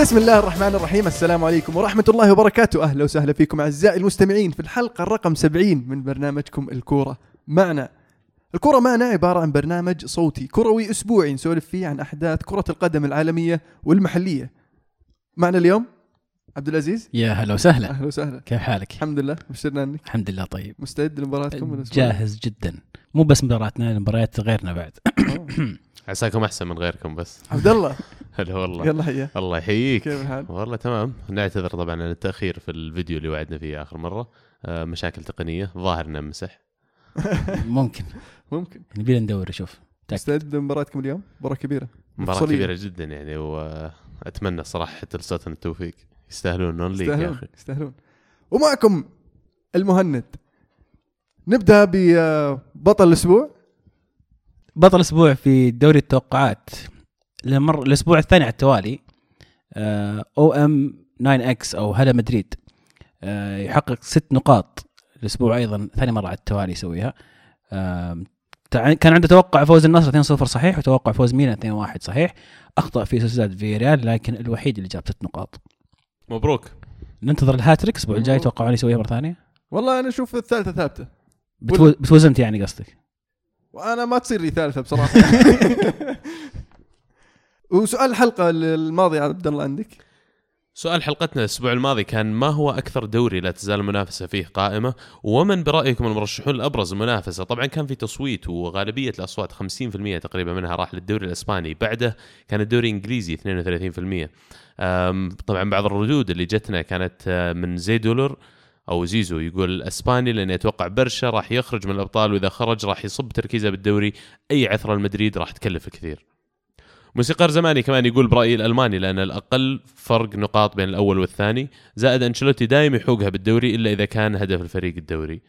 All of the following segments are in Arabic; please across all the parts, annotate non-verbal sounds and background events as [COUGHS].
بسم الله الرحمن الرحيم. السلام عليكم ورحمة الله وبركاته. أهلا وسهلا فيكم أعزائي المستمعين في الحلقة الرقم 70 من برنامجكم الكورة معنا. الكورة معنا عبارة عن برنامج صوتي كروي أسبوعي نسولف فيه عن أحداث كرة القدم العالمية والمحلية. معنا اليوم عبد العزيز. يا هلا وسهلا. أهلا وسهلا. كيف حالك؟ الحمد لله. مبشرنا أنك؟ الحمد لله طيب. مستعد لمباراتكم؟ جاهز جدا. مو بس مباراتنا مباريات غيرنا بعد. [COUGHS] عساكم أحسن من غيركم بس. عبد الله. [LAUGHS] هلا والله. يلا حيا الله يحييك. كيف الحال؟ والله تمام. نعتذر طبعا عن التأخير في الفيديو اللي وعدنا فيه آخر مرة. آه، مشاكل تقنية. ظاهر إنه مسح [LAUGHS] ممكن. ممكن. نبي ندور شوف تأكد. مستعد لمباراتكم اليوم؟ مباراة كبيرة. مباراة مفصلية. كبيرة جدا يعني وأتمنى صراحة حتى لساتنا التوفيق. يستاهلون نون ليج يا يستاهلون. أخي. يستاهلون. ومعكم المهند. نبدأ ببطل الأسبوع. بطل الأسبوع في دوري التوقعات. لمر الأسبوع الثاني على التوالي OM 9 X أو هلا مدريد آه، يحقق ست نقاط. الأسبوع أيضا ثاني مرة على التوالي يسويها. كان عنده توقع فوز النصر 2-0 صحيح وتوقع فوز ميلان 2-1 صحيح. أخطأ في سوسيداد في ريال لكن الوحيد اللي جاب ست نقاط. مبروك. ننتظر الهاتريك الأسبوع الجاي. توقعون يسويها مرة ثانية؟ والله أنا أشوف الثالثة ثابتة. بتفوز انت يعني قصدك. وأنا ما تصير لي ثالثة بصراحة. [LAUGHS] وسؤال الحلقة الماضية عبد الله عندك؟ سؤال حلقتنا الأسبوع الماضي كان ما هو أكثر دوري لا تزال المنافسه فيه قائمة؟ ومن برأيكم المرشحون الابرز المنافسه طبعا كان في تصويت وغالبية الأصوات 50% تقريبا منها راح للدوري الإسباني. بعده كان الدوري الإنجليزي 32% أم، طبعا بعض الردود اللي جتنا كانت آه، من زيدولر أو زيزو يقول الاسباني لأن يتوقع برشا راح يخرج من الأبطال وإذا خرج راح يصب تركيزه بالدوري. أي عثرة المدريد راح تكلف كثير. موسيقار زماني كمان يقول برأيي الألماني لأن الأقل فرق نقاط بين الأول والثاني. زائد أنشيلوتي دايم يحوقها بالدوري إلا إذا كان هدف الفريق الدوري.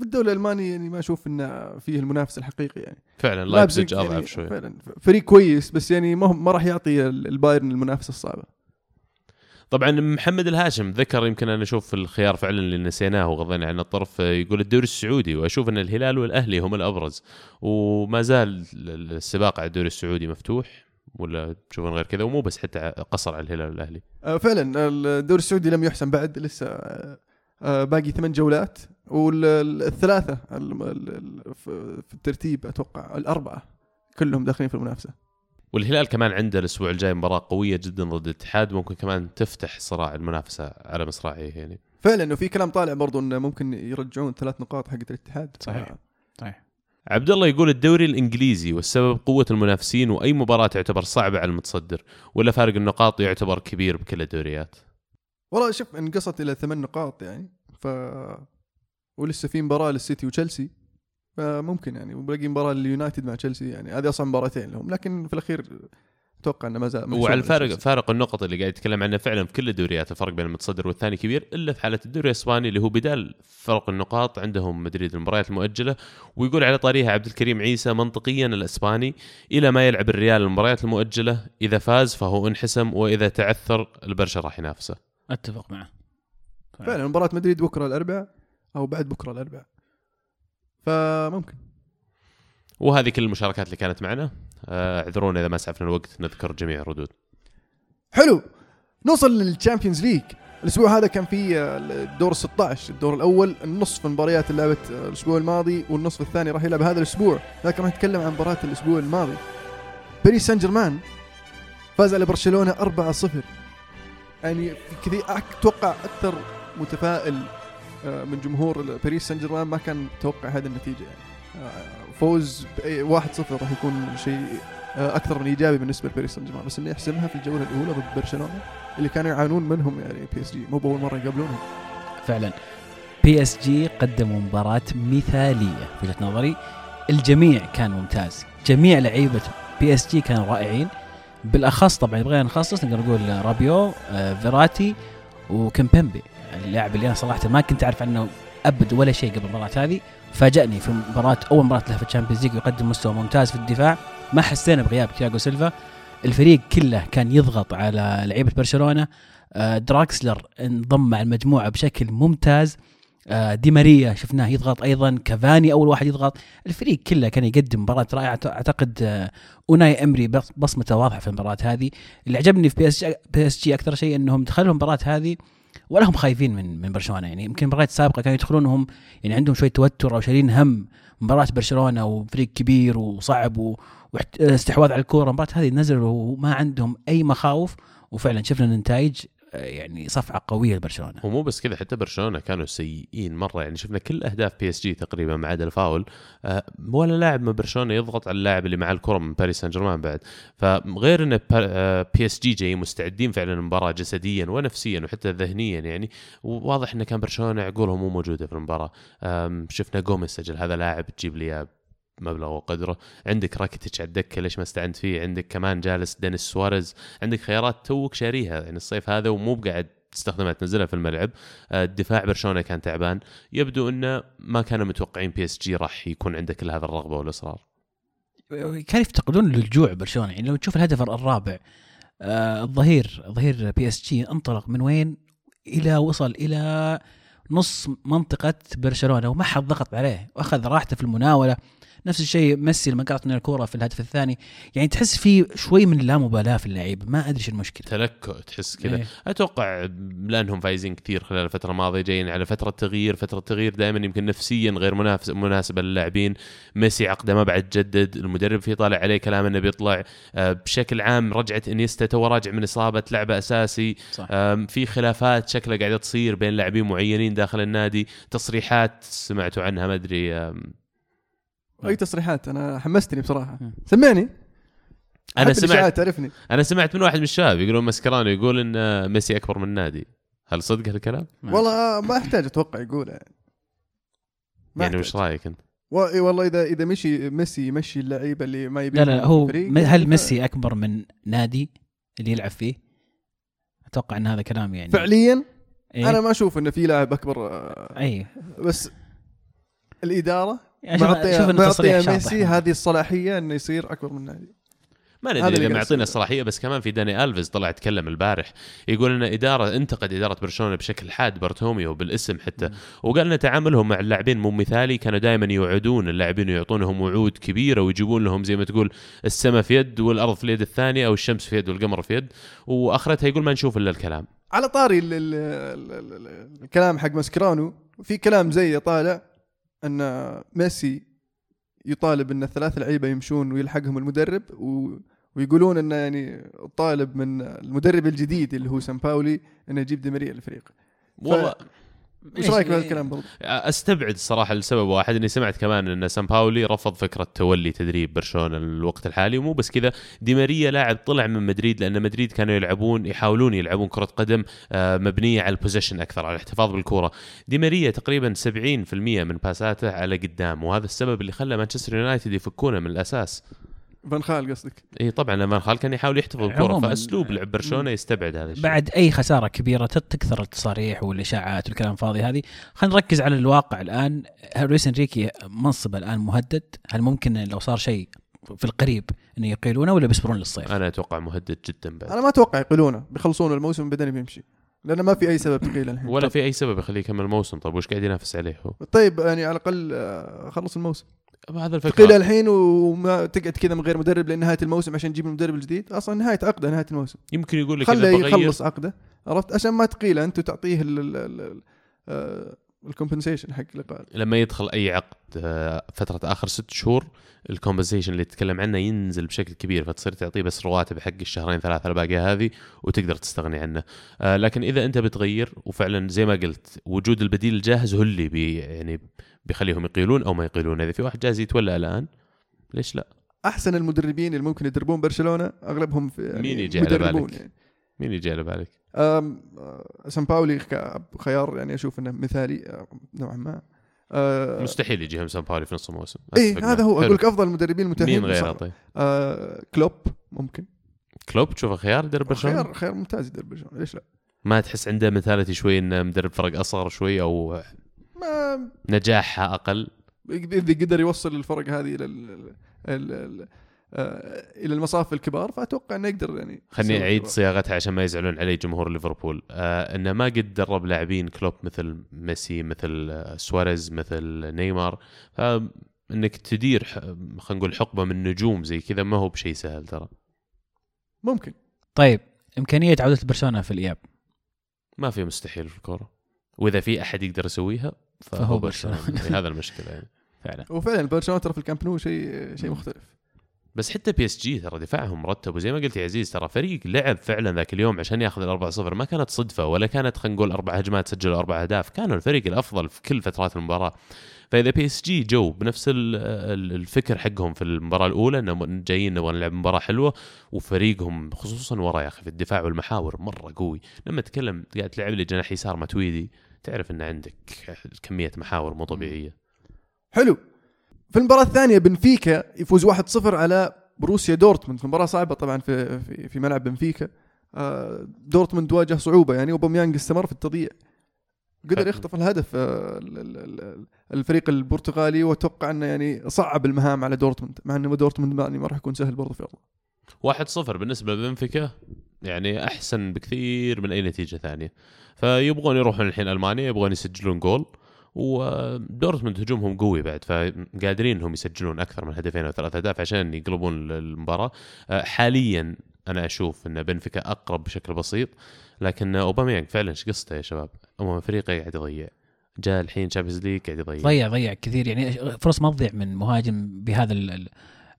بالدوري الألماني يعني ما أشوف إنه فيه المنافس الحقيقي يعني. فعلا لايبزيج يعني أضعف شوي فعلا فريق كويس بس يعني ما ما راح يعطي ال- البايرن المنافسة الصعبة. طبعا محمد الهاشم ذكر يمكن أنا أشوف الخيار فعلا اللي نسيناه وغضينا عن الطرف يقول الدوري السعودي وأشوف أن الهلال والأهلي هم الأبرز. وما زال السباق على الدوري السعودي مفتوح ولا تشوفون غير كذا؟ ومو بس حتى قصر على الهلال والأهلي. آه، فعلا الدوري السعودي لم يحسم بعد لسه آه، آه، باقي ثمان جولات. والثلاثة في الترتيب أتوقع الأربعة كلهم داخلين في المنافسة. والهلال كمان عنده الأسبوع الجاي مباراة قوية جدا ضد الاتحاد ممكن كمان تفتح صراع المنافسة على مصراعيه يعني. فعلا وفي كلام طالع برضو إنه ممكن يرجعون ثلاث نقاط حقت الاتحاد. صحيح. صحيح. عبد الله يقول الدوري الإنجليزي والسبب قوة المنافسين وأي مباراة تعتبر صعبة على المتصدر ولا فارق النقاط يعتبر كبير بكل الدوريات؟ والله شوف انقصت إلى ثمان نقاط يعني ف ولسه في مباراة للسيتي وتشيلسي. فممكن يعني وباقي مباراة لليونايتد مع تشيلسي يعني هذه أصلا مباراتين لهم. لكن في الأخير أتوقع إنه ما زال وعلى الفارق. فارق النقط اللي قاعد يتكلم عنه فعلا في كل الدوريات الفرق بين المتصدر والثاني كبير إلا في حالة الدوري الإسباني اللي هو بدال فرق النقاط عندهم مدريد المباريات المؤجلة ويقول على طاريها عبد الكريم عيسى منطقيا الإسباني إلى ما يلعب الريال المباريات المؤجلة إذا فاز فهو انحسم وإذا تعثر البرشا راح ينافسه. أتفق معه. فعلا مباراة مدريد بكرة الأربعاء أو بعد بكرة الأربعاء. فممكن. وهذه كل المشاركات اللي كانت معنا. آه، اعذرونا إذا ما سعفنا الوقت. نذكر جميع الردود. حلو. نوصل لل Champions League الأسبوع هذا كان في آه، الدور 16 الدور الأول النصف مباريات اللي لعبت آه، الأسبوع الماضي والنصف الثاني راح يلعب هذا الأسبوع. لكن راح نتكلم عن مباراة الأسبوع الماضي. باريس سان جيرمان فاز على برشلونة 4-0 يعني كذا أتوقع أكثر متفائل من جمهور باريس سان جيرمان ما كان متوقع هذه النتيجة. يعني آه، فوز ب 1-0 راح يكون شيء آه، أكثر من إيجابي بالنسبة لباريس سان جيرمان بس انه يحسمها في الجولة الأولى ضد برشلونة اللي كانوا يعانون منهم يعني PSG مو بأول مرة يقابلونهم. فعلا. PSG قدموا مباراة مثالية في وجهة نظري. الجميع كان ممتاز. جميع لعيبة PSG كانوا رائعين. بالأخص طبعا يبغى نخصص نقدر نقول رابيو آه، فيراتي وكمبمبي اللاعب اللي أنا صراحة ما كنت أعرف عنه أبد ولا شيء قبل المباراة هذه. فاجأني في مباراة أول مباراة له في ال Champions League يقدم مستوى ممتاز في الدفاع. ما حسينا بغياب تياغو سيلفا. الفريق كله كان يضغط على لعيبة برشلونة. آه، دراكسلر انضم مع المجموعة بشكل ممتاز. آه، دي ماريا شفناه يضغط أيضا. كافاني أول واحد يضغط. الفريق كله كان يقدم مباراة رائعة. أعتقد آه، أوناي إيمري بص- بصمته واضحة في المباراة هذه. اللي عجبني في PSG أكثر شيء إنهم دخلوا المباراة هذه ولا هم خايفين من من برشلونة. يعني يمكن المباريات السابقه كانوا يدخلون هم يعني عندهم شوية توتر أو شايلين هم مباراة برشلونة وفريق كبير وصعب واستحواذ على الكورة. المباراة هذه نزلوا وما عندهم أي مخاوف وفعلا شفنا النتائج يعني صفعة قوية لبرشلونة. ومو بس كذا حتى برشلونة كانوا سيئين مرة. يعني شفنا كل أهداف PSG تقريبا ما عدا الفاول. آه، ولا لاعب من برشلونة يضغط على اللاعب اللي مع الكرة من باريس سان جيرمان بعد. فغير إن PSG جاي مستعدين فعلا المباراة جسديا ونفسيا وحتى ذهنيا يعني. وواضح انه كان برشلونة عقولهم مو موجودة في المباراة. شفنا جوميز سجل. هذا لاعب تجيب لي مبلغ وقدره. عندك راكيتيتش على الدكة ليش ما استعنت فيه؟ عندك كمان جالس دينيس سواريز. عندك خيارات توك شاريها يعني الصيف هذا ومو بقاعد تستخدمها تنزلها في الملعب. آه، الدفاع برشلونة كان تعبان. يبدو إنه ما كانوا متوقعين PSG راح يكون عنده كل هذا الرغبة والإصرار. كانوا يفتقدون للجوع برشلونة. يعني لو تشوف الهدف الرابع آه الظهير ظهير PSG انطلق من وين؟ إلى وصل إلى نص منطقة برشلونة وما حد ضغط عليه وأخذ راحته في المناولة. نفس الشيء ميسي لما قاطت من الكورة في الهدف الثاني. يعني تحس في شوي من اللامبالاة في اللعيبه ما أدري إيش المشكلة. تلكؤ تحس كذا. إيه. أتوقع لانهم فايزين كثير خلال الفترة الماضية جايين على فترة تغيير. فترة تغيير دائما يمكن نفسيا غير منافس مناسبه للاعبين. ميسي عقده ما بعد جدد. المدرب في طالع عليه كلام إنه بيطلع آه، بشكل عام رجعت إنيستا. تو راجع من إصابة لعبة أساسي. صح. في خلافات شكلها قاعدة تصير بين لاعبين معينين داخل النادي. تصريحات سمعتوا عنها ما أدري أي تصريحات أنا حمستني بصراحة مم. سمعني أنا سمعت تعرفني أنا سمعت من واحد من الشباب يقولون مسكرانو يقول إن آه، ميسي أكبر من النادي هل صدق هالكلام؟ والله آه، ما أحتاج أتوقع يقولها يعني ما يعني. وش رأيك أنت؟ والله اذا إذا مشي ميسي يمشي اللعيبة اللي ما يبي لا لا هو م- هل ميسي أكبر من نادي اللي يلعب فيه؟ أتوقع إن هذا كلام يعني فعليا إيه؟ أنا ما أشوف انه في لاعب أكبر آه، اي بس الإدارة يعني شوف شاطح. ميسي هذه الصلاحية إنه يصير أكبر من النادي ما ندري اللي اذا معطينا. الصلاحية بس كمان في داني الفيز طلع تكلم البارح يقول إن اداره انتقد إدارة برشلونة بشكل حاد بارتوميو بالاسم حتى. وقال إن تعاملهم مع اللاعبين مو مثالي كانوا دائما يوعدون اللاعبين ويعطونهم وعود كبيرة ويجيبون لهم زي ما تقول السماء في يد والأرض في اليد الثانية أو الشمس في يد والقمر في يد وآخرتها يقول ما نشوف إلا الكلام على طاري ال ال ال ال ال الكلام حق ماسكرانو في كلام زي طالع أن ميسي يطالب أن الثلاث لعيبة يمشون ويلحقهم المدرب و ويقولون أنه يعني طالب من المدرب الجديد اللي هو سامباولي انه يجيب دي ماريا الفريق والله وش رأيك بهذا الكلام برضو؟ أستبعد الصراحه لسبب واحد إني سمعت كمان إن سان باولي رفض فكرة تولي تدريب برشلونة الوقت الحالي ومو بس كذا. دي ماريا لاعب طلع من مدريد لأن مدريد كانوا يلعبون يحاولون يلعبون كرة قدم آه، مبنية على ال possession أكثر على الاحتفاظ بالكره دي ماريا تقريبا 70% من باساته على قدام وهذا السبب اللي خلى مانشستر يونايتد يفكونه من الأساس. فان خال قصدك. إي طبعا لما خال كان يحاول يحتفظ بالكره عموماً، فأسلوب لعب برشلونة يستبعد هذا الشيء. بعد أي خسارة كبيرة تكثر التصاريح والإشاعات والكلام الفاضي هذه. خلينا نركز على الواقع الآن. هل لويس إنريكي منصبه الآن مهدد. هل ممكن لو صار شيء في القريب انه يقيلونه ولا بيصبرون للصيف؟ أنا أتوقع مهدد جدا بعد. أنا ما أتوقع يقيلونه. بيخلصون الموسم بعدين بيمشي. لأنه ما في أي سبب تقيل الحين. ولا في أي سبب يخليه يكمل الموسم. طيب وش قاعد ينافس عليه هو؟ طيب يعني على الأقل آه، خلص الموسم. هذا الفكرة. تقيل الحين وما تقعد كذا من غير مدرب لنهاية الموسم عشان تجيب المدرب الجديد. أصلا نهاية عقده نهاية الموسم. يمكن يقول لك خله يخلص عقده عرفت؟ عشان ما تقيله انت وتعطيه ال compensation حق الاقاله لما يدخل أي عقد آه، فترة آخر ست شهور ال compensation اللي تتكلم عنه ينزل بشكل كبير فتصير تعطيه بس رواتب حق الشهرين ثلاثة الباقيه هذه وتقدر تستغني عنه آه، لكن إذا أنت بتغير وفعلا زي ما قلت وجود البديل الجاهز هو اللي بي يعني بيخليهم يقيلون أو ما يقيلون إذا في واحد جاهز يتولى الآن ليش لا أحسن المدربين اللي ممكن يدربون برشلونة أغلبهم في يعني مين يجي على بالك؟ يعني. مين يجي على بالك؟ أم، سامباولي ك- خيار يعني أشوف إنه مثالي نوعا ما. آه، مستحيل يجي همسان باولي في نص الموسم. أتفق هذا. هو. أقول لك أفضل المدربين المتاحين مين غيره. طيب؟ آه كلوب ممكن. كلوب؟ تشوفه خيار؟ يدرب برشلونة؟ خيار خيار ممتاز يدرب برشلونة. ليش لا؟ ما تحس عنده مثالتي شوي إنه مدرب فرق أصغر شوي أو ما نجاحها أقل؟ إذا قدر يوصل الفرق هذه إلى ال- ال- ال- إلى المصاف الكبار فأتوقع إنه يقدر يعني خليني أعيد. صياغتها عشان ما يزعلون علي جمهور ليفربول. آه إنه ما قد درب لاعبين كلوب مثل ميسي مثل آه، سواريز مثل نيمار. فإنك تدير خلينا نقول حقبة من نجوم زي كذا ما هو بشيء سهل ترى. ممكن. طيب إمكانية عودة برشلونة في الإياب؟ ما في مستحيل في الكورة. وإذا في أحد يقدر يسويها فهو فهو برشلونة. برشلونة. [LAUGHS] هذا المشكلة يعني. فعلا. وفعلا برشلونة ترى في الكامب نو شيء شيء مختلف. بس حتى PSG ترى دفاعهم مرتب وزي ما قلت يا عزيز ترى فريق لعب فعلا ذاك اليوم عشان ياخذ الأربعة صفر. ما كانت صدفة ولا كانت خلينا نقول أربع هجمات سجلوا أربع أهداف. كانوا الفريق الأفضل في كل فترات المباراة. فإذا PSG جو بنفس ال- ال- الفكر حقهم في المباراة الأولى انه جايين نبغى نلعب مباراة حلوة وفريقهم خصوصا ورا يا أخي في الدفاع والمحاور مرة قوي. لما تتكلم قاعد تلعب لي جناح يسار ماتويدي تعرف إن عندك كمية محاور مو طبيعية. حلو. في المباراة الثانية بنفيكا يفوز 1-0 على بروسيا دورتموند. في مباراة صعبة طبعا في في, في ملعب بنفيكا. آه، دورتموند واجه صعوبة. يعني وبوميانج استمر في التضييع. قدر. يخطف الهدف آه، ال- ال- ال- الفريق البرتغالي. وأتوقع أنه يعني صعب المهام على دورتموند مع أنه دورتموند يعني ما راح يكون سهل برضه في ارضه واحد صفر بالنسبة لبنفيكا. يعني أحسن بكثير من أي نتيجة ثانية. فيبغون يروحون الحين ألمانيا يبغون يسجلون جول. ودورتموند هجومهم قوي بعد فقادرين إنهم يسجلون أكثر من هدفين أو ثلاث أهداف عشان يقلبون المباراة. آه، حاليا أنا أشوف إن بنفيكا أقرب بشكل بسيط لكن أوباميانج فعلا إيش قصته يا شباب؟ أمم فريقه قاعد يضيع جاء الحين Champions League قاعد يضيع. ضيع ضيع كثير يعني فرص ما تضيع من مهاجم بهذا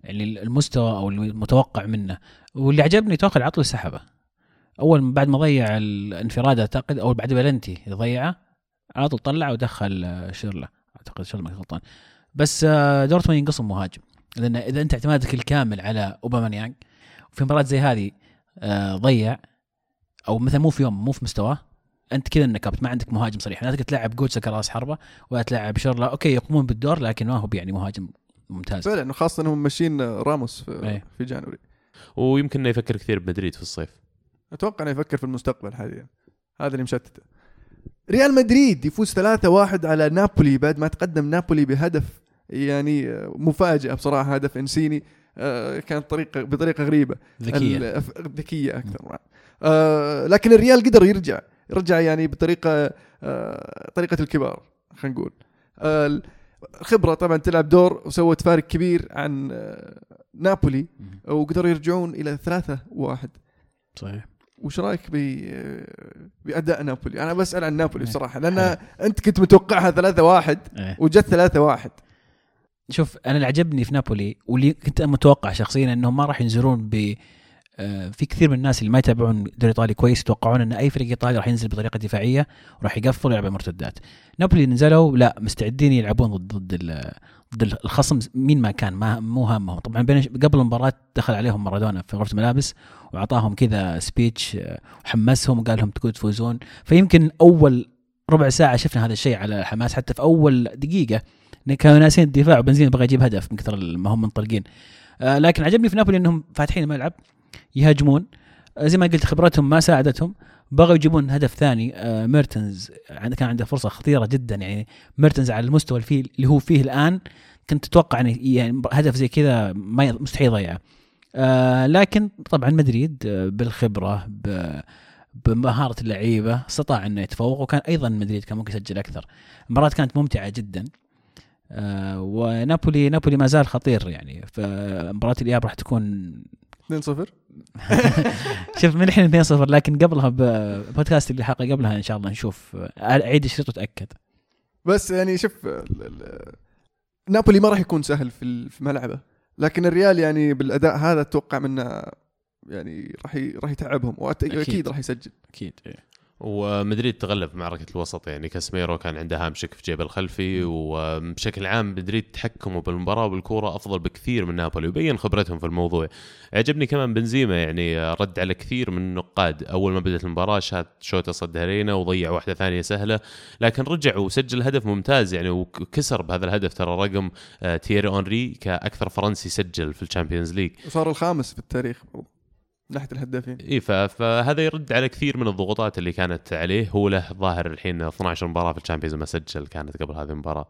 يعني المستوى أو المتوقع منه. واللي عجبني توخل على طول سحبه. أول بعد ما ضيع الانفراد أعتقد أو بعد بلنتي ضيعه على طول طلع ودخل آه، شورله. أعتقد شورله ما غلطان. بس آه، دورتموند ينقصهم مهاجم. لأن إذا أنت اعتمادك الكامل على اوباميانج وفي مباراة زي هذه آه، ضيع أو مثلا مو في يوم مو في مستواه أنت كذا نكبت ما عندك مهاجم صريح. لا تقدر تلعب جوتسا كراس حربة ولا تلعب شورله. okay يقومون بالدور لكن ما هو يعني مهاجم ممتاز. فعلا وخاصة انهم ماشيين راموس في, إيه. في January. ويمكن إنه يفكر كثير بمدريد في الصيف. أتوقع إنه يفكر في المستقبل حاليا. هذا اللي مشتته. ريال مدريد يفوز 3-1 على نابولي بعد ما تقدم نابولي بهدف يعني مفاجأة بصراحة هدف إنسيني آه، كانت طريقة بطريقة غريبة. ذكية. ذكية أكثر آه لكن الريال قدر يرجع رجع يعني بطريقة آه طريقة الكبار خلينا نقول. آه الخبره طبعا تلعب دور وسوت فارق كبير عن نابولي وقدروا يرجعون إلى ثلاثة واحد. صحيح. وش رايك ب بأداء نابولي؟ أنا بسأل عن نابولي إيه. بصراحة لأن أنت كنت متوقعها 3 1 إيه. وجت 3 1 شوف أنا اللي عجبني في نابولي واللي كنت متوقع شخصيا إنهم ما راح ينزلون ب آه، في كثير من الناس اللي ما يتابعون الدوري الايطالي كويس يتوقعون إن أي فريق إيطالي راح ينزل بطريقة دفاعية وراح يقفل ويلعب مرتدات. نابولي نزلوا لا مستعدين يلعبون ضد ضد ضد الخصم مين ما كان ما مو هامهم طبعا قبل المباراة دخل عليهم مارادونا في غرفة الملابس وأعطاهم كذا سبيتش آه، وحمسهم وقال لهم تقدروا تفوزون. فيمكن أول ربع ساعة شفنا هذا الشيء على حماس حتى في أول دقيقة كانوا ناسين الدفاع وبنزين بغى يجيب هدف من كثر ما هم منطلقين. آه لكن عجبني في نابولي إنهم فاتحين الملعب يهاجمون. آه زي ما قلت خبرتهم ما ساعدتهم. بغوا يجيبون هدف ثاني آه ميرتنز. كان عنده فرصة خطيرة جدا يعني ميرتنز على المستوى اللي فيه اللي هو فيه الآن كنت تتوقع يعني, يعني هدف زي كذا ما مستحيل يضيعه. آه لكن طبعا مدريد آه بالخبرة بمهارة اللعيبة استطاع إنه يتفوق وكان أيضا مدريد كان ممكن يسجل أكثر. المباراة كانت ممتعة جدا. آه ونابولي نابولي ما زال خطير يعني. فمباراة الإياب راح تكون 2 0 [LAUGHS] شوف من الحين 2 0 لكن قبلها بودكاست اللي حلقة قبلها إن شاء الله نشوف. أعيد الشريط وأتأكد. بس يعني شوف نابولي ما راح يكون سهل في في ملعبه. لكن الريال يعني بالأداء هذا أتوقع منه يعني راح راح يتعبهم واكيد. راح يسجل. أكيد ومدريد تغلب في معركة الوسط يعني كاسميرو كان عنده هامشك في جيبه الخلفي وبشكل عام مدريد تحكموا بالمباراة والكورة أفضل بكثير من نابولي وبين خبرتهم في الموضوع. عجبني كمان بنزيما يعني رد على كثير من النقاد. أول ما بدأت المباراة شات شوطة صدها رينا وضيع واحدة ثانية سهلة لكن رجع وسجل هدف ممتاز يعني وكسر بهذا الهدف ترى رقم آه، تييري هنري كأكثر فرنسي سجل في ال Champions League. وصار الخامس في التاريخ. من ناحية الهدافين. اي فهذا يرد على كثير من الضغوطات اللي كانت عليه. هو له ظاهر الحين 12 مباراة في ال Champions ما سجل كانت قبل هذه المباراة.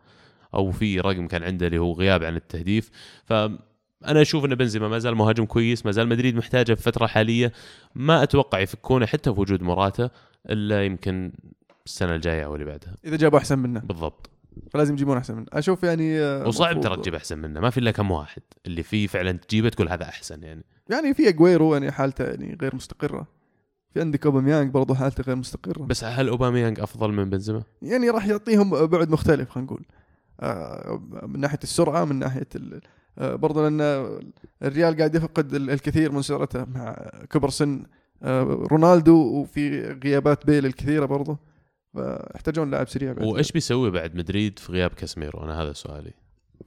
أو في رقم كان عنده اللي هو غياب عن التهديف. ف أنا أشوف إن بنزيما ما زال مهاجم كويس ما زال مدريد محتاجة في الفترة الحاليه ما أتوقع يفكونه حتى في وجود مراته إلا يمكن السنة الجاية أو اللي بعدها. إذا جابوا أحسن منه. بالضبط. فلازم يجيبون أحسن منه. أشوف يعني آه، وصعب ترى تجيب أحسن منه. ما في إلا كم واحد اللي فيه فعلا تجيبه تقول هذا أحسن يعني. يعني في أجويرو يعني حالته يعني غير مستقرة. في عندك أوباميانج برضو حالته غير مستقرة. بس هل أوباميانج أفضل من بنزيما؟ يعني راح يعطيهم بعد مختلف خلينا نقول. آه، من ناحية السرعة من ناحية ال... آه، برضو لأن الريال قاعد يفقد ال- الكثير من سرعته مع كبر سن. رونالدو وفي غيابات بيل الكثيرة برضو. فيحتاجون لاعب سريع بعد. وإيش بيسوي بعد مدريد في غياب كاسميرو أنا هذا سؤالي.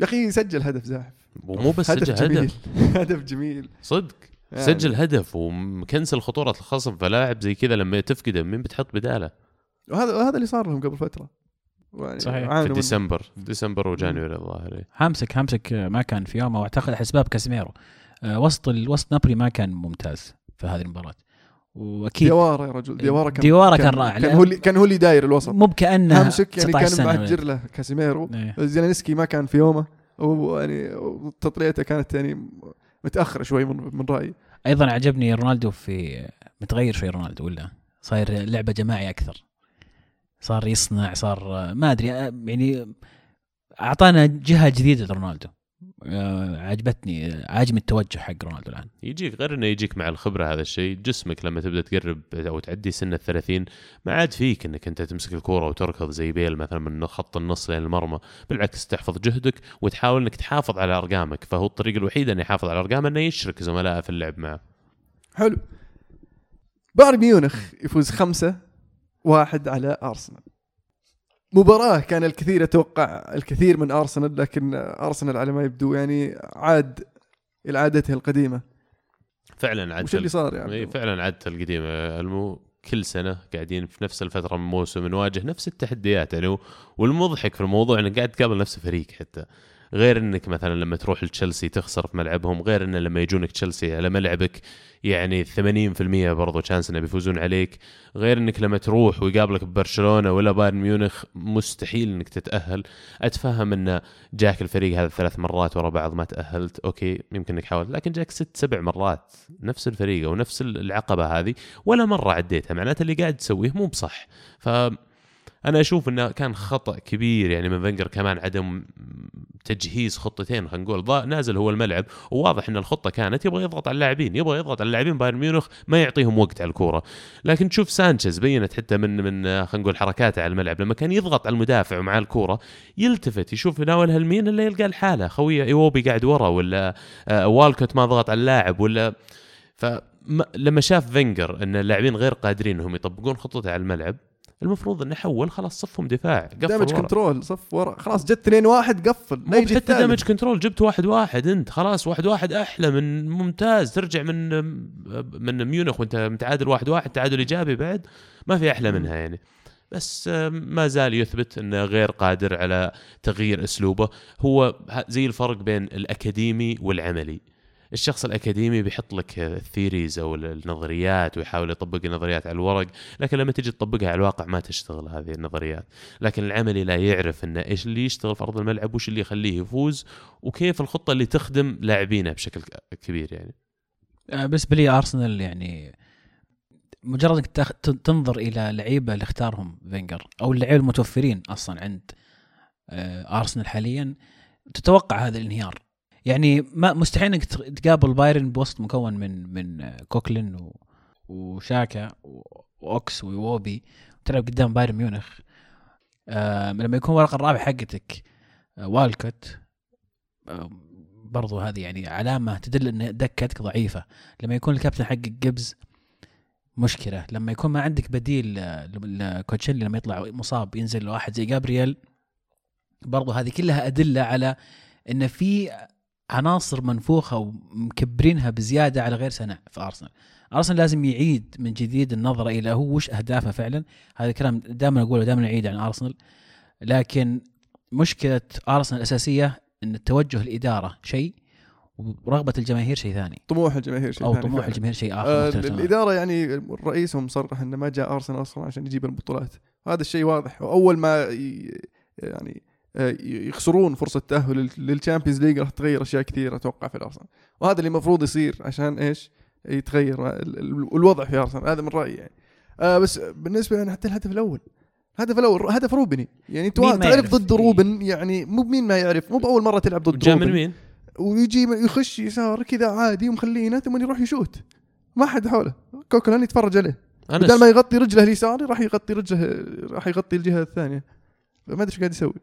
يا أخي سجل هدف زاحف. ومو بس هدف سجل جميل. هدف [LAUGHS] هدف جميل. صدق. يعني. سجل هدف ومكنسل خطورة الخصم فلاعب زي كذا لما تفقده مين بتحط بدالة؟ وهذا وهذا اللي صار لهم قبل فترة. يعني صحيح. في ديسمبر. في ديسمبر وجانيوري الظاهر. هامسك هامسك ما كان في يومه واعتقد أسباب كاسيميرو. آه، وسط وسط نابولي ما كان ممتاز في هذه المباراة. وأكيد ديوارا يا رجل ديوارا كان ديوارا كان رائع. كان هو اللي كان هو اللي داير الوسط مو بكأنه هامسك يعني 19 كان معجر له كاسيميرو إيه. زيلينسكي ما كان في يومه ويعني تطليته كانت يعني متأخرة شوي من, من رأيي أيضا عجبني رونالدو في متغير شوي رونالدو ولا صاير لعبة جماعي أكثر صار يصنع صار ما أدري يعني أعطانا جهة جديدة لرونالدو عجبتني عاجبني التوجه حق رونالدو الآن. يجيك غير إنه يجيك مع الخبرة هذا الشيء جسمك لما تبدأ تقرب أو تعدي سن الثلاثين ما عاد فيك إنك أنت تمسك الكورة وتركض زي بيل مثلا من خط النص لين المرمى بالعكس تحفظ جهدك وتحاول إنك تحافظ على أرقامك. فهو الطريقة الوحيده إنه يحافظ على أرقامه إنه يشرك زملائه في اللعب معه. حلو. بايرن ميونخ يفوز خمسة واحد على أرسنال. مباراة كان الكثير يتوقع الكثير من أرسنال لكن أرسنال على ما يبدو يعني عاد إلى عادته القديمة. فعلا عاد وش اللي صار يعني؟ إي فعلا عادة القديمة المو كل سنة قاعدين في نفس الفترة من الموسم نواجه نفس التحديات يعني والمضحك في الموضوع انك قاعد تقابل نفس الفريق حتى. غير إنك مثلا لما تروح لتشيلسي تخسر في ملعبهم غير ان لما يجونك تشيلسي على ملعبك يعني 80% برضو chance انه بيفوزون عليك. غير إنك لما تروح ويقابلك ببرشلونة ولا بايرن ميونخ مستحيل إنك تتأهل. أتفهم إن جاك الفريق هذا ثلاث مرات ورا بعض ما تأهلت okay يمكن إنك حاولت لكن جاك ست سبع مرات. نفس الفريق أو نفس العقبة هذه ولا مرة عديتها. معناته اللي قاعد تسويه مو بصح. ف أنا أشوف إنه كان خطأ كبير يعني من فينجر كمان عدم تجهيز خطتين خلينا نقول نازل هو الملعب وواضح إن الخطة كانت يبغى يضغط على اللاعبين يبغى يضغط على اللاعبين بايرن ميونخ ما يعطيهم وقت على الكورة. لكن تشوف سانشيز بينت حتى من من خلينا نقول حركاته على الملعب لما كان يضغط على المدافع ومع الكورة يلتفت يشوف يناولها لمين إلا يلقى الحالة خويه إيوبي قاعد ورا ولا آه، والكوت ما ضغط على اللاعب ولا فلما شاف فينجر إن اللاعبين غير قادرين إنهم يطبقون خطته على الملعب المفروض إنه حول خلاص صفهم دفاع قفل دامج ورا. كنترول صف ورا. خلاص جت 2 1 قفل. مو يجي حتى. دامج control جبت واحد واحد انت خلاص واحد واحد أحلى من ممتاز. ترجع من من ميونخ وانت متعادل واحد واحد تعادل إيجابي بعد ما في أحلى منها يعني. بس آه، ما زال يثبت إنه غير قادر على تغيير أسلوبه. هو زي الفرق بين الأكاديمي والعملي. الشخص الأكاديمي بيحط لك ال theories أو النظريات ويحاول يطبق النظريات على الورق لكن لما تجي تطبقها على الواقع ما تشتغل هذه النظريات. لكن العملي لا يعرف إنه إيش اللي يشتغل في أرض الملعب وش اللي يخليه يفوز وكيف الخطة اللي تخدم لاعبينه بشكل كبير يعني. آه، بالنسبة لي ارسنال يعني مجرد إنك تنظر إلى لعيبة اللي اختارهم فينجر أو اللعيبة المتوفرين أصلا عند آه، ارسنال حاليا تتوقع هذا الانهيار. يعني ما مستحيل إنك تق- تقابل بايرن بوسط مكون من من كوكلان و- وشاكا وأوكس ويوبي. تلعب قدام بايرن ميونخ. آه، لما يكون الورقه الرابعه حقتك آه، والكوت آه، برضو هذه يعني علامة تدل إن دكتك ضعيفة. لما يكون الكابتن حقك جيبز مشكلة. لما يكون ما عندك بديل لكوتشيلي لما يطلع مصاب ينزل واحد زي جابرييل برضو هذه كلها أدلة على إن في عناصر منفوخة ومكبرينها بزيادة على غير سنة في أرسنال. أرسنال لازم يعيد من جديد النظرة إلى هو وش أهدافه فعلا. هذا الكلام دائما أقوله دائما اعيد عن أرسنال. لكن مشكلة أرسنال الأساسية إن التوجه الاداره شيء ورغبة الجماهير شيء ثاني. طموح الجماهير شيء أو ثاني طموح فعلاً. الجماهير شيء آخر آه. الإدارة يعني الرئيس هو مصرح إنه ما جاء أرسنال أصلا عشان يجيب البطولات. هذا الشيء واضح. وأول ما يعني يخسرون فرصة التاهل لل Champions League راح تغير أشياء كثيره أتوقع في الأرسنال. وهذا اللي المفروض يصير عشان إيش؟ يتغير ال- ال- الوضع في أرسنال. هذا من رأيي يعني. آه بس بالنسبة يعني حتى الهدف الأول. الهدف الأول هدف روبن يعني انت تعرف؟ ضد إيه. روبن يعني مو مين ما يعرف. مو بأول مرة تلعب ضد جاء من روبن. مين؟ ويجي يخش يسار كذا عادي ومخلينه ثم يروح يشوت. ما حد حوله. كوكلان يتفرج عليه. بدل ما يغطي رجله اليسار راح يغطي رجله راح يغطي الجهة الثانية. ما أدري إيش قاعد يسوي.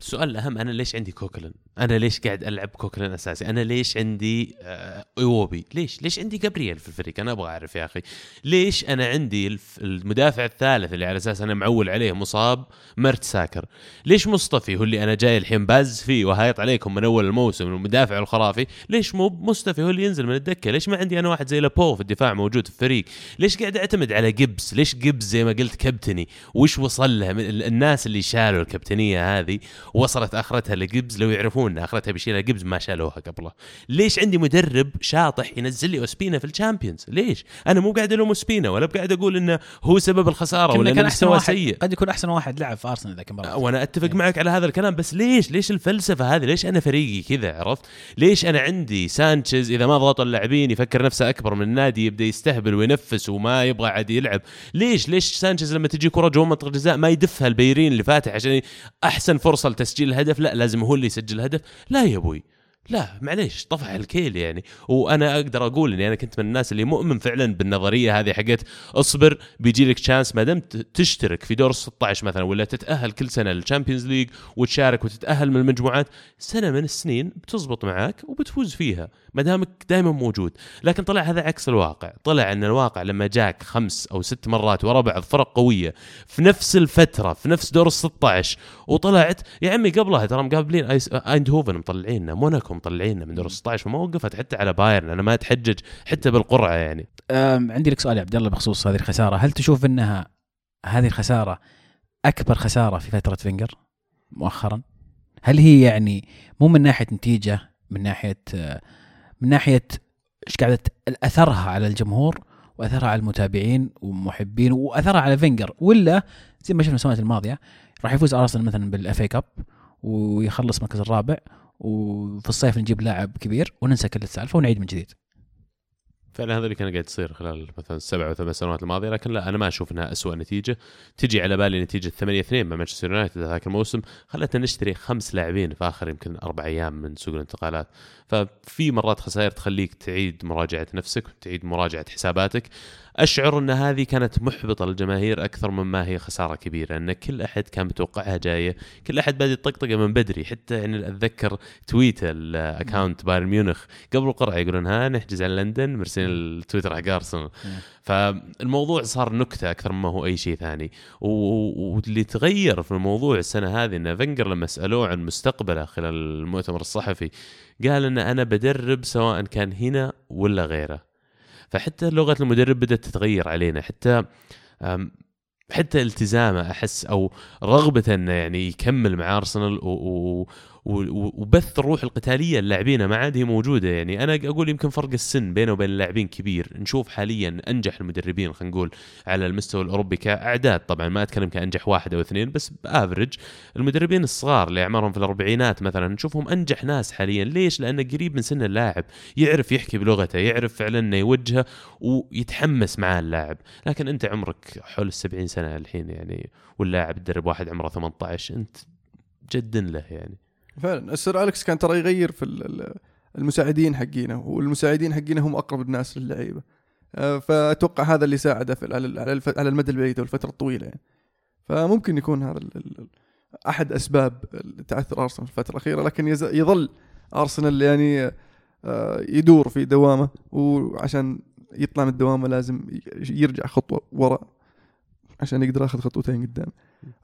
السؤال الأهم أنا ليش عندي كوكلن؟ أنا ليش قاعد ألعب كوكلن أساسي؟ أنا ليش عندي آه، إيوبي؟ ليش؟ ليش عندي جابرييل في الفريق؟ أنا أبغى أعرف يا أخي، ليش أنا عندي المدافع الثالث اللي على أساس أنا معول عليه مصاب ميرتساكر؟ ليش مصطفي هو اللي أنا جاي الحين باز فيه وهايط عليكم من أول الموسم المدافع الخرافي؟ ليش مو مصطفي هو اللي ينزل من الدكة؟ ليش ما عندي أنا واحد زي لابورت في الدفاع موجود في الفريق؟ ليش قاعد أعتمد على جبس؟ ليش جبس زي ما قلت كابتني؟ وش وصل له الناس اللي شالوا الكابتنية هذه وصلت آخرتها لجبز لو يعرفون أخرتها بيشيلها جبز ما شالوها قبله ليش عندي مدرب شاطح ينزل لي اوسبينا في الشامبيونز؟ ليش؟ أنا مو قاعد ألوم اوسبينا ولا قاعد أقول إنه هو سبب الخسارة ولا كان أحسن واحد سيء. قد يكون أحسن واحد لعب في أرسنال ذاك المباراة. وأنا أتفق معك على هذا الكلام بس ليش؟ ليش الفلسفة هذه؟ ليش أنا فريقي كذا عرفت؟ ليش أنا عندي سانشيز إذا ما ضغطوا اللاعبين يفكر نفسه أكبر من النادي يبدأ يستهبل وينفس وما يبغى عاد يلعب؟ ليش؟ ليش سانشيز لما تجي كرة جوا منطقة الجزاء ما يدفها لبيليرين اللي فاتح عشان أحسن فرصة لتسجيل الهدف؟ لا لازم هو اللي يسجل الهدف لا يا أبوي لا معليش طفح الكيل يعني. وأنا أقدر أقول إني أنا كنت من الناس اللي مؤمن فعلا بالنظرية هذه حقت اصبر بيجي لك chance ما دمت تشترك في دور 16 مثلا ولا تتأهل كل سنة للشامبيونز ليج وتشارك وتتأهل من المجموعات سنة من السنين بتزبط معاك وبتفوز فيها. ما دامك دائما موجود. لكن طلع هذا عكس الواقع. طلع إن الواقع لما جاك خمس أو ست مرات ورا بعض فرق قوية في نفس الفترة في نفس دور ال 16 وطلعت يا عمي قبلها ترى مقابلين أيس- أيندهوفن مطلعيننا موناكو مطلعينا من دور ال 16 فما وقفت حتى على بايرن. أنا ما أتحجج حتى بالقرعة يعني. عندي لك سؤال يا عبد الله بخصوص هذه الخسارة. هل تشوف إنها هذه الخسارة أكبر خسارة في فترة فينجر مؤخرا؟ هل هي يعني مو من ناحية نتيجة من ناحية آه، من ناحية إيش قاعدة أثرها على الجمهور وأثرها على المتابعين ومحبين وأثرها على فينجر ولا زي ما شفنا السنوات الماضية راح يفوز أرسنال مثلا بال FA Cup ويخلص المركز الرابع وفي الصيف نجيب لاعب كبير وننسى كل السالفة ونعيد من جديد. فعلا هذا اللي كان قاعد يصير خلال مثلا السبع أو ثمان سنوات الماضية لكن لا أنا ما أشوف إنها أسوأ نتيجة. تجي على بالي نتيجة 8 2 مع مانشستر يونايتد ذاك الموسم. خلتنا نشتري خمس لاعبين في آخر يمكن أربع أيام من سوق الانتقالات. ففي مرات خسائر تخليك تعيد مراجعة نفسك وتعيد مراجعة حساباتك. أشعر أن هذه كانت محبطة للجماهير أكثر مما هي خسارة كبيرة أن كل أحد كان متوقعها جاية كل أحد بادي يطقطقه من بدري. حتى يعني أتذكر tweet ال account بايرن ميونخ قبل القرعة يقولون ها نحجز على لندن مرسلين التويتر حق ارسنال فالموضوع صار نكتة أكثر مما هو أي شيء ثاني. واللي تغير في الموضوع السنة هذه أن فنجر لما سألوه عن مستقبله خلال المؤتمر الصحفي قال أن أنا بدرب سواء كان هنا ولا غيره. فحتى لغة المدرب بدأت تتغير علينا حتى حتى التزامه أحس أو رغبته إنه يعني يكمل مع أرسنال وبث الروح القتالية اللاعبين ما عاد هي موجودة. يعني أنا أقول يمكن فرق السن بينه وبين اللاعبين كبير. نشوف حاليا أنجح المدربين خلينا نقول على المستوى الأوروبي كأعداد. طبعا ما أتكلم كأنجح واحد أو اثنين بس بافرج المدربين الصغار اللي أعمارهم في الأربعينات مثلا نشوفهم أنجح ناس حاليا. ليش؟ لأنه قريب من سن اللاعب يعرف يحكي بلغته يعرف فعلا إنه يوجهه ويتحمس معاه اللاعب. لكن أنت عمرك حول السبعين سنة الحين يعني واللاعب تدرب واحد عمره 18 أنت جدا له يعني. فعلا. السر أليكس كان ترى يغير في ال- ال- المساعدين حقينه والمساعدين حقينه هم أقرب الناس للعيبة. آه، فأتوقع هذا اللي ساعده في على المدى البعيد والفترة الطويلة يعني. فممكن يكون هذا أحد أسباب تعثر أرسنال في الفترة الأخيرة لكن يظل أرسنال يعني آه، يدور في دوامه وعشان يطلع من الدوامة لازم يرجع خطوة وراء عشان يقدر ياخذ خطوتين قدام.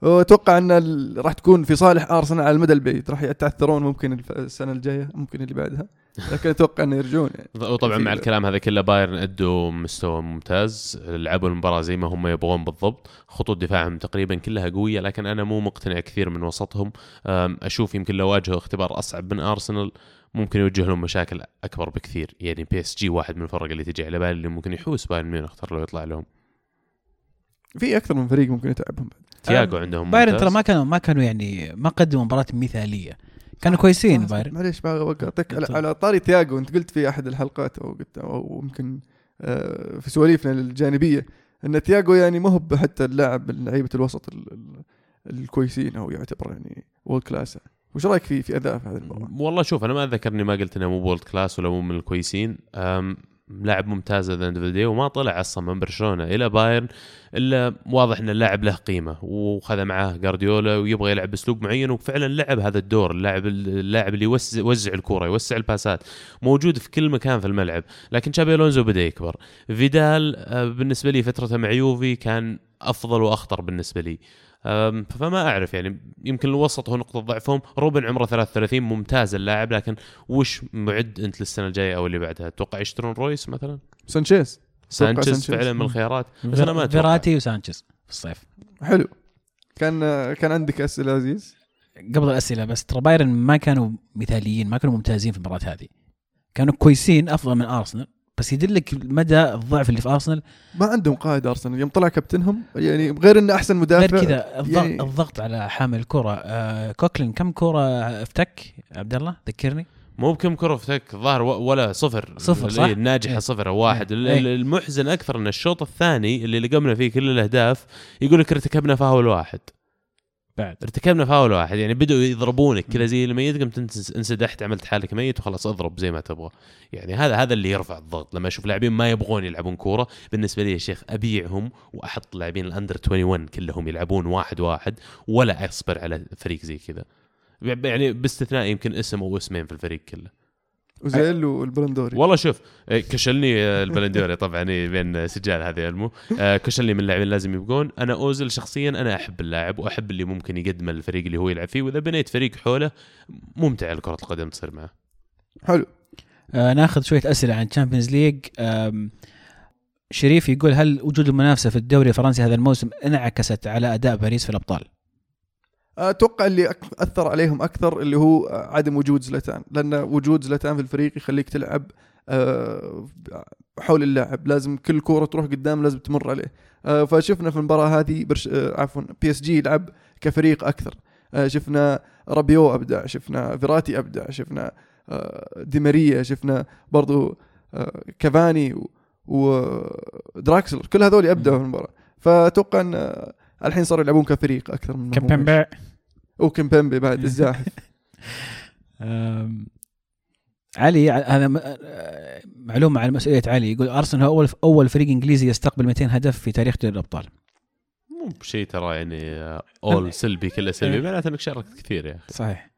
وأتوقع أن راح تكون في صالح أرسنال على المدى البعيد. راح يتعثرون ممكن السنة الجاية ممكن اللي بعدها. لكن أتوقع أنه يرجعون يعني. [LAUGHS] وطبعا مع الكلام هذا كله بايرن أدوا مستوى ممتاز لعبوا المباراة زي ما هم يبغون بالضبط. خطوط دفاعهم تقريبا كلها قوية لكن أنا مو مقتنع كثير من وسطهم. أشوف يمكن لو واجهوا اختبار أصعب من أرسنال ممكن يوجه لهم مشاكل أكبر بكثير. يعني PSG واحد من الفرق اللي تجي على بالي اللي ممكن يحوس بايرن ميونخ ترى لو يطلع لهم. في أكثر من فريق ممكن يتعبهم بعد. تياجو عندهم بايرن. ترى ما كانوا ما كانوا يعني ما قدموا مباراة مثالية كانوا كويسين بايرن معليش قاطعتك على. على طاري تياجو أنت قلت في أحد الحلقات أو قلت أو يمكن آه، في سواليفنا الجانبية أن تياجو يعني ما هو حتى اللاعب من لعيبة الوسط ال- ال- الكويسين أو يعتبر يعني world class وش رأيك في في أداء في هذه المباراة؟ والله شوف أنا ما اتذكر اني ما قلت إنه مو world class ولا مو من الكويسين لاعب ممتاز the end وما طلع أصلا من برشلونة إلى بايرن إلا واضح إن اللاعب له قيمة وخذ معاه جارديولا ويبغى يلعب بأسلوب معين وفعلا لعب هذا الدور اللاعب اللاعب اللي يوزع الكرة يوسع الباسات موجود في كل مكان في الملعب لكن تشابي ألونزو بدأ يكبر. فيدال آه، بالنسبة لي فترته مع يوفي كان أفضل وأخطر بالنسبة لي. فما أعرف يعني يمكن الوسط هو نقطة ضعفهم. روبن عمره 33 ممتاز اللاعب لكن وش معد أنت للسنة الجاية أو اللي بعدها؟ أتوقع يشترون رويس مثلا؟ سانشيز. سانشيز سانشيز. فعلا من الخيارات. بس أنا ما أتوقع. فيراتي وسانشيز في الصيف. حلو. كان كان عندك أسئلة عزيز؟ قبل الأسئلة بس ترى بايرن ما كانوا مثاليين ما كانوا ممتازين في المباراة هذه. كانوا كويسين أفضل من أرسنال. بس يدلك مدى الضعف اللي في أرسنال. ما عندهم قائد أرسنال. يوم طلع كابتنهم يعني غير إنه أحسن مدافع غير كذا الضغط, يعني- الضغط على حامل الكره آه كوكلين كم كرة افتك عبد الله ذكرني. مو بكم كرة فتك الظاهر ولا صفر. صفر، صح؟ الناجحة إيه. صفر أو واحد. إيه. ال- المحزن أكثر إن الشوط الثاني اللي لقمنا فيه كل الأهداف يقول لك ارتكبنا فاول واحد. بعد. ارتكبنا فاول واحد. يعني بدأوا يضربونك كذا زي الميت قمت انسدحت عملت حالك ميت وخلاص اضرب زي ما تبغى. يعني هذا هذا اللي يرفع الضغط. لما أشوف لاعبين ما يبغون يلعبون كورة بالنسبة لي يا شيخ أبيعهم وأحط لاعبين الأندر 21 كلهم يلعبون واحد واحد ولا أصبر على فريق زي كذا. يعني باستثناء يمكن اسم أو اسمين في الفريق كله. وزيل والبلندوري. والله شوف إيه، كشلني آه، البلندوري. طبعا إيه، بين سجال هذا علمه آه، كوسيلني من اللاعبين لازم يبقون. أنا اوزل شخصيا أنا أحب اللاعب وأحب اللي ممكن يقدمه للفريق اللي هو يلعب فيه. وإذا بنيت فريق حوله ممتع كره القدم تصير معه. حلو. آه ناخذ شوية أسئلة عن تشامبيونز ليج شريف يقول هل وجود المنافسة في الدوري الفرنسي هذا الموسم انعكست على أداء باريس في الأبطال؟ أتوقع اللي أثر عليهم أكثر اللي هو عدم وجود زلتان لأن وجود زلتان في الفريق يخليك تلعب آه، حول اللاعب. لازم كل كوره تروح قدام لازم تمر عليه. آه، فشفنا في المباراة هذه برش آه، عفوا PSG يلعب كفريق أكثر. آه، شفنا رابيو أبدع شفنا فيراتي أبدع شفنا آه، دي ماريا شفنا برضو آه، كافاني ودراكسلر كل هذول أبدعوا في المباراة. فأتوقع أن آه، الحين صاروا يلعبون كفريق أكثر من كابتن وكيمبمبي بعد [LAUGHS] الزاحف. علي هذا معلومة على مسؤولية علي. يقول أرسنال هو اول أول فريق إنجليزي يستقبل 200 هدف في تاريخ دوري الأبطال. مو بشيء ترى يعني آه، أول [LAUGHS] سلبي كله سلبي إيه. معناته إنك شاركت كثير يا أخي. صحيح.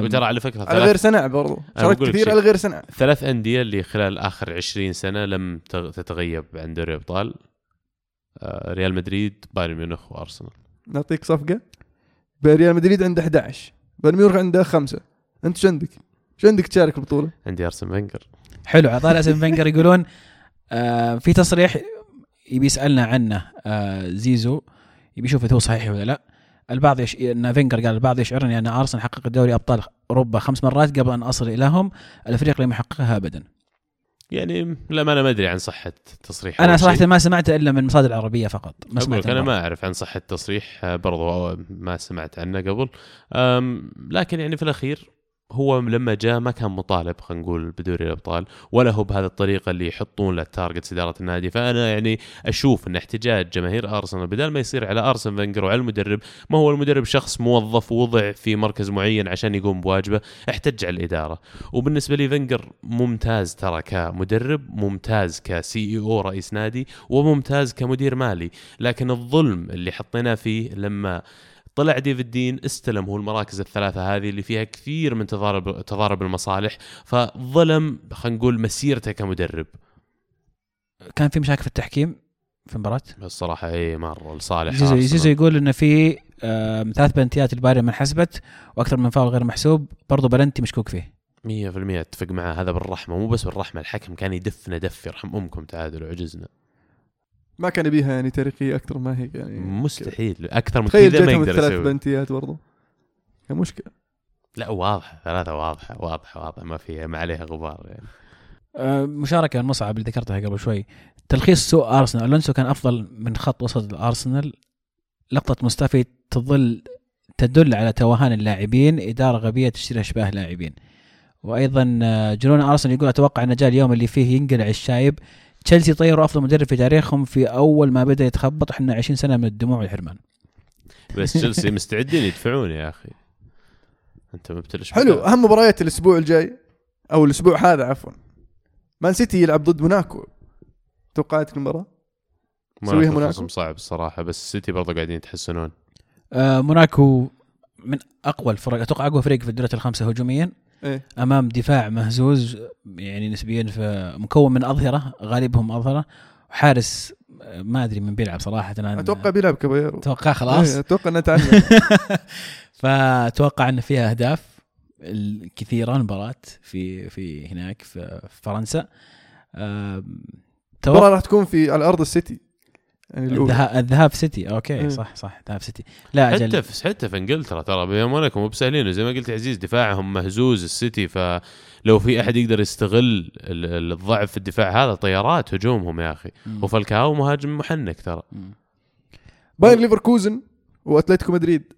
وترى على فكرة على غير سنع برضو. شاركت كثير. على غير سنع ثلاث أندية اللي خلال آخر 20 سنة لم تغ- تتغيب عن دوري الأبطال. ريال مدريد بايرن ميونخ وأرسنال. نعطيك صفقة. ريال مدريد عنده 11 بايرن ميونخ عنده خمسة. أنت شو عندك؟ شو عندك تشارك البطوله؟ عندي أرسن فينجر. حلو على طاري اسم فينجر يقولون آه في تصريح يبي يسألنا عنه آه زيزو. يبي يشوف إذا هو صحيح ولا لا. البعض يش... إن فينجر قال البعض يشعرني أن أرسنال حقق دوري أبطال أوروبا خمس مرات قبل أن أصل إليهم. الفريق لم يحققها ابدا. يعني لا ما أنا ما أدري عن صحة تصريح أنا. صراحة ما سمعته إلا من مصادر عربية فقط ما سمعت أنا. ما أعرف عن صحة التصريح آه، برضو ما سمعت عنه قبل لكن يعني في الأخير هو لما جاء ما كان مطالب خلينا نقول بدوري الأبطال ولا هو بهذه الطريقة اللي يحطون له target إدارة النادي. فأنا يعني أشوف إن احتجاج جماهير أرسنال بدل ما يصير على أرسن فينجر وعلى المدرب ما هو المدرب شخص موظف ووضع في مركز معين عشان يقوم بواجبه احتج على الإدارة. وبالنسبة لي فينجر ممتاز ترى كمدرب ممتاز كـ CEO رئيس نادي وممتاز كمدير مالي. لكن الظلم اللي حطيناه فيه لما طلع ديفيد دين استلم هو المراكز الثلاثة هذه اللي فيها كثير من تضارب تضارب المصالح فظلم خلينا نقول مسيرته كمدرب. كان في مشاكل في التحكيم في المباراة؟ الصراحة اي مرة لصالح زيزو. زيزو يقول إنه في آم، ثلاث بلنتيات البايرن ما انحسبت وأكثر من فاول غير محسوب برضو بلنتي مشكوك فيه. 100% أتفق معاه هذا بالرحمة مو بس بالرحمة الحكم كان يدفنا دف يرحم أمكم تعادل وعجزنا ما كان يبيها يعني تاريخية أكثر ما هي يعني. مستحيل. أكثر من كذا ما يقدر يسوي. بنتيات برضو. كان مشكلة. لا واضحة ثلاثة واضحة واضحة واضحة. ما فيها ما عليها غبار يعني. آه، مشاركة من مصعب اللي ذكرتها قبل شوي. تلخيص سوء أرسنال. ألونسو كان أفضل من خط وسط الأرسنال. لقطة مصطفي تظل تدل على توهان اللاعبين. إدارة غبية تشتري أشباه لاعبين. وأيضا آه، جنون أرسنال يقول أتوقع أن جاء اليوم اللي فيه ينقلع الشايب. تشيلسي طيروا أفضل مدرب في تاريخهم في أول ما بدأ يتخبط. إحنا 20 سنة من الدموع والحرمان بس تشيلسي [LAUGHS] مستعدين يدفعون يا أخي. أنت ما بتلش حلو أهم مباريات الأسبوع الجاي أو الأسبوع هذا عفوا. مان سيتي يلعب ضد موناكو. توقعاتك المباراه؟ سويها موناكو؟ صعب الصراحه بس السيتي برضه قاعدين يتحسنون. آه موناكو من أقوى الفرق أتوقع أقوى فريق في الدوريات الخمسة هجوميا. إيه. أمام دفاع مهزوز يعني نسبيا مكون من أظهرة غالبهم أظهرة وحارس آه، ما أدري من بيلعب صراحة أنا أتوقع بيلعب كاباييرو أتوقع خلاص؟ إيه، أتوقع إنه تعلم. [LAUGHS] فأتوقع إن فيها أهداف كثيره المباراة في في هناك في فرنسا. المباراة راح تكون في على أرض السيتي. يعني الذهاب الذهاب سيتي. أوكي إيه. صح صح. ذهاب سيتي. لا حتى أجل في حتى في إنجلترا ترى موناكو مو بسهلين. زي ما قلت يا عزيز دفاعهم مهزوز السيتي فلو في أحد يقدر يستغل ال- ال- الضعف في الدفاع هذا طيارات هجومهم يا أخي. وفالكاو مهاجم محنك ترى. مم. باير ليفركوزن وأتلتيكو مدريد.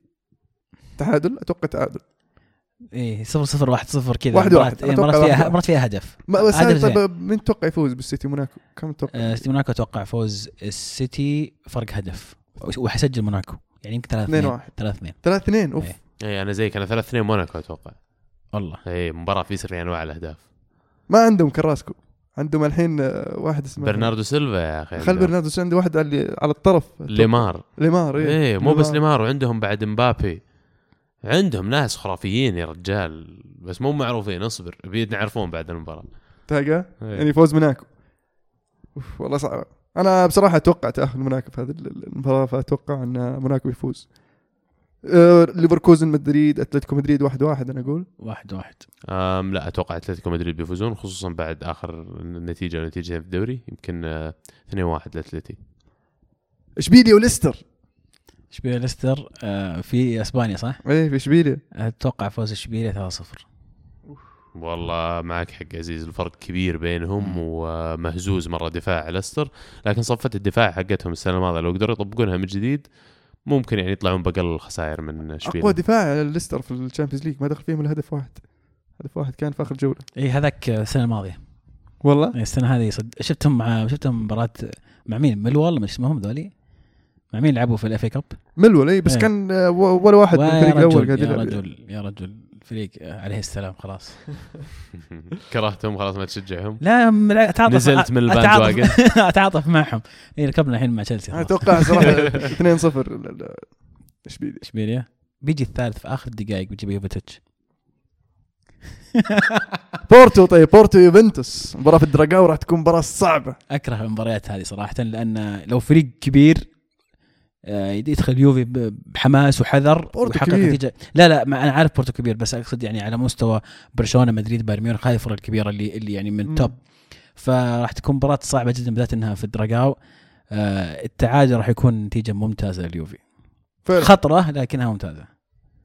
تعادل؟ أتوقع تعادل. إيه صفر صفر واحد صفر كذا. واحد واحد. مرات- إيه، مرات فيها. مرات فيها هدف. ما بس. طيب من تتوقع يفوز بالسيتي؟ موناكو. كم تتوقع؟ آه، موناكو أتوقع فوز السيتي فرق هدف. وحيسجل موناكو. يعني يمكن 3 2 2 1 3 2 3 2 أوف. إيه. اي أنا زيك أنا 3 2 موناكو أتوقع. والله. اي مباراة في سري انواع الاهداف ما عندهم كراسكو. عندهم الحين آه، واحد اسمه برناردو سيلفا يا أخي. خل برناردو سي عنده واحد على على الطرف. ليمار. ليمار إيه. إيه مو بس. ليمار وعندهم بعد مبابي. عندهم ناس خرافيين يا رجال بس مو معروفين اصبر بيدنا يعرفون بعد المباراة. تلقى إيه. يعني فوز موناكو. أوف والله صعب. أنا بصراحة أتوقع تاهل موناكو في هذه المباراة فأتوقع إن موناكو يفوز. آه، ليفركوزن مدريد أتلتيكو مدريد واحد واحد أنا أقول. واحد واحد. أم لا أتوقع أتلتيكو مدريد بيفوزون خصوصا بعد آخر نتيجة ونتيجتين في الدوري يمكن آه، 2 1 لأتلتي. اشبيليا وليستر؟ اشبيليا ليستر آه، في إسبانيا صح؟ إيه في إشبيليا. أتوقع فوز إشبيليا 3 0 والله معك حق عزيز الفرق كبير بينهم ومهزوز مرة دفاع ليستر لكن صفة الدفاع حقتهم السنة الماضية لو قدروا يطبقونها من جديد ممكن يعني يطلعون بأقل الخسائر من أقوى اشبيليه دفاع ليستر في ال Champions League ما دخل فيهم إلا هدف واحد. هدف واحد كان في آخر جولة. إي هذاك السنة الماضية. والله؟ السنة هذه صد... شفتهم مع شفتهم مباراة مع مين؟ ميلوال مش اسمهم ذولي؟ مع مين لعبوا في ال FA Cup؟ ميلوال اي بس إيه. كان آه، ولا واحد من الفريق الأول رجل قاعد يا يلعب. رجل يا رجل فريق آه، عليه السلام خلاص. [LAUGHS] كرهتهم خلاص ما تشجعهم. لا أتعاطف نزلت من الباند أتعاطف- واجن. [LAUGHS] أتعاطف معهم. اي ركبنا الحين مع تشيلسي. أتوقع صراحة 2 0 اشبيليا اشبيليا بيجي الثالث في آخر الدقائق بيجيب يوفيتش [LAUGHS] بورتو طيب بورتو يوفنتوس. مباراة في الدراجاو راح تكون مباراة صعبة. أكره المباريات هذه صراحة لأن لو فريق كبير يدخل يوفي بحماس وحذر بورتو كبير. نتيجة. لا لا ما أنا عارف بورتو كبير بس أقصد يعني على مستوى برشلونة مدريد بايرن ميونخ هذه الفرق الكبيرة اللي اللي يعني من. توب فراح تكون مباراة صعبة جدا بالذات إنها في الدراجاو. آه، التعادل راح يكون نتيجة ممتازة لليوفي. فعلا. خطرة لكنها ممتازة.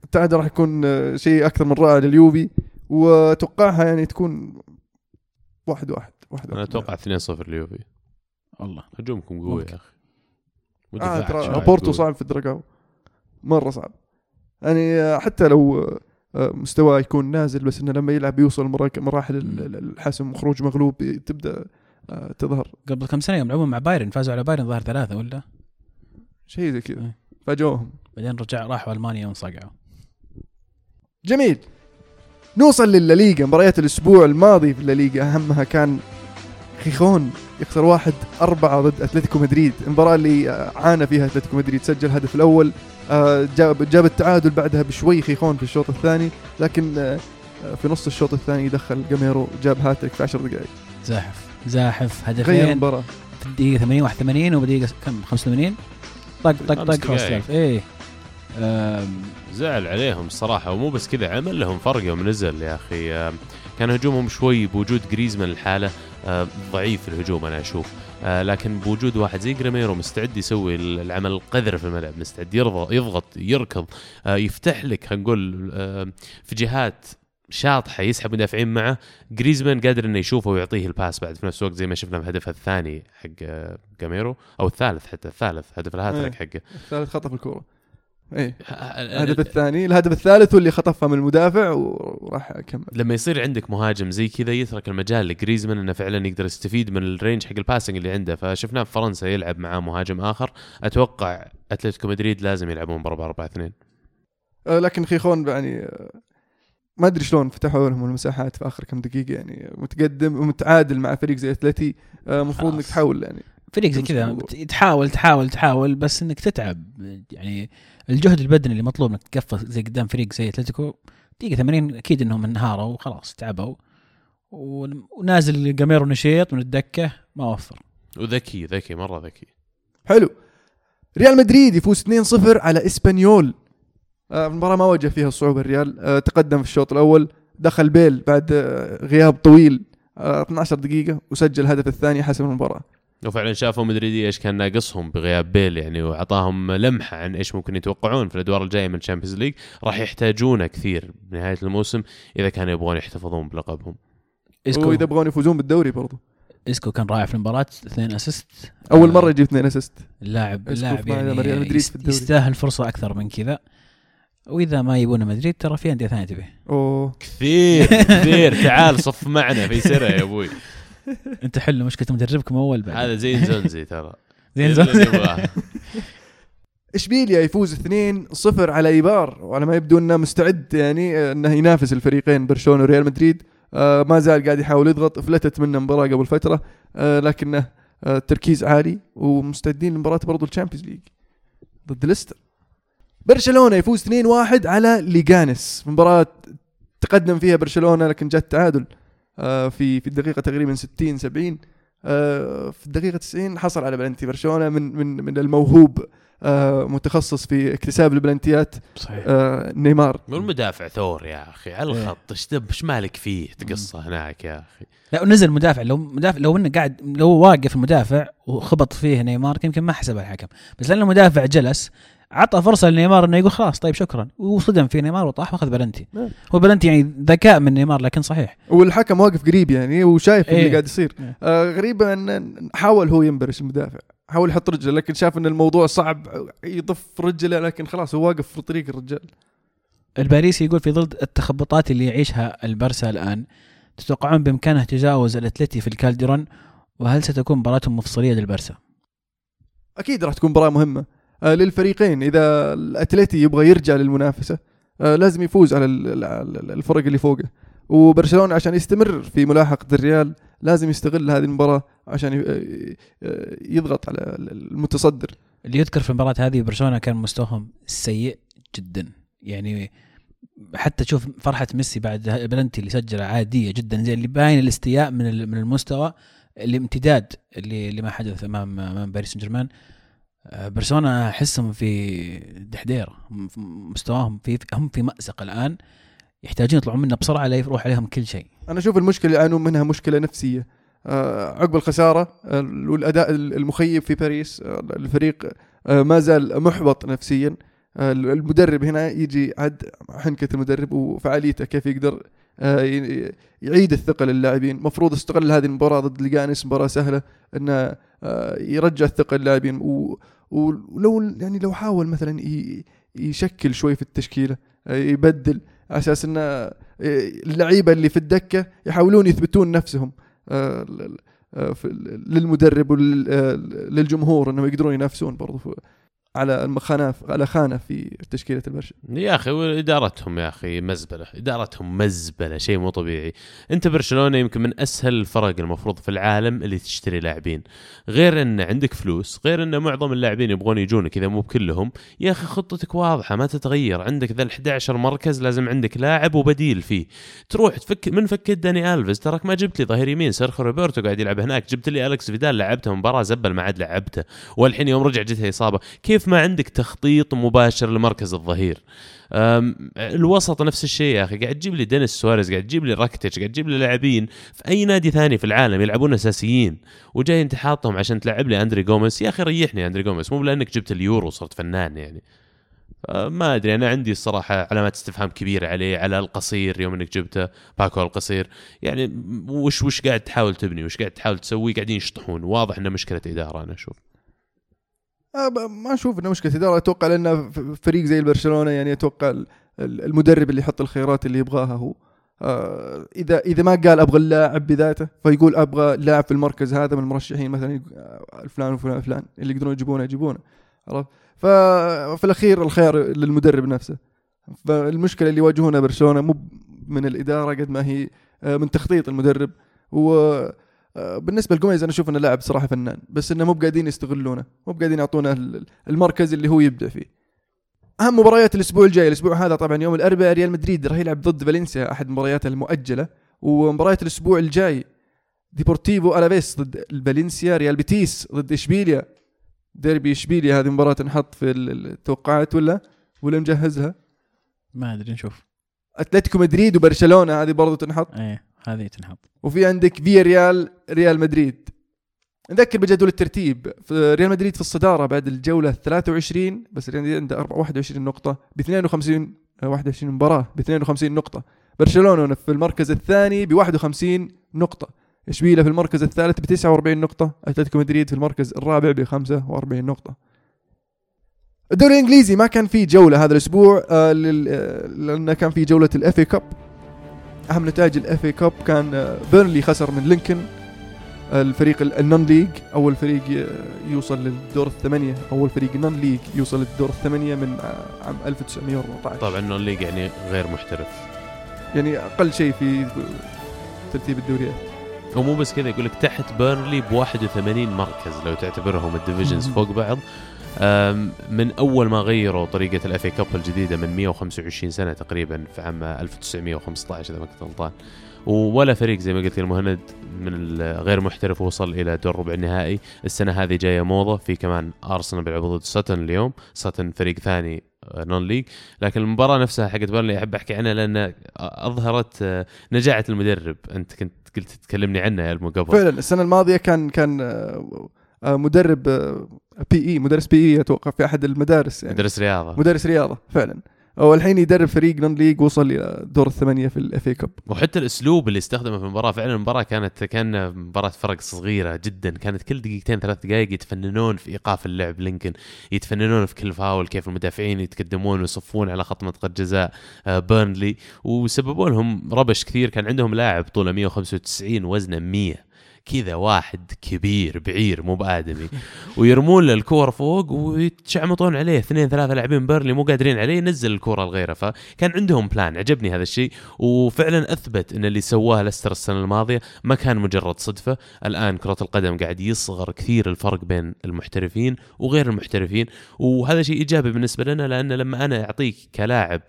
التعادل راح يكون آه، شيء أكثر من رائع لليوفي وأتوقعها يعني تكون واحد واحد واحد أنا. أتوقع 2 0 اليوفي والله. هجومكم قوي. يا أخي. آه ترى بورتو. صعب في الدراجاو مرة صعب. يعني آه، حتى لو آه، مستواه يكون نازل بس إنه لما يلعب يوصل مراحل ال- مم. ال- الحسم وخروج مغلوب تبدأ آه، تظهر. قبل كم سنة يوم لعبوا مع بايرن فازوا على بايرن ظهر ثلاثة ولا؟ شيء زي كذا. إيه. فاجوهم بعدين رجع راحوا ألمانيا وانصقعوا. جميل. نوصل للليغا مباريات الأسبوع الماضي في الليغا أهمها كان خيخون. يخسر واحد أربعة ضد أتلتيكو مدريد. المباراة اللي آه، عانى فيها أتلتيكو مدريد. سجل الهدف الأول آه، جاب جاب التعادل بعدها بشوي خيخون في الشوط الثاني لكن آه، في نص الشوط الثاني دخل جاميرو جاب هاتريك في 10 دقائق. زاحف زاحف غير هدفين المباراة. في الدقيقة 80 81 وبدقيقة كم؟ 85 طق طق طق خلاص. إيه. زعل عليهم الصراحة ومو بس كذا عمل لهم فرق يوم نزل يا أخي. كان هجومهم شوي بوجود جريزمان الحالة ضعيف في الهجوم أنا أشوف. آه، لكن بوجود واحد زي جاميرو مستعد يسوي العمل القذر في الملعب مستعد يرضى يضغط يركض آه، يفتح لك خلينا نقول آه، في جهات شاطحة يسحب مدافعين معه. جريزمان قادر إنه يشوفه ويعطيه ال pass بعد في نفس الوقت زي ما شفنا في هدفه الثاني حق آه، جاميرو أو الثالث حتى الثالث هدف الهاتريك إيه. حقه. الثالث خطف الكورة. إيه. الهدف الثاني الهدف الثالث هو اللي خطفها من المدافع وراح كمل لما يصير عندك مهاجم زي كذا يترك المجال لجريزمان إنه فعلا يقدر يستفيد من ال range حق ال passing اللي عنده. فشفناه في فرنسا يلعب معاه مهاجم آخر. أتوقع أتلتيكو مدريد لازم يلعبون ب 4 4 2 آه، لكن خيخون يعني آه، ما أدري شلون فتحوا لهم المساحات في آخر كم دقيقة يعني متقدم ومتعادل مع فريق زي أتلتي آه، المفروض إنك. تحاول يعني. فريق زي كذا تحاول تحاول تحاول بس إنك تتعب. يعني الجهد البدني اللي مطلوب إنك تقفز زي قدام فريق زي أتلتيكو دقيقة 80 أكيد إنهم انهاروا وخلاص تعبوا. ون- ونازل جاميرو نشيط من الدكة ما وفر. وذكي ذكي مرة ذكي. حلو. ريال مدريد يفوز 2-0 على إسبانيول. آه، المباراة ما واجه فيها صعوبة الريال آه، تقدم في الشوط الأول دخل بيل بعد آه، غياب طويل آه، 12 دقيقة وسجل الهدف الثاني حسم المباراة. وفعلا شافوا مدريدية إيش كان ناقصهم بغياب بيل يعني واعطاهم لمحة عن إيش ممكن يتوقعون في الأدوار الجاية من ال Champions League. راح يحتاجونه كثير بنهايه الموسم إذا كانوا يبغون يحتفظون بلقبهم. اسكو وإذا يبغون يفوزون بالدوري برضو. إسكو كان رائع في المباراة اثنين assist. أول آه. مرة يجيب اثنين assist. اللاعب اللاعب يعني مدريد. يستاهل فرصة أكثر من كذا. وإذا ما يبون مدريد ترى في أندية ثانية تبيه أوه. كثير كثير. تعال صف معنا في سرة يا أبوي. [LAUGHS] [LAUGHS] انت حل مشكلة مدربكم أول بعد. هذا زي نزونزي ترى. [LAUGHS] زين نبغاه. [LAUGHS] اشبيليا يفوز 2-0 على إيبار؟ وعلى ما يبدو إنه مستعد يعني إنه ينافس الفريقين برشلونة وريال مدريد. آه، ما زال قاعد يحاول يضغط فلتت منه مباراة قبل فترة. آه، لكنه آه، تركيز عالي ومستعدين لمباراة برضو ال Champions League ضد ليستر. برشلونة يفوز 2-1 على ليجانيس مباراة تقدم فيها برشلونة لكن جت تعادل. آه، في في الدقيقة تقريبا 60 70 آه، في الدقيقة 90 حصل على بلنتي. برشلونة من من من الموهوب آه، متخصص في اكتساب البلنتيات صحيح. آه، نيمار. والمدافع ثور يا أخي على الخط. إيش إيش مالك فيه تقصه هناك يا أخي؟ لا ونزل مدافع. لو مدافع لو إنه قاعد لو واقف المدافع وخبط فيه نيمار يمكن ما حسبها الحكم. بس لأن المدافع جلس عطى فرصة لنيمار إنه يقول خلاص طيب شكرا وصدم في نيمار وطاح وأخذ بلنتي نعم. هو بلنتي يعني ذكاء من نيمار لكن صحيح والحكم واقف قريب يعني وشايف إيه. اللي قاعد يصير إيه. آه، غريبة إن حاول هو ينبرش المدافع حاول يحط رجله لكن شاف إن الموضوع صعب يضف رجله لكن خلاص هو واقف في طريق الرجال الباريسي يقول في ظل التخبطات اللي يعيشها البرسا الآن تتوقعون بإمكانه تجاوز الأتلتي في الكالديرون وهل ستكون مباراتهم مفصلية للبرسا؟ أكيد راح تكون مباراة مهمة آه، للفريقين. إذا الأتليتي يبغى يرجع للمنافسة آه، لازم يفوز على ال- ال- الفرق اللي فوقه. وبرشلونة عشان يستمر في ملاحقة الريال لازم يستغل هذه المباراة عشان آه، يضغط على المتصدر. اللي يذكر في المباراة هذه برشلونة كان مستواهم سيء جدا. يعني حتى تشوف فرحة ميسي بعد البلنتي اللي سجله عادية جدا زي اللي باين الاستياء من من المستوى الامتداد اللي اللي ما حدث امام أمام باريس سان جيرمان. آه، برشلونة أحسهم في في مستواهم في هم في مأزق الآن يحتاجون يطلعون منه بسرعة لا يروح عليهم كل شيء. أنا أشوف المشكلة اللي يعانون منها مشكلة نفسية. آه، عقب الخسارة والأداء المخيب في باريس آه، الفريق ما زال محبط نفسيا. المدرب هنا يجي عد حنكة المدرب وفعاليته كيف يقدر يعيد الثقة للاعبين. المفروض استغل هذه المباراة ضد ليجانس مباراة سهلة انه آه، يرجع الثقة للاعبين. ولو يعني لو حاول مثلا يشكل شوي في التشكيلة آه، يبدل على أساس انه آه، اللعيبة اللي في الدكة يحاولون يثبتون نفسهم آه، آه، للمدرب وللجمهور إنهم يقدرون ينافسون برضو. على المخانة على خانة في تشكيلة البرشا يا أخي وإدارتهم يا أخي مزبلة إدارتهم مزبلة شيء مو طبيعي. أنت برشلونة يمكن من أسهل الفرق المفروض في العالم اللي تشتري لاعبين. غير إن عندك فلوس غير إن معظم اللاعبين يبغون يجونك إذا مو بكلهم. يا أخي خطتك واضحة ما تتغير. عندك ذا ال 11 مركز لازم عندك لاعب وبديل فيه. تروح تفك من فكيت داني الفيز تراك ما جبت لي ظهير يمين سيرخيو روبرتو قاعد يلعب هناك. جبت لي الكس فيدال لعبته مباراة زبل ما عاد لعبته. والحين يوم رجع جتها إصابة. كيف ما عندك تخطيط مباشر لمركز الظهير؟ الوسط نفس الشيء يا أخي. قاعد تجيب لي دينيس سواريز قاعد تجيب لي راكتيتش قاعد تجيب لي لاعبين في أي نادي ثاني في العالم يلعبون أساسيين وجاي أنت حاطهم عشان تلعب لي أندري جوميز يا أخي ريحني أندري جوميز مو لانك جبت اليورو وصرت فنان يعني. ما أدري أنا عندي الصراحة علامات استفهام كبيرة عليه على ألكاسير يوم إنك جبته باكو ألكاسير. يعني وش وش قاعد تحاول تبني وش قاعد تحاول تسوي؟ قاعدين يشطحون واضح إنه مشكلة إدارة أنا أشوف. ما أشوف إنه مشكلة. اداره أتوقع لأنه ف- فريق زي البرشلونة يعني أتوقع ال- ال- المدرب اللي يحط الخيارات اللي يبغاها هو. آه، اذا إذا ما قال أبغى اللاعب بذاته فيقول أبغى لاعب في المركز هذا من المرشحين مثلا آه، فلان وفلان فلان اللي يقدرون يجيبونه يجيبونه. عرفت؟ ففي الأخير الخيار للمدرب نفسه. فالمشكلة اللي يواجهونها برشلونة مو من الإدارة قد ما هي آه، من تخطيط المدرب. و آه، بالنسبة لجوميز أنا أشوف إنه لاعب صراحة فنان بس إنه مو بقاعدين يستغلونه مو بقاعدين يعطونه ال- المركز اللي هو يبدع فيه. أهم مباريات الأسبوع الجاي الأسبوع هذا طبعا يوم الأربعاء ريال مدريد راح يلعب ضد فالنسيا أحد مبارياته المؤجلة. ومباريات الأسبوع الجاي ديبورتيفو ألافيس ضد فالنسيا ريال بيتيس ضد إشبيليا. ديربي إشبيليا هذه مباراة تنحط في ال- التوقعات ولا؟ ولا مجهز لها ما أدري نشوف. أتلتيكو مدريد وبرشلونة هذه برضو تنحط. إيه. هذه تنحط وفي عندك فيا ريال ريال مدريد. نذكر بجدول الترتيب. في ريال مدريد في الصدارة بعد الجولة 23 بس ريال مدريد عنده 4 21 نقطة ب 52 آه، 21 مباراة ب 52 نقطة. برشلونة في المركز الثاني ب 51 نقطة. اشبيليا في المركز الثالث؟ ب 49 نقطة. أتلتيكو مدريد في المركز الرابع ب 45 نقطة. الدوري الإنجليزي ما كان فيه جولة هذا الأسبوع آه، آه، لأن كان في جولة ال FA Cup أهم نتائج ال FA Cup كان آه، بيرنلي خسر من لينكن الفريق ال- ال non-league أول فريق ي- يوصل للدور الثمانية أول فريق non-league يوصل للدور الثمانية من آه، عام 1914 طبعا non-league يعني غير محترف. يعني أقل شيء في ترتيب الدوريات. ومو بس كذا يقول لك تحت بيرنلي ب 81 مركز لو تعتبرهم ال divisions. فوق بعض. من أول ما غيروا طريقة ال FA Cup الجديدة من 125 سنة تقريبا في عام 1915 إذا ما كنت غلطان. ولا فريق زي ما قلت المهند من الغير محترف وصل إلى دور ربع النهائي. السنة هذه جاية موضة في كمان أرسنال بيلعب ضد ساتن اليوم. ساتن فريق ثاني آه، non-league لكن المباراة نفسها حقت بيرنلي أحب أحكي عنها لأن أظهرت آه، نجاعه المدرب. أنت كنت قلت تكلمني عنه يا قبل. فعلا السنة الماضية كان كان آه، آه، مدرب PE مدرس PE أتوقع في أحد المدارس يعني. مدرس رياضة. مدرس رياضة فعلا. والحين يدرب فريق non-league وصل إلى دور الثمانية في ال FA Cup وحتى الأسلوب اللي استخدمه في المباراة فعلا المباراة كانت كان مباراة فرق صغيرة جدا. كانت كل دقيقتين ثلاث دقائق يتفننون في إيقاف اللعب لينكن. يتفننون في كل فاول كيف المدافعين يتقدمون ويصفون على خط منطقة جزاء آه، بيرنلي وسببوا لهم ربش كثير. كان عندهم لاعب طوله 195 وزنه 100 كذا واحد كبير بعير مو بآدمي ويرمون له الكور فوق ويتشعمطون عليه. اثنين ثلاثة لاعبين بيرنلي مو قادرين عليه ينزل الكره لغيره فكان عندهم plan عجبني هذا الشيء. وفعلا أثبت إن اللي سواه لستر السنة الماضية ما كان مجرد صدفة. الآن كرة القدم قاعد يصغر كثير الفرق بين المحترفين وغير المحترفين. وهذا شيء إيجابي بالنسبة لنا لأن لما أنا أعطيك كلاعب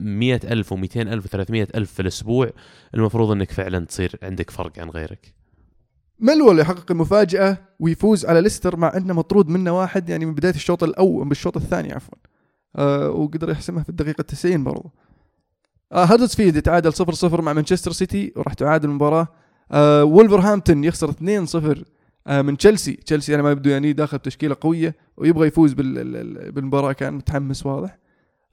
مئة ألف و200 ألف و300 ألف في الأسبوع المفروض أنك فعلا تصير عندك فرق عن غيرك. ملول يحقق المفاجأة ويفوز على ليستر مع إنه مطرود منه واحد؟ يعني من بداية الشوط الأول بالشوط الثاني عفوا. آه وقدر يحسمها في الدقيقة 90 برضو. آه هدرسفيلد يتعادل 0-0 مع مانشستر سيتي وراح تعادل المباراة. آه وولفرهامبتون يخسر 2-0 آه من تشيلسي تشيلسي أنا ما يبدو يعني داخل بتشكيلة قوية ويبغى يفوز بال- ال- ال- بالمباراة كان متحمس واضح.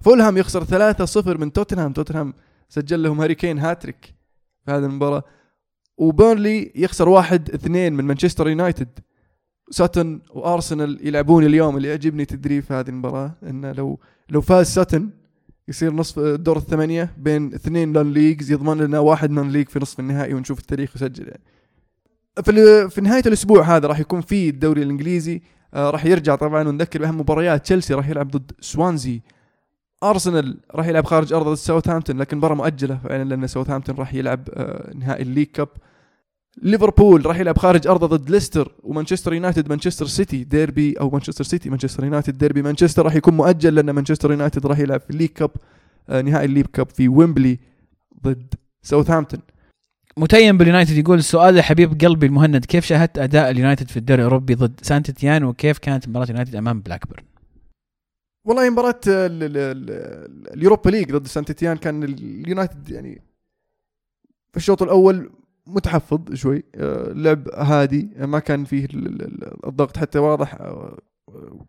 فولهام يخسر 3-0 من توتنهام توتنهام سجل لهم هاري كين هاتريك في هذه المباراة. وبيرنلي يخسر واحد اثنين من مانشستر يونايتد. ساتن وأرسنال يلعبون اليوم اللي يعجبني تدريب في هذه المباراة إنه لو لو فاز ساتن يصير نصف دور الثمانية بين اثنين non-leagues يضمن لنا واحد non-league في نصف النهائي ونشوف التاريخ يسجل يعني. في في نهاية الأسبوع هذا راح يكون في الدوري الإنجليزي آه راح يرجع طبعا ونذكر بأهم مباريات. تشيلسي راح يلعب ضد سوانزي. أرسنال راح يلعب خارج ارضه ضد ساوثهامبتون لكن مباراه مؤجلة فعلا لأن ساوثهامبتون راح يلعب آه نهائي ال League Cup. ليفربول راح يلعب خارج ارضه ضد ليستر ومانشستر يونايتد مانشستر سيتي ديربي أو مانشستر سيتي مانشستر يونايتد ديربي مانشستر راح يكون مؤجل لأن مانشستر يونايتد راح يلعب في ال League Cup آه نهائي ال League Cup في ويمبلي ضد ساوثهامبتون متيم باليونايتد يقول السؤال يا حبيب قلبي المهند كيف شاهدت أداء اليونايتد في الدوري الأوروبي ضد سانت إتيان وكيف كانت مباراة اليونايتد أمام بلاكبيرن؟ والله مباراة ال- ال- ال- ال Europa League ضد سانت إتيان كان اليونايتد يعني في الشوط الأول متحفظ شوي. آه، لعب هادي ما كان فيه ال- ال- ال- الضغط. حتى واضح آه،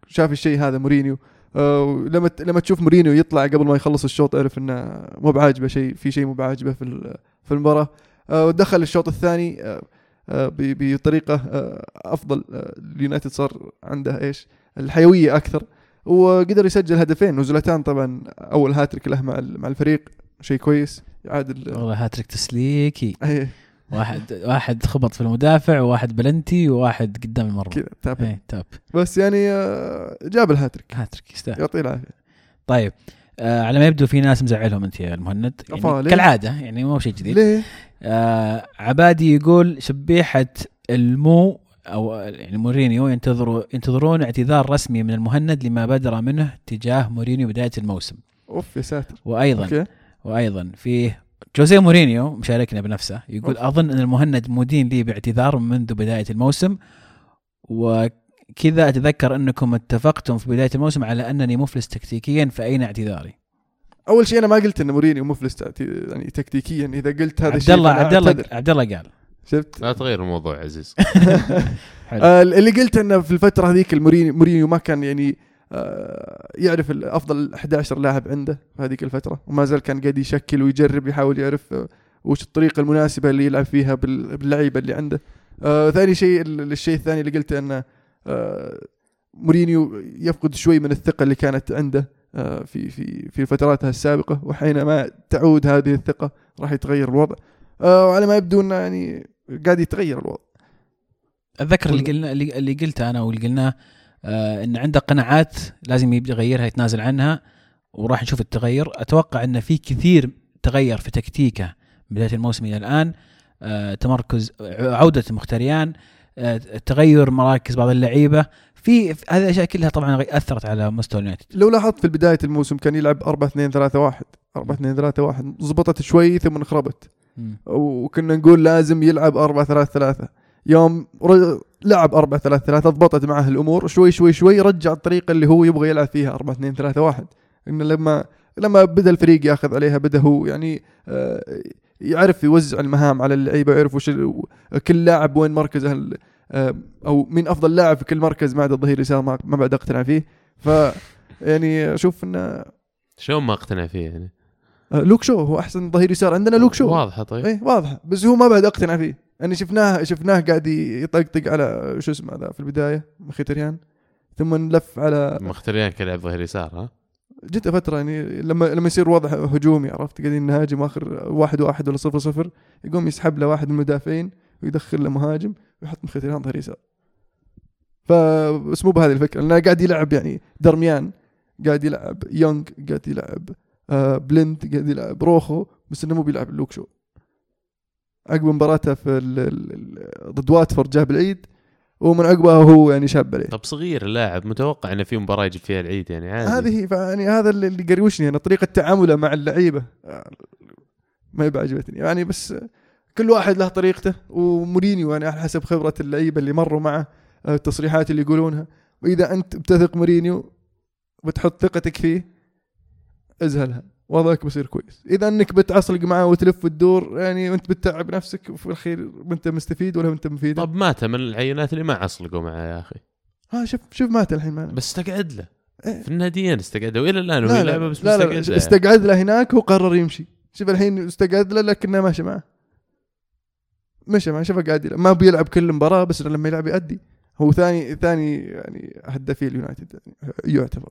شاف الشيء هذا مورينيو. آه، ولما ت- لما تشوف مورينيو يطلع قبل ما يخلص الشوط اعرف إنه مو بعاجبه شيء في شيء مو بعاجبه في في المباراة. ودخل الشوط الثاني بطريقة أفضل. اليونايتد صار عنده إيش؟ الحيوية أكثر. وقدر يسجل هدفين وزلتان طبعا أول هاتريك له مع مع الفريق. شيء كويس. يعادل. والله هاتريك تسليكي. اي واحد واحد خبط في المدافع وواحد بلنتي وواحد قدام المرمى. كذا tap إيه tap. بس يعني آه، جاب ال hat-trick. hat-trick يستاهل. يعطيه العافية. طيب آه على ما يبدو في ناس مزعلهم أنت يا المهند. يعني؟ كالعادة يعني مو شيء جديد. ليه؟ آه عبادي يقول شبيحة المو أو يعني مورينيو ينتظروا ينتظرون اعتذار رسمي من المهند لما بدر منه تجاه مورينيو بداية الموسم. أوف يا ساتر. وأيضا أوكي. وأيضا فيه جوزيه مورينيو مشاركنا بنفسه يقول أوف. أظن أن المهند مدين لي باعتذار منذ بداية الموسم وكذا أتذكر أنكم اتفقتم في بداية الموسم على أنني مفلس تكتيكيا فأين اعتذاري؟ أول شيء أنا ما قلت أن مورينيو مفلس يعني تكتيكيا إذا قلت هذا عبد الشيء الله فأنا عبد الله. عبد الله قال شفت لا تغير الموضوع عزيز [LAUGHS] [LAUGHS] حلو. آه اللي قلت أنه في الفترة هذيك المورينيو مورينيو ما كان يعني يعرف ال- أفضل 11 لاعب عنده في هذيك الفترة وما زال كان قاعد يشكل ويجرب يحاول يعرف آه وش الطريقة المناسبة اللي يلعب فيها بال- باللعيبة اللي عنده. آه ثاني شيء ال- الشيء الثاني اللي قلته إنه آه مورينيو يفقد شوي من الثقة اللي كانت عنده آه في في في فتراتها السابقة وحينما تعود هذه الثقة راح يتغير الوضع. آه وعلى ما يبدو إنه يعني قاعد يتغير الوضع. أتذكر اللي قلنا اللي قلته أنا واللي قلناه آه إن عنده قناعات لازم يبدأ يغيرها يتنازل عنها وراح نشوف التغير. أتوقع إن في كثير تغير في تكتيكه بداية الموسم إلى الآن. آه تمركز عودة مختريان آه تغير مراكز بعض اللعيبة. في هذه الأشياء كلها طبعا أثرت على مستوى اليونايتد. لو لاحظت في بداية الموسم كان يلعب 4 2 3 1 4 2 3 1 زبطت شوي ثم انخربت. وكنا نقول لازم يلعب 4 3 3 يوم لعب 4 3 3 ضبطت معه الأمور. شوي شوي شوي رجع الطريقة اللي هو يبغى يلعب فيها 4 2 3 1 انه لما لما بدا الفريق ياخذ عليها بدا هو يعني آه، يعرف يوزع المهام على اللعيبة يعرف وش كل لاعب وين مركزه آه، أو مين أفضل لاعب في كل مركز ما عدا الظهير يسار ما ما بعد أقتنع فيه. ف يعني أشوف انه شلون ما أقتنع فيه يعني؟ آه، لوك شو هو أحسن ظهير يسار عندنا لوك شو. واضحة طيب. إيه واضحة. بس هو ما بعد أقتنع فيه. يعني شفناه شفناه قاعد يطقطق على شو اسمه ذا في البداية مختريان. ثم نلف على مختريان كان يلعب ظهير يسار ها؟ جت فترة يعني لما لما يصير وضع هجومي عرفت؟ قاعدين نهاجم آخر واحد واحد ولا صفر صفر يقوم يسحب له واحد من المدافعين ويدخل له مهاجم ويحط مختريان ظهير يسار. فبس مو بهذه الفكرة لأنه قاعد يلعب يعني درميان قاعد يلعب يونغ قاعد يلعب آه بلند قاعد يلعب روخو بس إنه مو بيلعب لوك شو. عقب مباراته في ضد واتفورد جاب العيد ومن عقبها هو يعني شاب عليه. طب صغير اللاعب متوقع إنه في مباراة يجيب فيها العيد يعني عادي. هذه يعني هذا اللي قروشني أنا طريقة تعامله مع اللعيبة. ما يبقى عجبتني يعني بس كل واحد له طريقته ومورينيو يعني على حسب خبرة اللعيبة اللي مروا معه آه، التصريحات اللي يقولونها. وإذا أنت بتثق مورينيو بتحط ثقتك فيه أزهلها. وضعك بيصير كويس. إذا إنك بتعصلق معه وتلف وتدور يعني وانت بتتعب نفسك وفي الأخير أنت مستفيد ولا أنت مفيد؟ طب مات من العينات اللي ما عصلقوا معه يا أخي. ها شوف شوف ماتا الحين معنا. بس استقعد له. إيه. في الناديين استقعد والى الآن وهي لعبة بس لا, لا استقعد له هناك وقرر يمشي. شوف الحين استقعد له لكنه ماشي معه. مشى معه شوفه قاعد يلعب. ما بيلعب كل مباراة بس لما يلعب يأدي. هو ثاني ثاني يعني هدافي اليونايتد يعني يعتبر.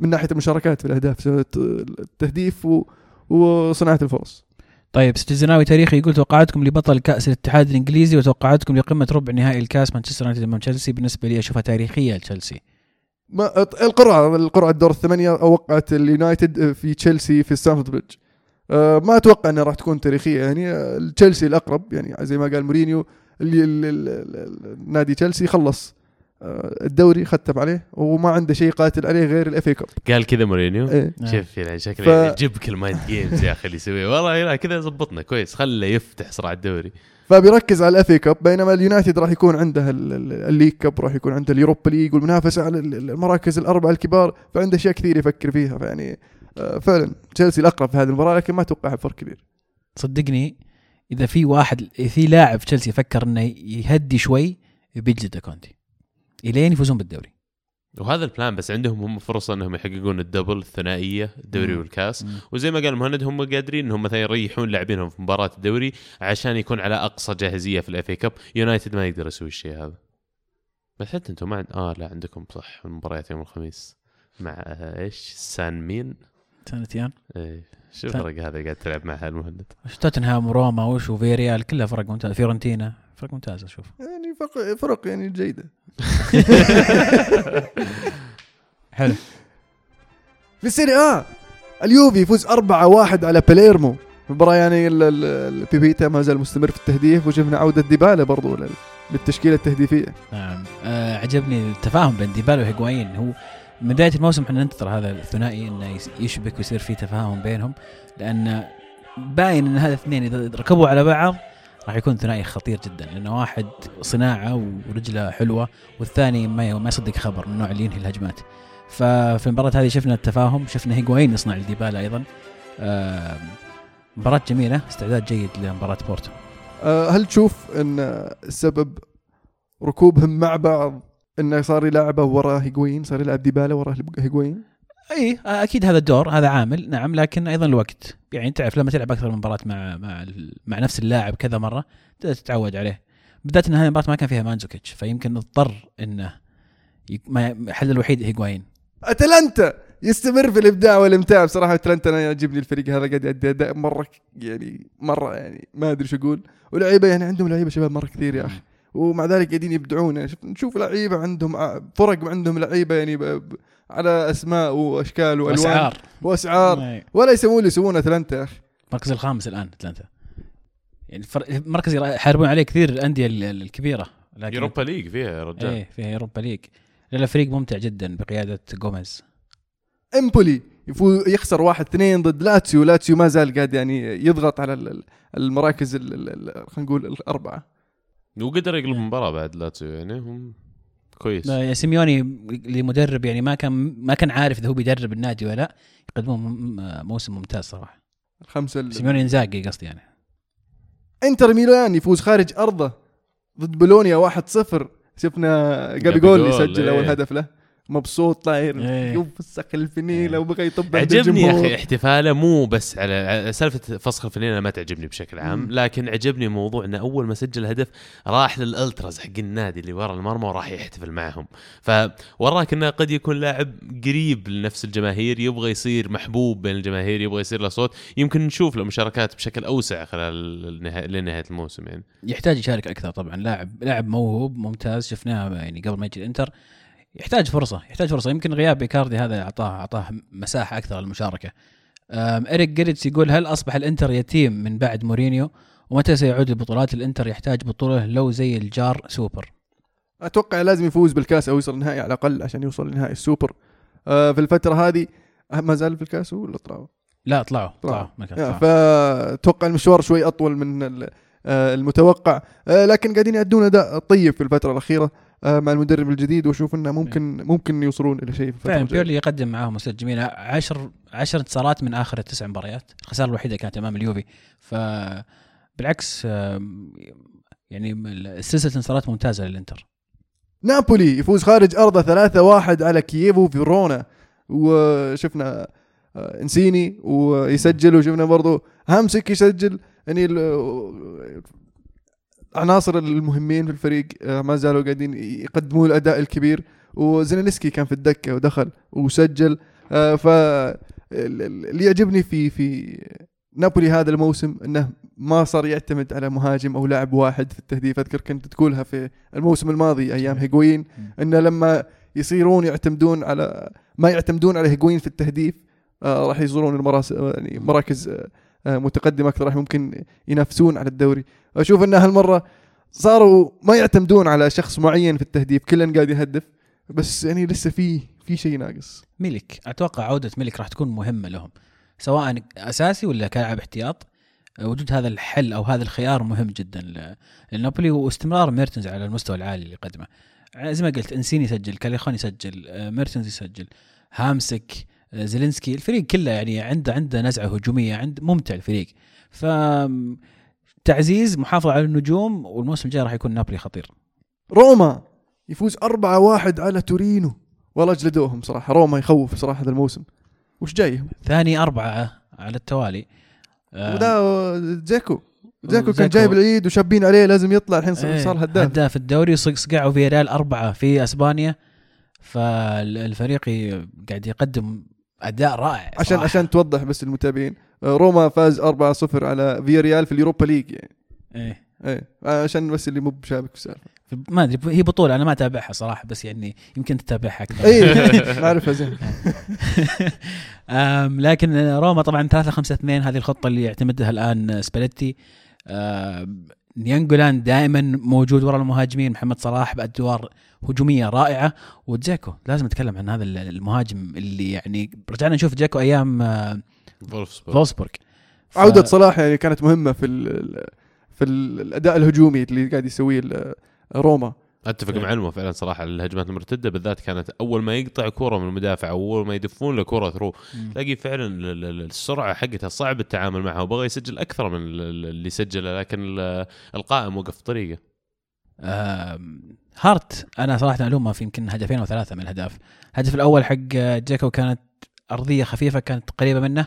من ناحية المشاركات في الأهداف التهديف و... وصناعة الفرص. طيب سيتيزناوي تاريخي يقول توقعاتكم لبطل كأس الاتحاد الإنجليزي وتوقعاتكم لقمة ربع نهائي الكاس مانشستر يونايتد امام تشيلسي بالنسبة لي أشوفها تاريخية لتشيلسي. ما القرعة القرعة الدور الثمانية وقعت اليونايتد في تشيلسي في ستامفورد بريدج. آه، ما أتوقع إنها راح تكون تاريخية يعني آه، تشيلسي الأقرب يعني زي ما قال مورينيو اللي نادي تشيلسي خلص. آه، الدوري ختم عليه وما عنده شيء يقاتل عليه غير ال FA Cup قال كذا مورينيو. إيه. نعم. شوف يعني شكله ف- يجيبك ال mind games يا أخي اللي يسويه. والله لا كذا زبطنا. كويس. خله يفتح صراع الدوري. فبيركز على ال FA Cup بينما اليونايتد راح يكون عنده ال- ال- ال League Cup راح يكون عنده ال Europa League والمنافسة على ال- ال- المراكز الأربعة الكبار فعنده أشياء كثير يفكر فيها. فيعني آه، فعلا تشيلسي الأقرب في هذه المباراة لكن ما أتوقع بفرق كبير. صدقني إذا في واحد في لاعب تشيلسي فكر إنه يهدي شوي بيجلده كونتي إلين يفوزون بالدوري. وهذا ال plan بس عندهم هم فرصة إنهم يحققون ال double الثنائية الدوري مم. والكاس. مم. وزي ما قال مهند هم قادرين إنهم مثلا يريحون لاعبينهم في مباراة الدوري عشان يكون على أقصى جاهزية في ال FA Cup. يونايتد ما يقدر يسوي الشيء هذا. بس حتى أنتم ما عند... آه لا عندكم صح المباريات يوم الخميس مع آه، إيش؟ سان مين؟ سنتين إيه. شو الفرق هذا قاعد تلعب معها المهند توتنهام وروما وش وفيريال كلها فرق ممتازه فيورنتينا. فرق ممتازه شوف [LAUGHS] يعني فرق, فرق يعني جيدة. [LAUGHS] حلو. في السيري آه اليوفي يفوز 4-1 على باليرمو مباراة يعني ال- ال- البيبيتا ما زال مستمر في التهديف وشفنا عودة ديبالا برضو لل- للتشكيلة التهديفية. نعم. آه عجبني التفاهم بين ديبالا وهيغوايين هو من بداية الموسم إحنا ننتظر هذا الثنائي إنه يشبك ويصير في تفاهم بينهم لأن باين إن هذا الاثنين إذا ركبوا على بعض راح يكون ثنائي خطير جدا لأنه واحد صناعة ورجلة حلوة والثاني ما ما يصدق خبر من النوع اللي ينهي الهجمات. ففي المباراة هذه شفنا التفاهم شفنا هيغوايين يصنع لديبالا أيضا. مباراة جميلة استعداد جيد لمباراة بورتو. آه هل تشوف إن السبب ركوبهم مع بعض إنه صار يلعبه وراه هيغوين صار يلعب ديبالا وراه هيغوين؟ اي أكيد هذا الدور هذا عامل نعم لكن أيضا الوقت. يعني تعرف لما تلعب أكثر من مباراة مع مع مع نفس اللاعب كذا مرة تبدا تتعود عليه. بالذات إن هذه المباراة ما كان فيها مانزوكيتش فيمكن اضطر إنه الحل الوحيد هيغوايين أتلانتا يستمر في الإبداع والامتاع بصراحة أتلانتا أنا يعجبني الفريق هذا قاعد يؤدي أداء مرة يعني مرة يعني ما أدري شو أقول. ولعيبة يعني عندهم لعيبة شباب مرة كثير يا أخي. ومع ذلك قاعدين يبدعون. يعني شوف نشوف لعيبة عندهم ع- فرق عندهم لعيبة يعني. على أسماء وأشكال وألوان وأسعار. وأسعار. أي. ولا يسوون اللي يسوونه اتلانتا يا أخي. المركز الخامس الآن اتلانتا يعني مركز يحاربون عليه كثير الأندية ال- ال- الكبيرة لكن Europa League فيها يا رجال. إيه فيها Europa League. لا فريق ممتع جدا بقيادة جوميز. إمبولي يفوز يخسر واحد اثنين ضد لاتسيو. لاتسيو ما زال قاعد يعني يضغط على ال- ال- المراكز ال- ال- ال- خلينا نقول الأربعة. وقدر يقلب المباراة بعد لاتسيو يعني هم كويس. لا، سيميوني اللي مدرب يعني ما كان ما كان عارف إذا هو بيدرب النادي ولا لا يقدمون م- موسم ممتاز صراحة. الخمسه ال- سيميوني إنزاجي قصدي يعني. إنتر ميلان يفوز خارج أرضه ضد بولونيا 1-0 شفنا جابيجول، يسجل أول إيه. هدف له. مبسوط طاير إيه. يفسخ الفنيلة إيه. وبغى يطب عند عجبني يا. أخي احتفاله مو بس على سالفة فسخ الفنيلة ما تعجبني بشكل عام مم. لكن عجبني موضوع إنه أول ما سجل هدف راح لل ultras حق النادي اللي ورا المرمى وراح يحتفل معهم فوراك إنه قد يكون لاعب قريب لنفس الجماهير يبغى يصير محبوب بين الجماهير يبغى يصير له صوت يمكن نشوف له مشاركات بشكل أوسع خلال لنهاية الموسم يعني يحتاج يشارك أكثر طبعا لاعب لاعب موهوب ممتاز شفناه يعني قبل ما يجي الانتر يحتاج فرصة يحتاج فرصة. يمكن غياب إيكاردي هذا أعطاه أعطاه مساحة أكثر للمشاركة. إريك جريتس يقول هل أصبح الإنتر يتيم من بعد مورينيو؟ ومتى سيعود لبطولات الإنتر يحتاج بطولة لو زي الجار سوبر؟ أتوقع لازم يفوز بالكاس أو يوصل النهائي على الأقل عشان يوصل لنهائي السوبر. آه في الفترة هذه آه، ما زال في الكاس ولا طلعوا؟ لا طلعوا طلعوا. طلعوا. فأتوقع المشوار شوي أطول من آه، المتوقع. آه، لكن قاعدين يأدون أداء طيب في الفترة الأخيرة. مع المدرب الجديد وأشوف إنه ممكن ممكن يوصلون إلى شيء فعلا. بيرلي يقدم معاهم مسيرة جميلة عشر عشر انتصارات من آخر التسع مباريات. الخسارة الوحيدة كانت أمام اليوفي. ف بالعكس آم، يعني السلسلة انتصارات ممتازة للإنتر. نابولي يفوز خارج أرضه 3-1 على كييفو فيرونا وشفنا آه، إنسيني ويسجل وشفنا برضو هامسك يسجل. يعني العناصر المهمين في الفريق آه، ما زالوا قاعدين يقدمون الأداء الكبير. وزيناليسكي كان في الدكة ودخل وسجل آه، ف اللي يعجبني في في نابولي هذا الموسم إنه ما صار يعتمد على مهاجم أو لاعب واحد في التهديف. أذكر كنت تقولها في الموسم الماضي أيام هيغوين إنه لما يصيرون يعتمدون على ما يعتمدون على هيغوين في التهديف آه راح يصيرون المراس يعني مراكز آه آه متقدمه أكثر راح ممكن ينافسون على الدوري. أشوف إن هالمرة صاروا ما يعتمدون على شخص معين في التهديف كلن قاعد يهدف بس يعني لسه في في شيء ناقص. ميلك أتوقع عودة ميلك راح تكون مهمة لهم سواء أساسي ولا كلاعب احتياط. وجود هذا الحل أو هذا الخيار مهم جدا لنابولي واستمرار ميرتنز على المستوى العالي اللي قدمه. زي ما قلت إنسيني يسجل كاليخون يسجل آه، ميرتنز يسجل هامسك آه، زيلينسكي الفريق كله يعني عنده عنده نزعة هجومية عند ممتع الفريق. ف تعزيز محافظة على النجوم والموسم الجاي راح يكون نابولي خطير. روما يفوز 4-1 على تورينو. والله اجلدوهم صراحة. روما يخوف صراحة هذا الموسم. وش جايهم ثاني أربعة على التوالي. آه، وده زيكو. زيكو كان. جايب العيد وشابين عليه لازم يطلع الحين صار صار هداف هداف الدوري صق- صقعوا في ريال أربعة في أسبانيا. فالفريق قاعد يقدم أداء رائع عشان صراحة. عشان توضح بس للمتابعين آه، روما فاز 4-0 على فيا ريال في اليوروبا ليج يعني. إيه. آه، عشان بس اللي مو بشابك في السالفة. ما أدري هي بطولة أنا ما أتابعها صراحة بس يعني يمكن تتابعها أكثر. [LAUGHS] اي نعرفها زين. [LAUGHS] لكن روما طبعا 3 5 2 هذه الخطة اللي يعتمدها الآن سباليتي. ناينجولان دائما موجود ورا المهاجمين. محمد صلاح بادوار هجومية رائعة. وجاكو لازم نتكلم عن هذا المهاجم اللي يعني رجعنا نشوف جاكو أيام آه، فولفسبورغ. فولفسبورغ ف- عودة صلاح يعني كانت مهمة في ال في ال الأداء الهجومي اللي قاعد يسويه روما. أتفق إيه. مع علمه فعلا صراحة. الهجمات المرتدة بالذات كانت أول ما يقطع كورة من المدافع أو أول ما يدفون له كورة through. تلاقي فعلا ال- ال- السرعة حقتها صعب التعامل معها وبغى يسجل أكثر من ال- ال- اللي سجله لكن ال- القائم وقف طريقه. هارت أنا صراحة الومه في يمكن هدفين أو ثلاثة من الأهداف. الهدف الأول حق جاكو كانت أرضية خفيفة كانت قريبة منه.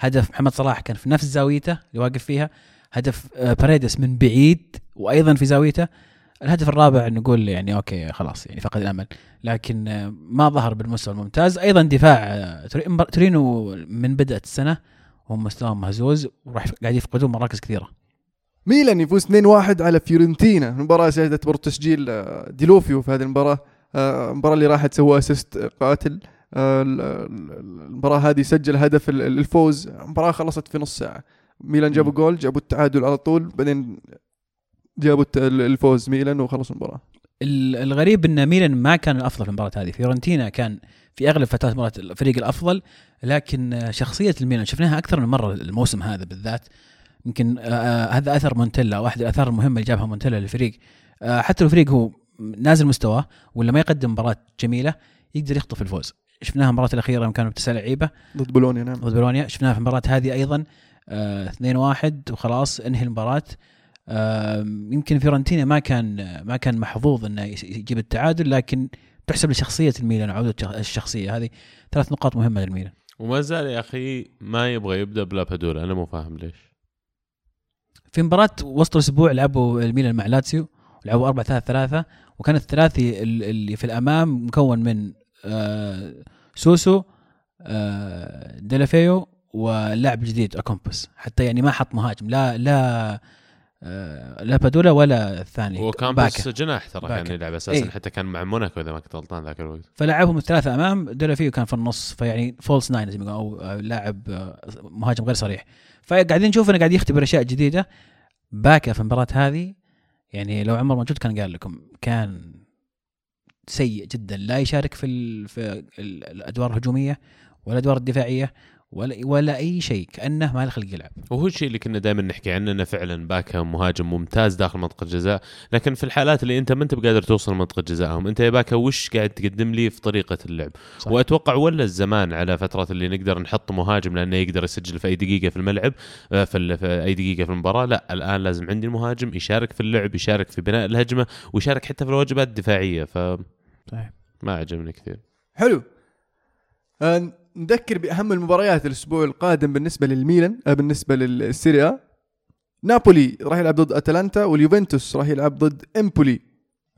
هدف محمد صلاح كان في نفس زاويته اللي واقف فيها. هدف آه، باريدس من بعيد وأيضا في زاويته. الهدف الرابع نقول يعني okay خلاص يعني فقد الأمل. لكن ما ظهر بالمستوى الممتاز. أيضا دفاع توري- تورينو من بدأت السنة هم مستواهم مهزوز وراح قاعد يفقدون مراكز كثيرة. ميلان يفوز 2-1 على فيورنتينا. المباراة شهدت برضو تسجيل آه، ديلوفيو في هذه المباراة. آه، المباراة اللي راحت سوى assist قاتل. آه، ال- ال- المباراة هذه سجل هدف ال- ال- الفوز. المباراة خلصت في نص ساعة. ميلان جابوا. جول جابوا التعادل على طول. بعدين جابوا الفوز ميلان وخلص المباراة. ال- الغريب إن ميلان ما كان الأفضل في المباراة هذه. فيورنتينا كان في أغلب فترات المباراه الفريق الأفضل لكن شخصية الميلان شفناها أكثر من مرة الموسم هذا بالذات. يمكن آه، آه، هذا أثر مونتيلا واحد الأثار المهمة اللي جابها مونتيلا للفريق. آه، حتى الفريق هو نازل مستواه ولا ما يقدم مباراة جميلة يقدر يخطف الفوز. شفناها المباراة الأخيرة يوم كانوا بتسع لعيبة. ضد بولونيا نعم. ضد بولونيا. شفناها في المباراة هذه أيضا آه 2-1 وخلاص انهي المباراة. يمكن فيورنتينا ما كان ما كان محظوظ إنه يجيب التعادل لكن تحسب لشخصية الميلان الشخ- الشخصية هذه ثلاث نقاط مهمة للميلان. وما زال يا أخي ما يبغى يبدأ بلابادولا أنا مو فاهم ليش. في مباراة وسط الأسبوع لعبوا الميلان مع لاتسيو لعبوا 4 3 3 وكان الثلاثي ال- اللي في الأمام مكون من آه سوسو آه ديلافيو واللاعب الجديد اوكامبوس حتى يعني ما حط مهاجم لا لا لابادولا ولا الثاني اوكامبوس باكا. جناح ترى كان. يلعب أساسا إيه. حتى كان مع موناكو إذا ما كنت غلطان ذاك الوقت فلعبهم الثلاثة أمام ديلافيو كان في النص فيعني false nine زي ما أو آه، لاعب آه، مهاجم غير صريح فقاعدين نشوف إنه قاعد يختبر أشياء جديدة باكا في المباراة هذه يعني لو عمر موجود كان قال لكم كان سيء جدا لا يشارك في في ال- الأدوار الهجومية ولا الأدوار الدفاعية ولا ولا أي شيء كأنه ما له خلق يلعب. وهو الشيء اللي كنا دائما نحكي عنه إنه فعلا باكا مهاجم ممتاز داخل منطقة الجزاء. لكن في الحالات اللي أنت ما أنت بقادر توصل منطقه جزائهم أنت يا باكا وش قاعد تقدم لي في طريقة اللعب؟ صح. وأتوقع ولا الزمان على فترات اللي نقدر نحط مهاجم لأنه يقدر يسجل في أي دقيقة في الملعب آه، في, ال- في أي دقيقة في المباراة. لا الآن لازم عندي المهاجم يشارك في اللعب يشارك في بناء الهجمة ويشارك حتى في الواجبات الدفاعية. فما صحيح. عجبني كثير. حلو. نذكر بأهم المباريات الأسبوع القادم بالنسبة للميلان آه، بالنسبة للسيريا. نابولي راح يلعب ضد أتلانتا واليوفنتوس راح يلعب ضد إمبولي.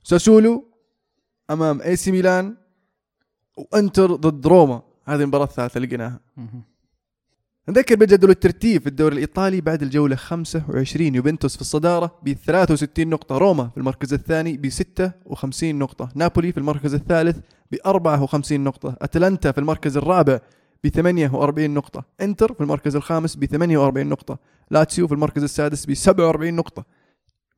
ساسولو أمام إي سي ميلان وإنتر ضد روما. هذه المباراة الثالثة لقيناها. نذكر بجدول الترتيب في الدوري الإيطالي بعد الجولة 25 يوفنتوس في الصدارة ب 63 نقطة روما في المركز الثاني ب 56 نقطة نابولي في المركز الثالث ب 54 نقطة أتلانتا في المركز الرابع ب 48 نقطة إنتر في المركز الخامس ب 48 نقطة لاتسيو في المركز السادس ب 47 نقطة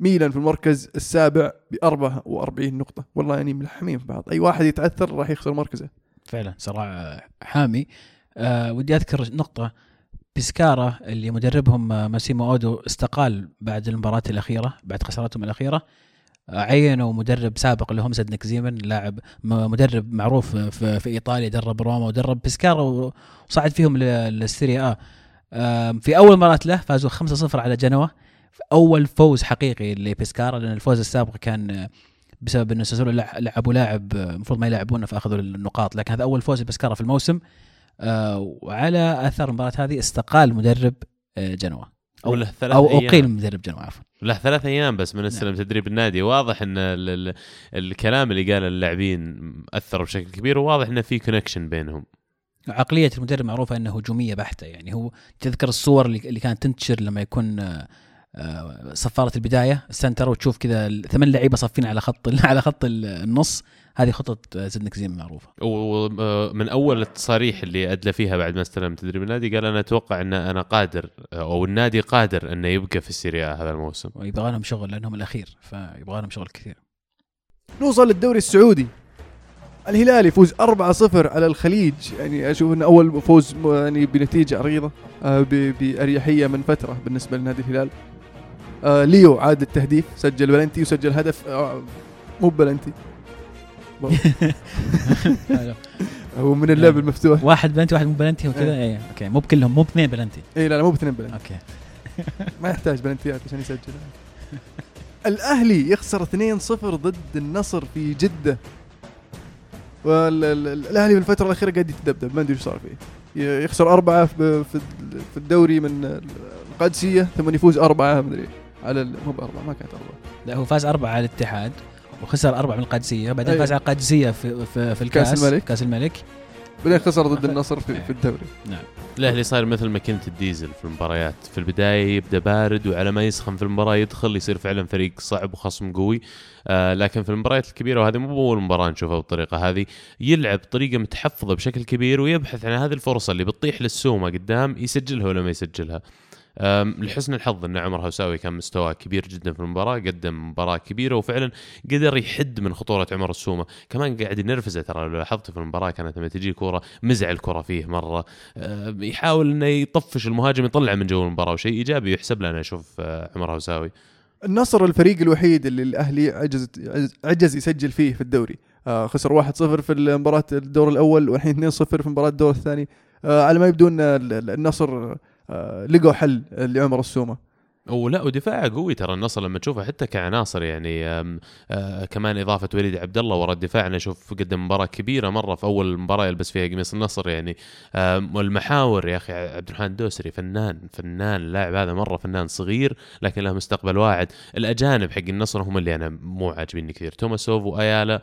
ميلان في المركز السابع ب 44 نقطة. والله يعني ملحمين في بعض أي واحد يتعثر راح يخسر مركزه. فعلا صراع حامي. آه ودي أذكر نقطة. بسكارا اللي مدربهم آه، ماسيمو أودو استقال بعد المباراة الأخيرة بعد خسارتهم الأخيرة. آه، عينوا مدرب سابق اللي هو مسدنك زيمن لاعب مدرب معروف في, إيطاليا درب روما ودرب بسكارا وصعد فيهم للسيريا آ. آم، في أول مباراة له فازوا 5-0 على جنوة في أول فوز حقيقي لبسكارا لأن الفوز السابق كان آه، بسبب إنه ساسولو لع- لعبوا لاعب آه، المفروض ما يلعبونه فأخذوا النقاط لكن هذا أول فوز لبسكارا في الموسم. آه، وعلى أثر المباراة هذه استقال مدرب آه، جنوا. أو وله ثلاث أو. أقيل مدرب جنوا عفوا. له ثلاث أيام بس من استلم تدريب النادي. واضح إن ال ال الكلام اللي قاله اللاعبين أثر بشكل كبير وواضح انه في connection بينهم. عقلية المدرب معروفة انها هجومية بحتة. يعني هو تذكر الصور اللي كانت تنتشر لما يكون آه، آه، صفارة البداية ال center وتشوف كذا ثمان لعيبة صافين على خط [LAUGHS] على خط النص. هذه خطه آه، زدنيك زيمان معروفة. ومن أول التصاريح اللي أدلى فيها بعد ما استلم تدريب النادي قال أنا أتوقع أن أنا قادر أو النادي قادر انه يبقى في السيريا هذا الموسم. ويبغى لهم شغل لأنهم الأخير فيبغى لهم شغل كثير. نوصل للدوري السعودي. الهلال يفوز 4-0 على الخليج. يعني أشوف انه أول فوز يعني بنتيجة عريضة آه، ب- بأريحية من فترة بالنسبة لنادي الهلال. آه، ليو عاد التهديف سجل بلنتي وسجل هدف آه، مو بلنتي. [LAUGHS] هو من اللعب المفتوح. واحد بلنتي واحد مو بلنتي وكذا إيه. okay. مو بكلهم مو باثنين بلنتي. اي لا لا مو باثنين بلنتي. okay. [LAUGHS] ما يحتاج بلنتيات عشان يسجل. الأهلي يخسر 2-0 ضد النصر في جدة. والاهلي بالفترة الأخيرة قاعد يتذبذب ما أدري إيش صار فيه. يخسر أربعة في الدوري من القادسية ثم يفوز أربعة ما أدري. على مو بأربعة ما كانت أربعة. لا هو فاز أربعة على الاتحاد. وخسر أربعة من القادسية بعدين. فاز على القادسية في في, في الكاس كأس الملك. كاس الملك. بعدين خسر ضد النصر في, في الدوري. الاهلي صاير مثل ماكينه الديزل في المباريات. في البداية يبدأ بارد وعلى ما يسخن في المباراة يدخل يصير فعلا فريق صعب وخصم قوي. آه لكن في المباريات الكبيرة وهذه مو اول مباراة نشوفها بالطريقة هذه يلعب بطريقه متحفظة بشكل كبير ويبحث عن هذه الفرصة اللي بتطيح للسومة قدام يسجلها ولا ما يسجلها. لحسن الحظ إن عمر هوساوي كان مستواه كبير جدا في المباراة قدم مباراة كبيرة وفعلا قدر يحد من خطورة عمر السومة. كمان قاعد ينرفزه ترى لو لاحظت في المباراة كانت لما تجي كورة مزع الكرة فيه مرة. يحاول إنه يطفش المهاجم يطلع من جو المباراة وشيء إيجابي يحسب له أنا أشوف آه، عمر هوساوي. النصر الفريق الوحيد اللي الأهلي عجز عجز- يسجل فيه في الدوري. آه خسر 1-0 في مباراة الدور الأول والحين 2-0 في مباراة الدور الثاني. آه على ما يبدو إن ال- ال- النصر لقوا حل لعمر السومة. ولا ودفاعه قوي ترى النصر لما تشوفه حتى كعناصر يعني آه كمان إضافة وليد عبد الله ورا الدفاع أنا أشوف قدم مباراة كبيرة مرة في أول مباراة يلبس فيها قميص النصر يعني. والمحاور يا أخي عبد الرحمن الدوسري فنان فنان اللاعب هذا مرة فنان صغير لكن له مستقبل واعد. الأجانب حق النصر هم اللي أنا مو عاجبيني كثير. توماسوف وأيالا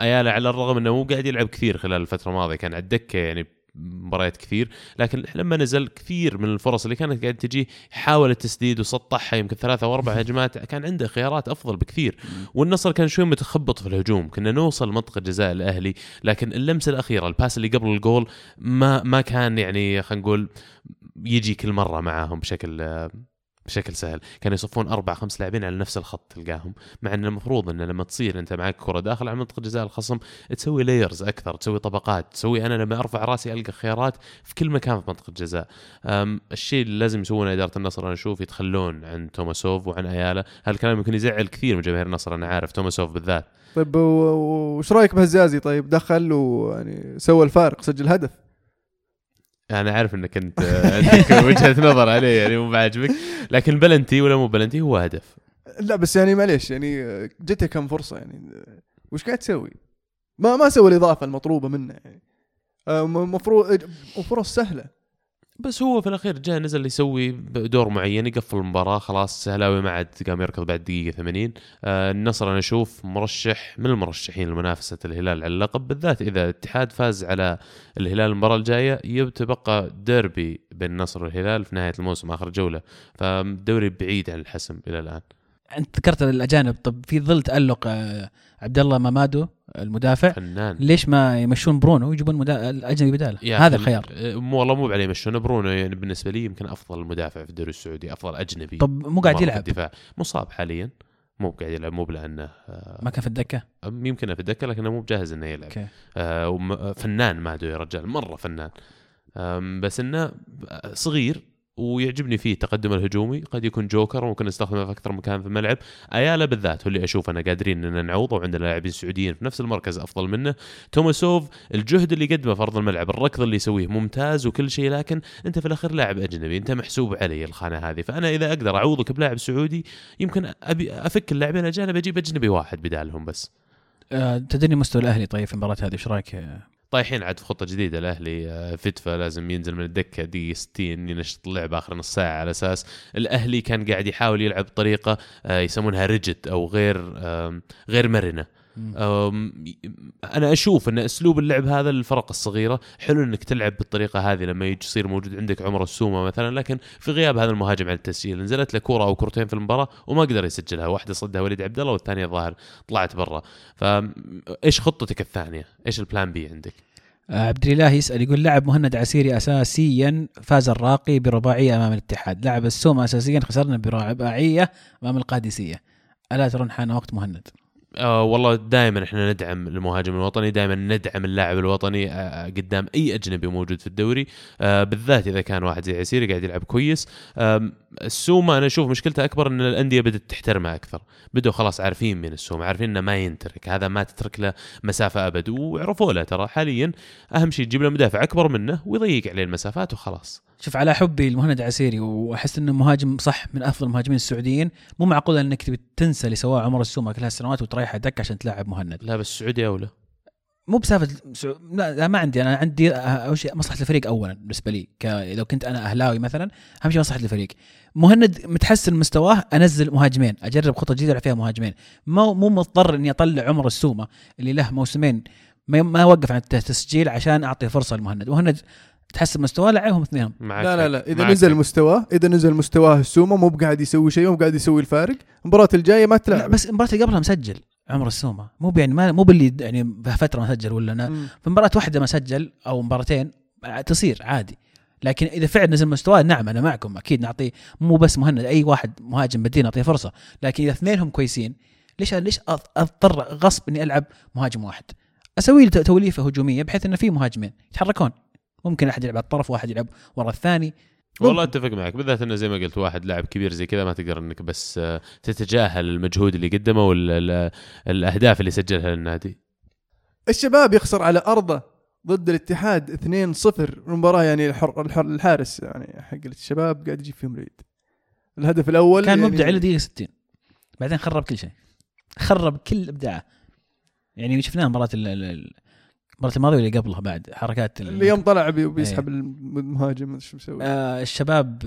أيالا على الرغم إنه مو قاعد يلعب كثير خلال الفترة الماضية كان على الدكة يعني مباريات كثير لكن لما نزل كثير من الفرص اللي كانت قاعد تجي حاول التسديد وسطحها يمكن ثلاثة أو أربع هجمات كان عنده خيارات أفضل بكثير. والنصر كان شوي متخبط في الهجوم كنا نوصل منطقة جزاء الأهلي لكن اللمسة الأخيرة الباس اللي قبل الجول ما ما كان يعني خلينا نقول يجي كل مرة معاهم بشكل بشكل سهل. كانوا يصفون أربع خمس لاعبين على نفس الخط تلقاهم مع إن المفروض إن لما تصير أنت معك كرة داخل على منطقة جزاء الخصم تسوي layers أكثر تسوي طبقات تسوي أنا لما أرفع رأسي ألقى خيارات في كل مكان في منطقة جزاء. أم، الشيء اللي لازم يسوونه إدارة النصر أنا أشوف يتخلون عن توماسوف وعن أيالا. هالكلام يمكن يزعل كثير من جماهير النصر أنا عارف توماسوف بالذات. طيب وش رأيك بهزازي؟ طيب دخل ويعني سوى الفارق سجل هدف. أنا عارف إنك أنت [LAUGHS] عندك وجهة نظر عليه يعني مو بعاجبك. لكن بلنتي ولا مو بلنتي هو هدف. لا بس يعني معليش يعني جته كم فرصة يعني وش قاعد تسوي؟ ما ما سوى الإضافة المطلوبة منه يعني. المفروض فرص سهلة. بس هو في الأخير جاء نزل يسوي دور معين يقفل المباراة خلاص سهلاوي ما عاد قام يركض بعد دقيقة 80 آه النصر أنا أشوف مرشح من المرشحين لمنافسة الهلال على اللقب بالذات إذا الاتحاد فاز على الهلال المباراة الجاية يتبقى ديربي بين النصر والهلال في نهاية الموسم آخر جولة. فالدوري بعيد عن الحسم إلى الآن. أنت ذكرت الأجانب. طب في ظل تألق آه، عبد الله مامادو المدافع فنان. ليش ما يمشون برونو ويجيبون مدا... الأجنبي بداله؟ هذا الخيار. آه، مو والله مو عليه يمشونه برونو يعني بالنسبة لي يمكن أفضل مدافع في الدوري السعودي أفضل أجنبي. طب مو قاعد يلعب؟ الدفاع. مصاب حاليا. مو قاعد يلعب مو لأنه آه، ما كان في الدكة؟ يمكن في الدكة لكنه مو بجاهز إنه يلعب. آه وم- فنان مادو يا رجال مرة فنان. بس إنه صغير ويعجبني فيه تقدم الهجومي. قد يكون جوكر وممكن نستخدمه في أكثر مكان في الملعب. أيالا بالذات هو اللي أشوف أنا قادرين ان نعوضه وعندنا لاعبين سعوديين في نفس المركز أفضل منه. توماسوف الجهد اللي يقدمه في أرض الملعب الركض اللي يسويه ممتاز وكل شيء لكن أنت في الأخير لاعب أجنبي أنت محسوب علي الخانة هذه. فأنا إذا أقدر أعوضك بلاعب سعودي يمكن أبي أفك اللاعبين الأجانب أجيب أجنبي واحد بدالهم بس. آه تدري مستوى الأهلي طيب في المباراة هذه؟ إيش رأيك؟ طايحين عاد في خطة جديدة الاهلي فتفا لازم ينزل من الدكة دقيقة 60 ينشط اللعب آخر نص ساعة على أساس الأهلي كان قاعد يحاول يلعب بطريقة آه، يسمونها ريجت أو غير غير مرنة. أنا أشوف أن أسلوب اللعب هذا للفرق الصغيرة حلو أنك تلعب بالطريقة هذه لما يصير موجود عندك عمر السومة مثلا لكن في غياب هذا المهاجم عن التسجيل نزلت له كوره أو كورتين في المباراة وما قدر يسجلها واحدة صدها وليد عبد الله والثانية ظاهر طلعت برا فايش خطتك الثانية إيش البلان بي عندك عبد الإله يسأل يقول لاعب مهند عسيري اساسيا فاز الراقي برباعية أمام الاتحاد، لاعب السومة اساسيا خسرنا برباعية أمام القادسية. ألا ترون حان وقت مهند؟ آه والله دائما إحنا ندعم المهاجم الوطني دائما ندعم اللاعب الوطني آه قدام أي أجنبي موجود في الدوري آه بالذات إذا كان واحد زي عسيري قاعد يلعب كويس. آه السومة أنا أشوف مشكلته أكبر إن الأندية بدأت تحترمه أكثر. بدوا خلاص عارفين من السومة عارفين إنه ما ينترك هذا ما تترك له مسافة أبد وعرفوا له ترى حاليا أهم شيء تجيب له مدافع أكبر منه ويضيق عليه المسافات وخلاص. شوف على حبي لمهند عسيري وأحس إنه مهاجم صح من أفضل المهاجمين السعوديين. مو معقول إنك تبي تنسى اللي سواه عمر السومه كل هالسنوات وتريحه دك عشان تلاعب مهند. لا بس السعودية أولى. مو بسالفة سع- لا, لا ما عندي. أنا عندي أول شيء مصلحة الفريق اولا بالنسبة لي ك... لو كنت أنا أهلاوي مثلا أهم شيء مصلحة الفريق. مهند متحسن مستواه أنزل مهاجمين أجرب خطة جديدة ألعب فيها مهاجمين. مو مو مضطر إني أطلع عمر السومة اللي له موسمين ما ما وقف عن التسجيل عشان أعطي فرصة لمهند. مهند تحسن مستواه لعبهم اثنينهم. معك لا لا. لا. إذا نزل. مستواه إذا نزل مستواه السومه مو بقاعد يسوي شيء مو بقاعد يسوي الفارق المباراة الجاية ما لا تلعب. بس المباراة اللي قبلها مسجل عمر السومه مو يعني ما مو باللي يعني فترة ما سجل ولا أنا. في مباراة واحدة ما سجل أو مباراتين تصير عادي. لكن إذا فعلا نزل مستواه نعم أنا معكم أكيد نعطيه مو بس مهند أي واحد مهاجم بديل نعطيه فرصة. لكن إذا اثنينهم كويسين ليش ليش أض- أضطر غصب إني ألعب مهاجم واحد؟ أسوي له توليفة هجومية بحيث إنه في مهاجمين يتحركون. ممكن أحد يلعب على الطرف واحد يلعب ورا الثاني. والله أتفق معك بالذات إنه زي ما قلت واحد لاعب كبير زي كذا ما تقدر إنك بس آه، تتجاهل المجهود اللي قدمه والاهداف اللي سجلها للنادي. الشباب يخسر على أرضه ضد الاتحاد 2-0 المباراة يعني الحر الحر الحارس يعني حق الشباب قاعد يجيب فيهم العيد الهدف الأول كان يعني مبدع إلى دقيقة 60 بعدين خرب كل شيء. خرب كل إبداعه. يعني شفناه مباراة ال- ال- ال- المباراه الماضيه واللي قبلها بعد حركات ال- اللي يوم طلع بي- بيسحب المهاجم شو مسوي. آه الشباب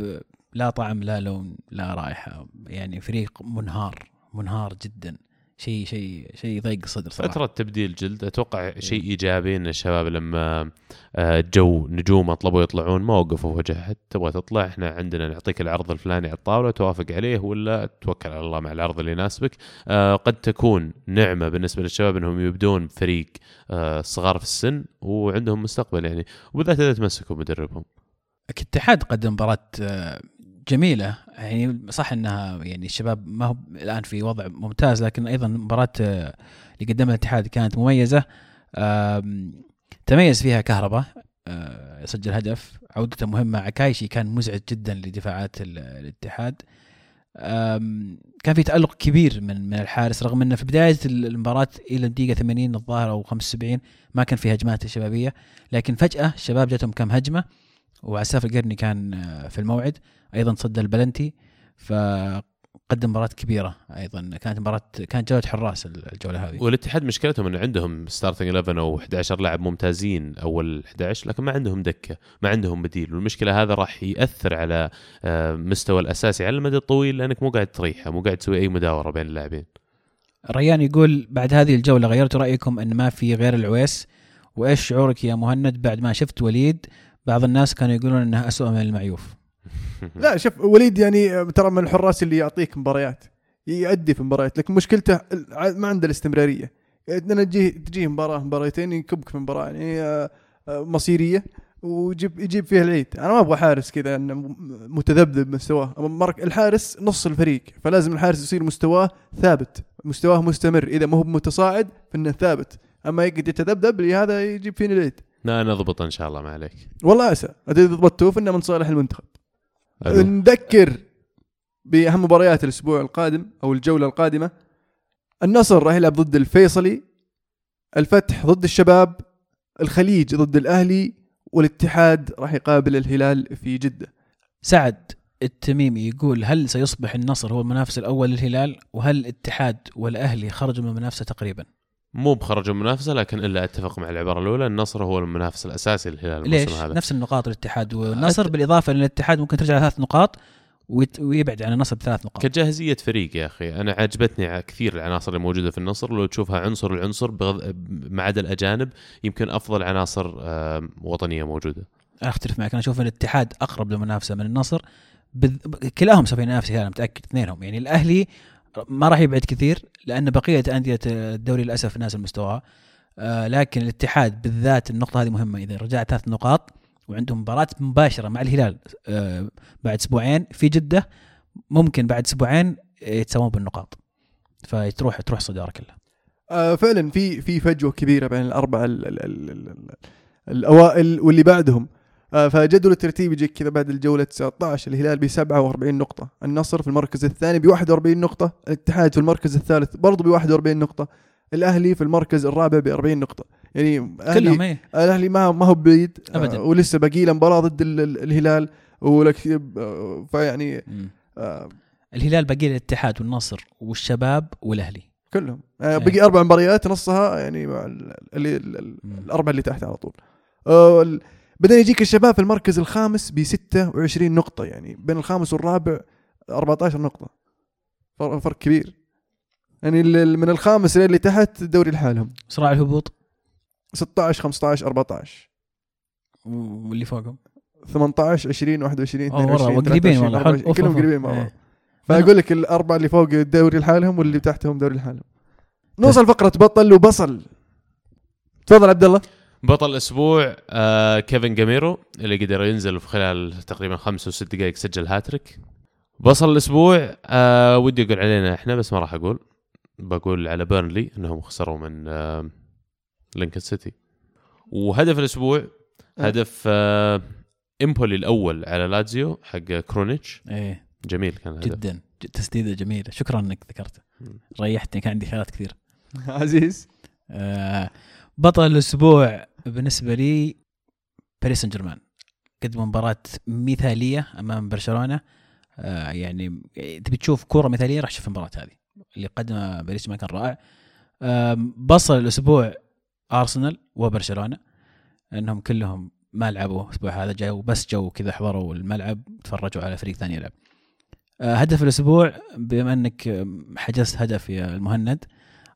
لا طعم لا لون لا رائحة يعني فريق منهار منهار جدا. شيء شيء شيء يضيق الصدر صراحة. فترة تبديل جلد أتوقع شيء إيجابي إن الشباب لما آه، جو نجوم طلبوا يطلعون ما وقفوا في وجه احد تبغى تطلع؟ إحنا عندنا نعطيك العرض الفلاني على الطاولة توافق عليه ولا توكل على الله مع العرض اللي يناسبك؟ آه، قد تكون نعمة بالنسبة للشباب إنهم يبدون فريق آه، صغار في السن وعندهم مستقبل يعني وبالذات اذا تمسكوا مدربهم. الاتحاد قدم مباراة جميلة. يعني صح إنها يعني الشباب ما هو الآن في وضع ممتاز لكن أيضا مباراة آه، اللي قدمها الاتحاد كانت مميزة. آم، تميز فيها كهرباء آه، سجل هدف. عودته مهمة. عكايشي كان مزعج جدا لدفاعات ال- الاتحاد. كان في تألق كبير من من الحارس رغم إنه في بداية المباراة إلى الدقيقة 80 الظاهر أو 75 ما كان في هجمات شبابية لكن فجأة الشباب جاتهم كم هجمة. وعساف القرني كان آه، في الموعد أيضا صد البلنتي فقدم مباراة كبيرة أيضا. كانت مباراة كانت جولة حراس الجولة هذه. والاتحاد مشكلتهم إن عندهم starting 11 أو 11 لاعب ممتازين أول 11 لكن ما عندهم دكة ما عندهم بديل. والمشكلة هذا راح يأثر على آه، مستوى الأساسي على المدى الطويل لأنك مو قاعد تريحه مو قاعد تسوي أي مداورة بين اللاعبين. ريان يقول بعد هذه الجولة غيرتوا رأيكم إن ما في غير العويس؟ وإيش شعورك يا مهند بعد ما شفت وليد بعض الناس كانوا يقولون انه أسوأ من المعيوف. [LAUGHS] لا شوف وليد يعني ترى من الحراس اللي يعطيك مباريات يأدي في مباريات لكن مشكلته ما عنده الاستمرارية. يعني تجيه تجيه مباراة مباراتين يكبك في مباراة يعني آه، آه، مصيرية ويجيب يجيب فيها العيد. أنا ما أبغى حارس كذا متذبذب مستواه. الحارس نص الفريق فلازم الحارس يصير مستواه ثابت مستواه مستمر. إذا ما هو متصاعد فإنه ثابت. أما يقعد يتذبذب هذا يجيب فينا العيد. لا نضبط إن شاء الله ما عليك. والله اسى إذا ضبطوه فانه من صالح المنتخب. حلو. نذكر بأهم مباريات الأسبوع القادم أو الجولة القادمة النصر راح يلعب ضد الفيصلي الفتح ضد الشباب الخليج ضد الأهلي والاتحاد راح يقابل الهلال في جدة. سعد التميمي يقول هل سيصبح النصر هو المنافس الأول للهلال؟ وهل الاتحاد والأهلي خرجوا من المنافسة تقريبا؟ مو بخرجوا المنافسة لكن إلا أتفق مع العبارة الأولى النصر هو المنافس الأساسي للهلال ليش؟ الموسم هذا. نفس النقاط الاتحاد والنصر بالإضافة لأن الاتحاد ممكن ترجع ثلاث نقاط ويت- ويبعد عن النصر بثلاث نقاط. كجاهزية فريق يا أخي أنا عجبتني كثير العناصر اللي موجودة في النصر. لو تشوفها عنصر العنصر بغض... ما عدا الأجانب يمكن أفضل عناصر وطنية موجودة. أختلف معك. أنا أشوف الاتحاد أقرب للمنافسة من النصر بذ... كلاهم سوف ينافس أنا متأكد اثنينهم. يعني الأهلي ما راح يبعد كثير لأن بقية أندية الدوري للأسف نازل مستواها آه لكن الاتحاد بالذات النقطة هذه مهمة. إذا رجعت ثلاث نقاط وعندهم مباراة مباشرة مع الهلال آه بعد أسبوعين في جدة ممكن بعد أسبوعين يتساوون بالنقاط. فتروح تروح صداره كلها آه فعلا في في فجوة كبيرة بين الأربعة ال ال ال ال ال الأوائل واللي بعدهم. فجدول الترتيب يجيك كذا بعد الجولة 19 الهلال ب 47 نقطة النصر في المركز الثاني ب 41 نقطة الاتحاد في المركز الثالث برضه ب 41 نقطة الأهلي في المركز الرابع ب 40 نقطة يعني كلهم إيه الأهلي ما ما هو بعيد آه، أبداً. ولسه باقي له مباراة ضد ال- ال- الهلال ولك آه، فيعني. آه، الهلال باقي له الاتحاد والنصر والشباب والأهلي كلهم آه، إيه. بقي أربع مباريات نصها يعني مع. الاربعه اللي تحت على طول آه، بعدين يجيك الشباب في المركز الخامس ب 26 نقطة يعني بين الخامس والرابع 14 نقطة. فرق, كبير. يعني من الخامس اللي تحت دوري لحالهم. صراع الهبوط. 16 15 14 واللي فوقهم. 18 20 21 أوه، والله 22 قريبين 23 والله. 24 أوف، كلهم قريبين مع أوف. بعض إيه. فأقول لك الأربعة اللي فوق الدوري لحالهم واللي تحتهم دوري لحالهم. نوصل فقرة بطل وبصل. تفضل عبد الله. بطل الأسبوع آه كيفن جاميرو اللي قدر ينزل في خلال تقريبا خمس أو ست دقائق سجل هاتريك. بصل الأسبوع آه ودي أقول علينا إحنا بس ما راح أقول. بقول على بيرنلي إنهم خسروا من آه لينكن سيتي. وهدف الأسبوع أه. هدف آه إمبولي الأول على لاتزيو حق كرونيتش. إيه. جميل كان الهدف. جدا. تسديدة جميلة. شكرا إنك ذكرته. ريحتني كان عندي خيارات كثير. [LAUGHS] عزيز. آه بطل الأسبوع بالنسبة لي باريس سان جيرمان. قدموا مباراة مثالية أمام برشلونة. آه يعني تبي تشوف كوره مثالية راح تشوف المباراة هذه. اللي قدمها باريس ما كان رائع. بصل الأسبوع أرسنال وبرشلونة. إنهم كلهم ما لعبوا الأسبوع هذا. جاوا بس جو كذا حضروا الملعب تفرجوا على فريق ثاني يلعب. آه، هدف الأسبوع بما إنك حجزت هدف يا المهند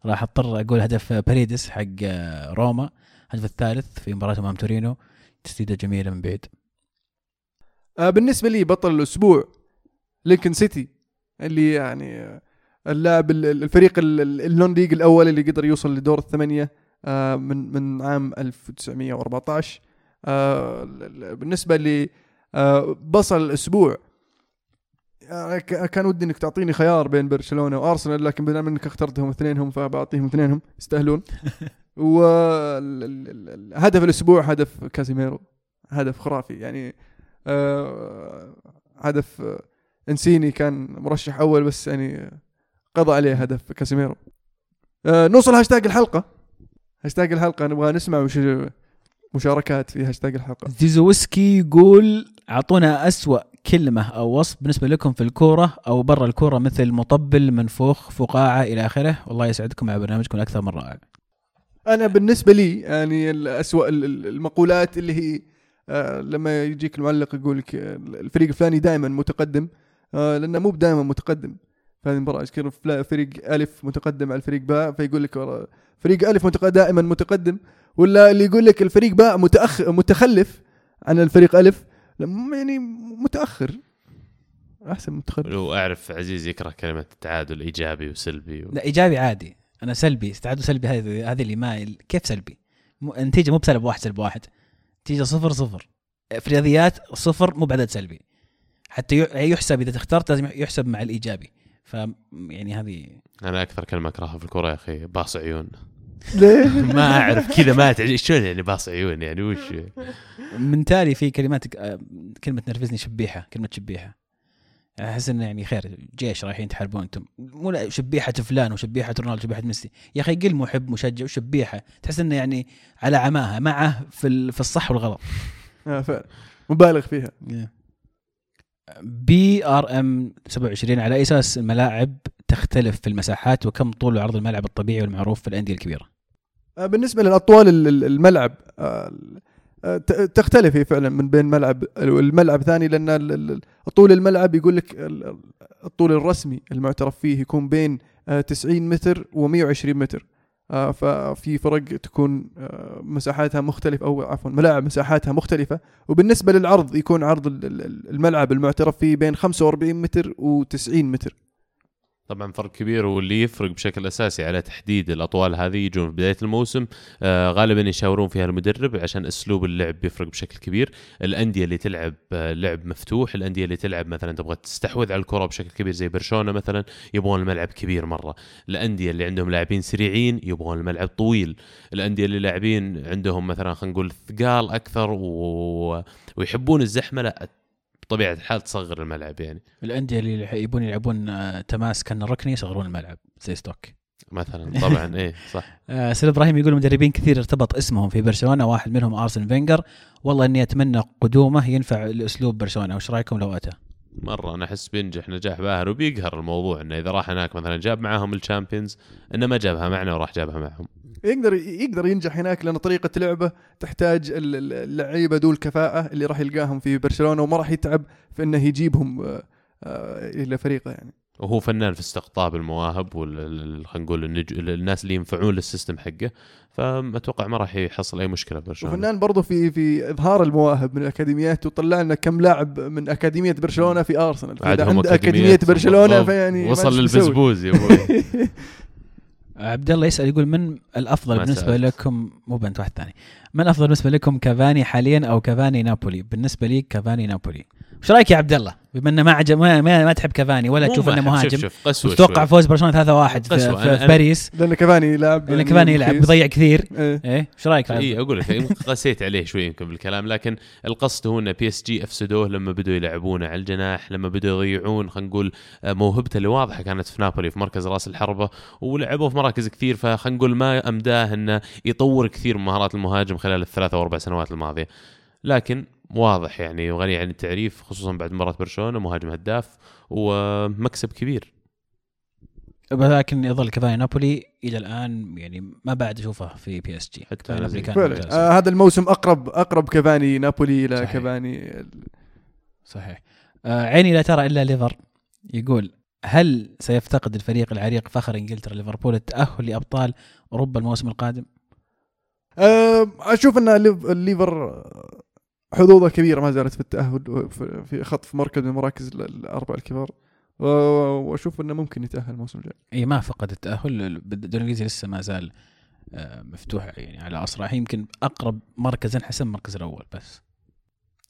راح أضطر أقول هدف باريدس حق آه، روما. الهدف الثالث في مباراة أمام تورينو تسديدة جميلة من بعيد. آه بالنسبة لي بطل الأسبوع لينكن سيتي اللي يعني آه، اللاعب ال- ال- الفريق ال- ال- ال non-league الأول اللي قدر يوصل لدور الثمانية آه من من عام 1914 آه ال- ال- بالنسبة لي بصل الأسبوع. ك- كان ودي إنك تعطيني خيار بين برشلونة وأرسنال لكن بما إنك اخترتهم اثنينهم فبعطيهم اثنينهم يستاهلون. [LAUGHS] وهدف الأسبوع هدف كازيميرو هدف خرافي. يعني آه هدف إنسيني كان مرشح أول بس يعني قضى عليه هدف كازيميرو. آه نوصل هاشتاج الحلقة. هاشتاج الحلقة نبغى نسمع وش مشاركات في هاشتاج الحلقة. زيزوسكي يقول أعطونا أسوأ كلمة أو وصف بالنسبة لكم في الكورة أو برا الكورة مثل مطبل منفوخ فقاعة إلى آخره. والله يسعدكم على برنامجكم الأكثر من رائع أنا بالنسبة لي يعني الاسوء ال- ال- المقولات اللي هي آه لما يجيك المعلق يقول لك آه، الفريق الفلاني دائما متقدم آه لأنه مو دائما متقدم. في هذه المباراه يذكر فريق ألف متقدم على الفريق باء فيقول لك فريق ألف دائما متقدم. ولا اللي يقول لك الفريق باء متأخ متخلف عن الفريق ألف يعني متأخر. أحسن متقدم. لو أعرف عزيز يكره كلمة التعادل إيجابي وسلبي و... لا إيجابي عادي. أنا سلبي تعادل سلبي هذه هذه اللي ما كيف سلبي؟ النتيجه مو بسلب واحد سلب واحد. نتيجه صفر صفر. في الرياضيات صفر مو بعدد سلبي. حتى ي- يحسب إذا اخترت لازم يحسب مع الإيجابي. ف يعني هذه أنا أكثر كلمة أكرهها في الكورة يا أخي باص عيون. ليه؟ [LAUGHS] ما أعرف كذا ما تعجب شلون يعني باص عيون؟ يعني وش؟ من تالي في كلمات آه، كلمة نرفزني شبيحة كلمة شبيحة. أحس إنه يعني خير جيش رايحين تحاربون أنتم. مو شبيحة فلان وشبيحة رونالدو وشبيحة ميسي. يا أخي قل محب مشجع وشبيحة. تحس إنه يعني على عماها معه في في الصح والغلط. آه فعلا. مبالغ فيها. BRM 27 على أساس الملاعب تختلف في المساحات وكم طول وعرض الملعب الطبيعي والمعروف في الأندية الكبيرة؟ آه، بالنسبة للأطوال ال- ال- الملعب آه، آه، ت- تختلف هي فعلا من بين ملعب الملعب ثاني لأن طول الملعب يقول لك ال- الطول الرسمي المعترف فيه يكون بين آه، 90 متر و120 متر. آه، ففي فرق تكون آه، مساحاتها مختلفة أو عفوا ملاعب مساحاتها مختلفة. وبالنسبة للعرض يكون عرض ال- ال- الملعب المعترف فيه بين 45 متر و90 متر. طبعا فرق كبير واللي يفرق بشكل أساسي على تحديد الأطوال هذه يجون في بداية الموسم. آه غالبا يشاورون فيها المدرب عشان أسلوب اللعب بيفرق بشكل كبير. الأندية اللي تلعب آه لعب مفتوح الأندية اللي تلعب مثلا تبغى تستحوذ على الكرة بشكل كبير زي برشلونة مثلا يبغون الملعب كبير مرة. الأندية اللي عندهم لاعبين سريعين يبغون الملعب طويل. الأندية اللي لاعبين عندهم مثلا خلينا نقول ثقال أكثر و... ويحبون الزحمة لا بطبيعة الحال تصغر الملعب يعني. الأندية اللي يبون يلعبون آه، تماس كان ركني يصغرون الملعب زي ستوك. مثلا طبعا إيه صح. [LAUGHS] آه، سيد إبراهيم يقول مدربين كثير ارتبط اسمهم في برشلونة واحد منهم أرسن فينجر. والله إني أتمنى قدومه ينفع لأسلوب برشلونة. وش رأيكم لو أتى؟ مرة أنا أحس بينجح نجاح باهر وبيقهر الموضوع إنه إذا راح هناك مثلا جاب معاهم ال Champions إنه ما جابها معنا وراح جابها معهم. يقدر يقدر ينجح هناك لأن طريقة لعبه تحتاج ال- ال- اللعيبة ذو الكفاءة اللي راح يلقاهم في برشلونة وما راح يتعب في إنه يجيبهم آه، آه، إلى فريقه يعني وهو فنان في استقطاب المواهب وال خلينا نقول النج... الناس اللي ينفعون لل system حقه فأتوقع ما راح يحصل أي مشكلة في برشلونة وفنان برضه في في إظهار المواهب من الأكاديميات وطلع لنا كم لاعب من أكاديمية برشلونة في أرسنال عند أكاديمية برشلونة. فيعني وصل. للبزبوز يا أبوي [LAUGHS] عبد الله يسأل يقول من الأفضل بالنسبة سألت. لكم؟ مو بنت واحد ثاني. من الأفضل بالنسبة لكم كافاني حاليا أو كافاني نابولي؟ بالنسبة لي كافاني نابولي. وش رأيك يا عبد الله؟ بما إنه ما عجب ما, ما, ما تحب كافاني ولا تشوف إنه. مهاجم شوف شوي. فوز برشلونة 3-1 في. في, في باريس لأن كافاني يلعب لأن كافاني يلعب. بيضيع كثير إيه. إيه إيش رأيك في اي أقول لك يمكن قسيت عليه شوي يمكن بالكلام لكن القصد هو ان PSG أفسدوه لما بدوا يلعبونه على الجناح لما بدوا يضيعون خلينا نقول آه، موهبته اللي واضحة كانت في نابولي في مركز راس الحربة ولعبوه في مراكز كثير فخلينا نقول ما أمداه إنه يطور كثير من مهارات المهاجم خلال الثلاث أو أربع سنوات الماضية لكن واضح يعني وغني عن التعريف خصوصا بعد مباراة برشلونة مهاجم هداف ومكسب كبير ولكن يظل كافاني نابولي إلى الآن يعني ما بعد اشوفه في PSG حتى نابولي زي- كان. آه هذا الموسم أقرب أقرب كافاني نابولي إلى صحيح. كافاني صحيح آه عيني لا ترى إلا ليفر يقول هل سيفتقد الفريق العريق فخر إنجلترا ليفربول التأهل لأبطال أوروبا الموسم القادم؟ آه، أشوف إن الليف- الليفر حظوظة كبيرة ما زالت في التأهل في- في خطف مركز من المراكز ال- الأربع الكبار. وأشوف إنه ممكن يتأهل الموسم الجاي. إي ما فقد التأهل. الدوري الإنجليزي لسه ما زال آه، مفتوح يعني على اصرع يمكن أقرب مركز انحسم المركز الأول بس.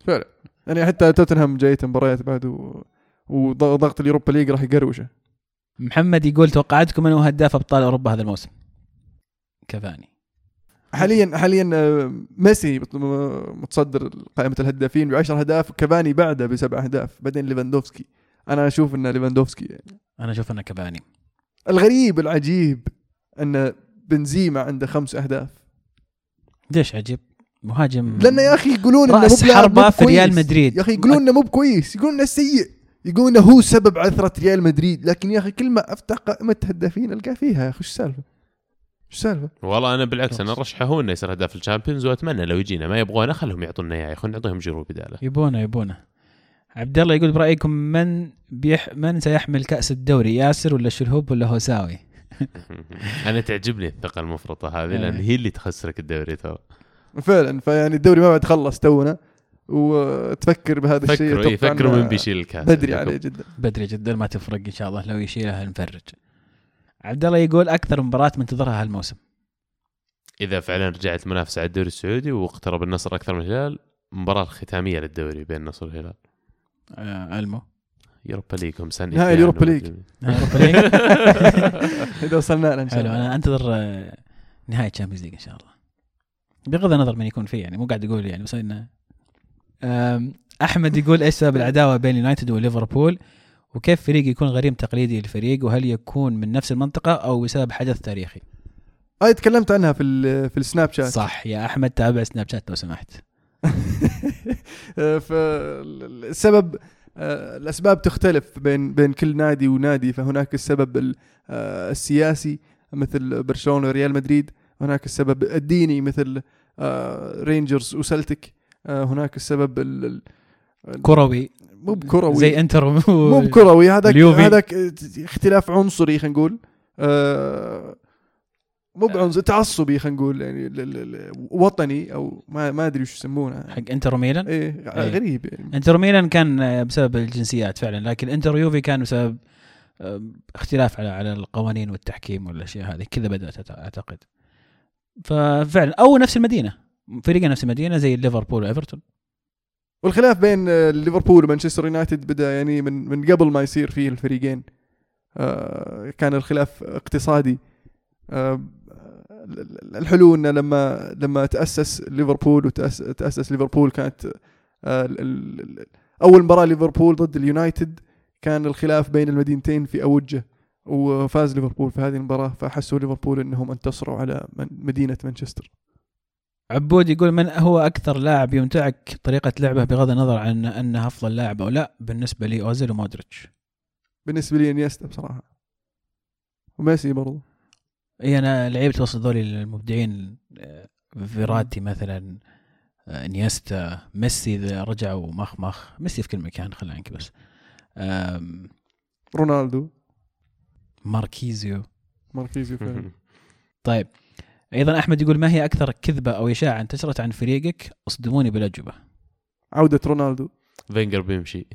فعلا. يعني حتى توتنهام جاية مباريات بعد و- وضغط اليوروبا ليج راح يقروشه. محمد يقول توقعاتكم من هو هداف أبطال أوروبا هذا الموسم؟ كافاني. حاليا حاليا آه، ميسي متصدر قائمة الهدافين ب 10 اهداف كافاني بعده بسبع أهداف بعدين ليفاندوفسكي أنا أشوف إن ليفاندوفسكي يعني. أنا أشوف انه كافاني الغريب العجيب إن بنزيما عنده خمس أهداف ليش عجيب؟ مهاجم لأن يا أخي يقولون إنه حربة مو في ريال. مدريد. يا أخي يقولون إنه مو بكويس يقولون إنه سيء يقولون إنه هو سبب عثرة ريال مدريد لكن يا أخي كل ما أفتح قائمة هدافين ألقاه فيها يا أخي إيش السالفة؟ إيش السالفه؟ والله أنا بالعكس أنا رشحه هو إنه يصير هداف ال Champions وأتمنى لو يجينا ما يبغونه خلهم يعطونا إياه يا اخوان نعطيهم جيرو بداله يبونه يبونه عبد الله يقول برأيكم من بيح من سيحمل كأس الدوري ياسر ولا شلهوب ولا هوساوي؟ [LAUGHS] أنا تعجبني الثقة المفرطة هذه لأن إيه. هي اللي تخسرك الدوري ترى فعلا فيعني الدوري ما بعد خلص تونا وتفكر بهذا الشيء فكروا إيه فكروا من بيشيل الكأس بدري. عليه جدا بدري جدا ما تفرق إن شاء الله لو يشيلها نفرج عبد الله يقول أكثر مباراة منتظرها هالموسم. إذا فعلا رجعت المنافسه على الدوري السعودي واقترب النصر أكثر من الهلال المباراه الختاميه للدوري بين النصر والهلال. آه ألمو. Europa League هم سنة نهائي ال Europa League. [LAUGHS] إذا وصلنا له إن شاء حلو الله. أنا أنتظر نهايه Champions League إن شاء الله. بغض النظر من يكون فيه يعني مو قاعد أقول يعني بس إنه أحمد يقول إيش سبب العداوة بين اليونايتد وليفربول وكيف فريق يكون غريم تقليدي للفريق وهل يكون من نفس المنطقة أو بسبب حدث تاريخي؟ هاي تكلمت عنها في في ال Snapchat. صح يا أحمد تابع Snapchat لو سمحت. [LAUGHS] فالسبب آه، الأسباب تختلف بين بين كل نادي ونادي. فهناك السبب ال- آه، السياسي مثل برشلونة وريال مدريد. هناك السبب الديني مثل آه، رينجرز وسلتك هناك السبب ال- ال- كروي. مو بكروي. زي انتر و- مو بكروي. هذاك. هذاك اختلاف عنصري خلينا نقول. آه، مو بعنصري تعصبي خلينا نقول يعني وطني أو ما ما أدري وش يسمونه. حق إنتر وميلان؟ إيه إيه. غريب يعني. إنتر وميلان كان آه، بسبب الجنسيات فعلا لكن إنتر ويوفي كان بسبب آه، اختلاف على على القوانين والتحكيم والأشياء هذه. كذا بدأت أعتقد. ففعلا أو نفس المدينة. فريقين نفس المدينة زي ليفربول وإيفرتون. والخلاف بين آه، ليفربول ومانشستر يونايتد بدأ يعني من من قبل ما يصير فيه الفريقين. آه، كان الخلاف اقتصادي. آه، الحلو إنه لما لما تأسس ليفربول وتاسس ليفربول كانت أول مباراة ليفربول ضد اليونايتد كان الخلاف بين المدينتين في أوجه وفاز ليفربول في هذه المباراة. فحسوا ليفربول إنهم انتصروا على مدينة مانشستر. عبود يقول من هو أكثر لاعب يمتعك طريقة لعبه بغض النظر عن أنه أفضل لاعب أو لا؟ بالنسبة لي أوزيل ومودريتش. بالنسبة لي إنيستا بصراحة. وميسي برضو. إي أنا لعيبة وسط ذولي المبدعين آه، فيراتي مثلا آه، إنيستا ميسي إذا رجع ومخمخ. ميسي في كل مكان خلينا عنك بس. رونالدو. ماركيزيو. ماركيزيو فعلا. طيب. أيضا أحمد يقول ما هي أكثر كذبة أو إشاعة انتشرت عن فريقك؟ اصدموني بالاجوبه عودة رونالدو. فينجر بيمشي.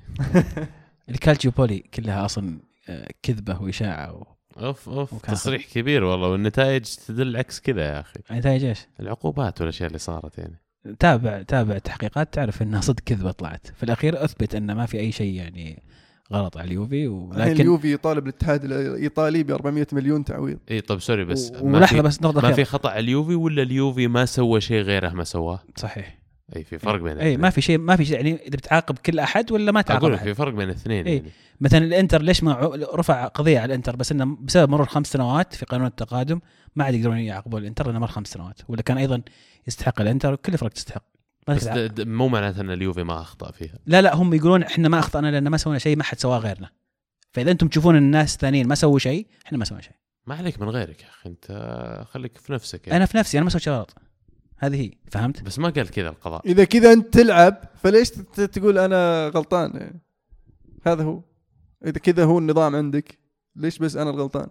[LAUGHS] الكالتشيو بولي كلها أصلا آه، كذبة وإشاعة و... أوف أوف وكان تصريح كبير والله والنتائج تدل عكس كذا يا أخي. نتائج إيش؟ العقوبات والأشياء اللي صارت يعني. تابع تابع تحقيقات تعرف إنها صدق كذبة طلعت. في الأخير أثبت إن ما في أي شيء يعني غلط على اليوفي الحين ولكن اليوفي يطالب الاتحاد الإيطالي ب 400 مليون تعويض إي طيب sorry بس و- ما ولحظه في بس نقطة ما في خطأ على اليوفي ولا اليوفي ما سوى شيء غيره ما سواه صحيح إي في فرق بين إي. ما في شيء ما في شيء يعني إذا بتعاقب كل أحد ولا ما تعاقب أقول. في فرق بين الاثنين إي. يعني مثلا الإنتر ليش ما رفع قضية على الإنتر بس إنه بسبب مرور خمس سنوات في قانون التقادم ما عاد يقدرون يعاقبوا الإنتر لأنه مر خمس سنوات ولا كان أيضا يستحق الإنتر كل الفرق تستحق ما بس تتع- د- د- مو معناته إن اليوفي ما أخطأ فيها. لا لا هم يقولون إحنا ما أخطأنا لأن ما سوينا شيء ما حد سواه غيرنا. فإذا أنتم تشوفون الناس الثانيين ما سووا شيء إحنا ما سوينا شيء. ما عليك من غيرك يا أخي أنت خليك في نفسك يعني. أنا في نفسي أنا ما سويت شيء غلط. هذه هي فهمت؟ بس ما قال كذا القضاء. إذا كذا أنت تلعب فليش تقول أنا غلطان؟ يعني هذا هو. إذا كذا هو النظام عندك ليش بس أنا الغلطان؟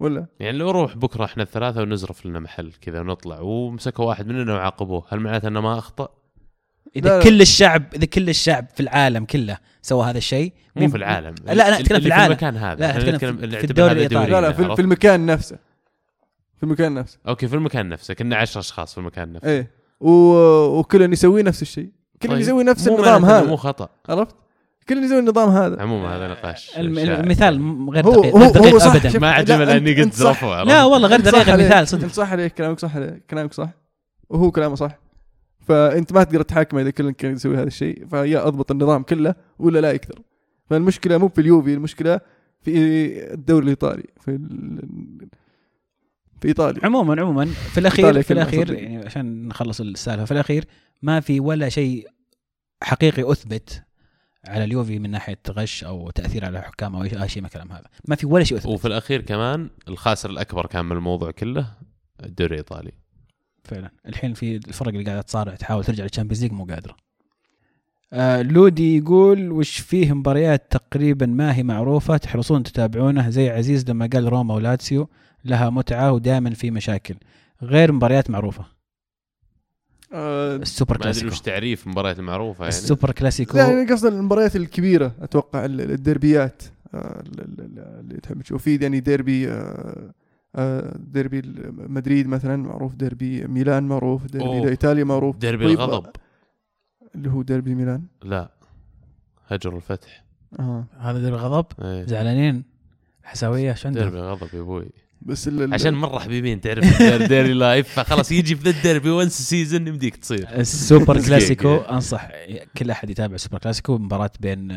ولا يعني لو نروح بكرة إحنا الثلاثة ونزرف لنا محل كذا ونطلع ومسكوا واحد مننا وعاقبوه هل معناته إنه ما أخطأ؟ إذا لا، لا. كل الشعب إذا كل الشعب في العالم كله سوى هذا الشيء مو في العالم لا، لا، اللي في العالم. المكان هذا لا، نتكلم في- في الدوري الإيطالي. لا لا في؟ في المكان نفسه في المكان نفسه أوكي في المكان نفسه كنا 10 أشخاص في المكان نفسه إيه و... وكل يسوي نفس الشيء كل طيب. يسوي نفس النظام هذا مو خطأ عرفت كل يسوي النظام هذا. عموما هذا نقاش. المثال غير هو دقيق. هو غير دقيق هو صح. ابدا. ما لا، عجبنا أنت- إني قلت. زرفه لا والله غير دقيق. المثال صدق. أنت صح عليك كلامك صح عليك كلامك صح. وهو كلامه صح. فانت ما تقدر تحاكمه إذا كل كان يسوي هذا الشيء فيا أضبط النظام كله ولا لا يكثر فالمشكلة مو في اليوفي المشكلة في الدوري الإيطالي في ال... في إيطاليا. عموما عموما في الأخير في الأخير. يعني عشان نخلص السالفة في الأخير ما في ولا شيء حقيقي أثبت على اليوفي من ناحية غش أو تأثير على الحكام أو أي شيء من الكلام هذا. ما في ولا شيء اثبت وفي الأخير كمان الخاسر الأكبر كان من الموضوع كله الدوري الايطالي فعلا. الحين في الفرق اللي قاعدة تصارع تحاول ترجع لل Champions League مو قادرة. آه لودي يقول وش فيه مباريات تقريبا ما هي معروفة تحرصون تتابعونه. زي عزيز لما قال روما ولاتسيو لها متعة ودائما في مشاكل. غير مباريات معروفة. آه السوبر ما أدري كلاسيكو. وش تعريف المباريات المعروفة يعني. السوبر كلاسيكو. يعني قصد المباريات الكبيرة أتوقع ال- الديربيات آه، ال- ال- ال- اللي تحب تشوف في يعني ديربي آه، آه، ديربي مدريد مثلا معروف ديربي ميلان معروف ديربي. ايطاليا معروف. ديربي طيب، الغضب. اللي هو ديربي ميلان؟ لا هجر الفتح. آه. هذا ديربي غضب إيه. زعلانين؟ حساويه شو عندهم ديربي الغضب يا أبوي. بس ال- ال- عشان مرة حبيبين تعرف ديربي لايف. فخلاص يجي في ذا الديربي once season يمديك تصير. السوبر. [LAUGHS] كلاسيكو أنصح كل أحد يتابع السوبر كلاسيكو. مباراة بين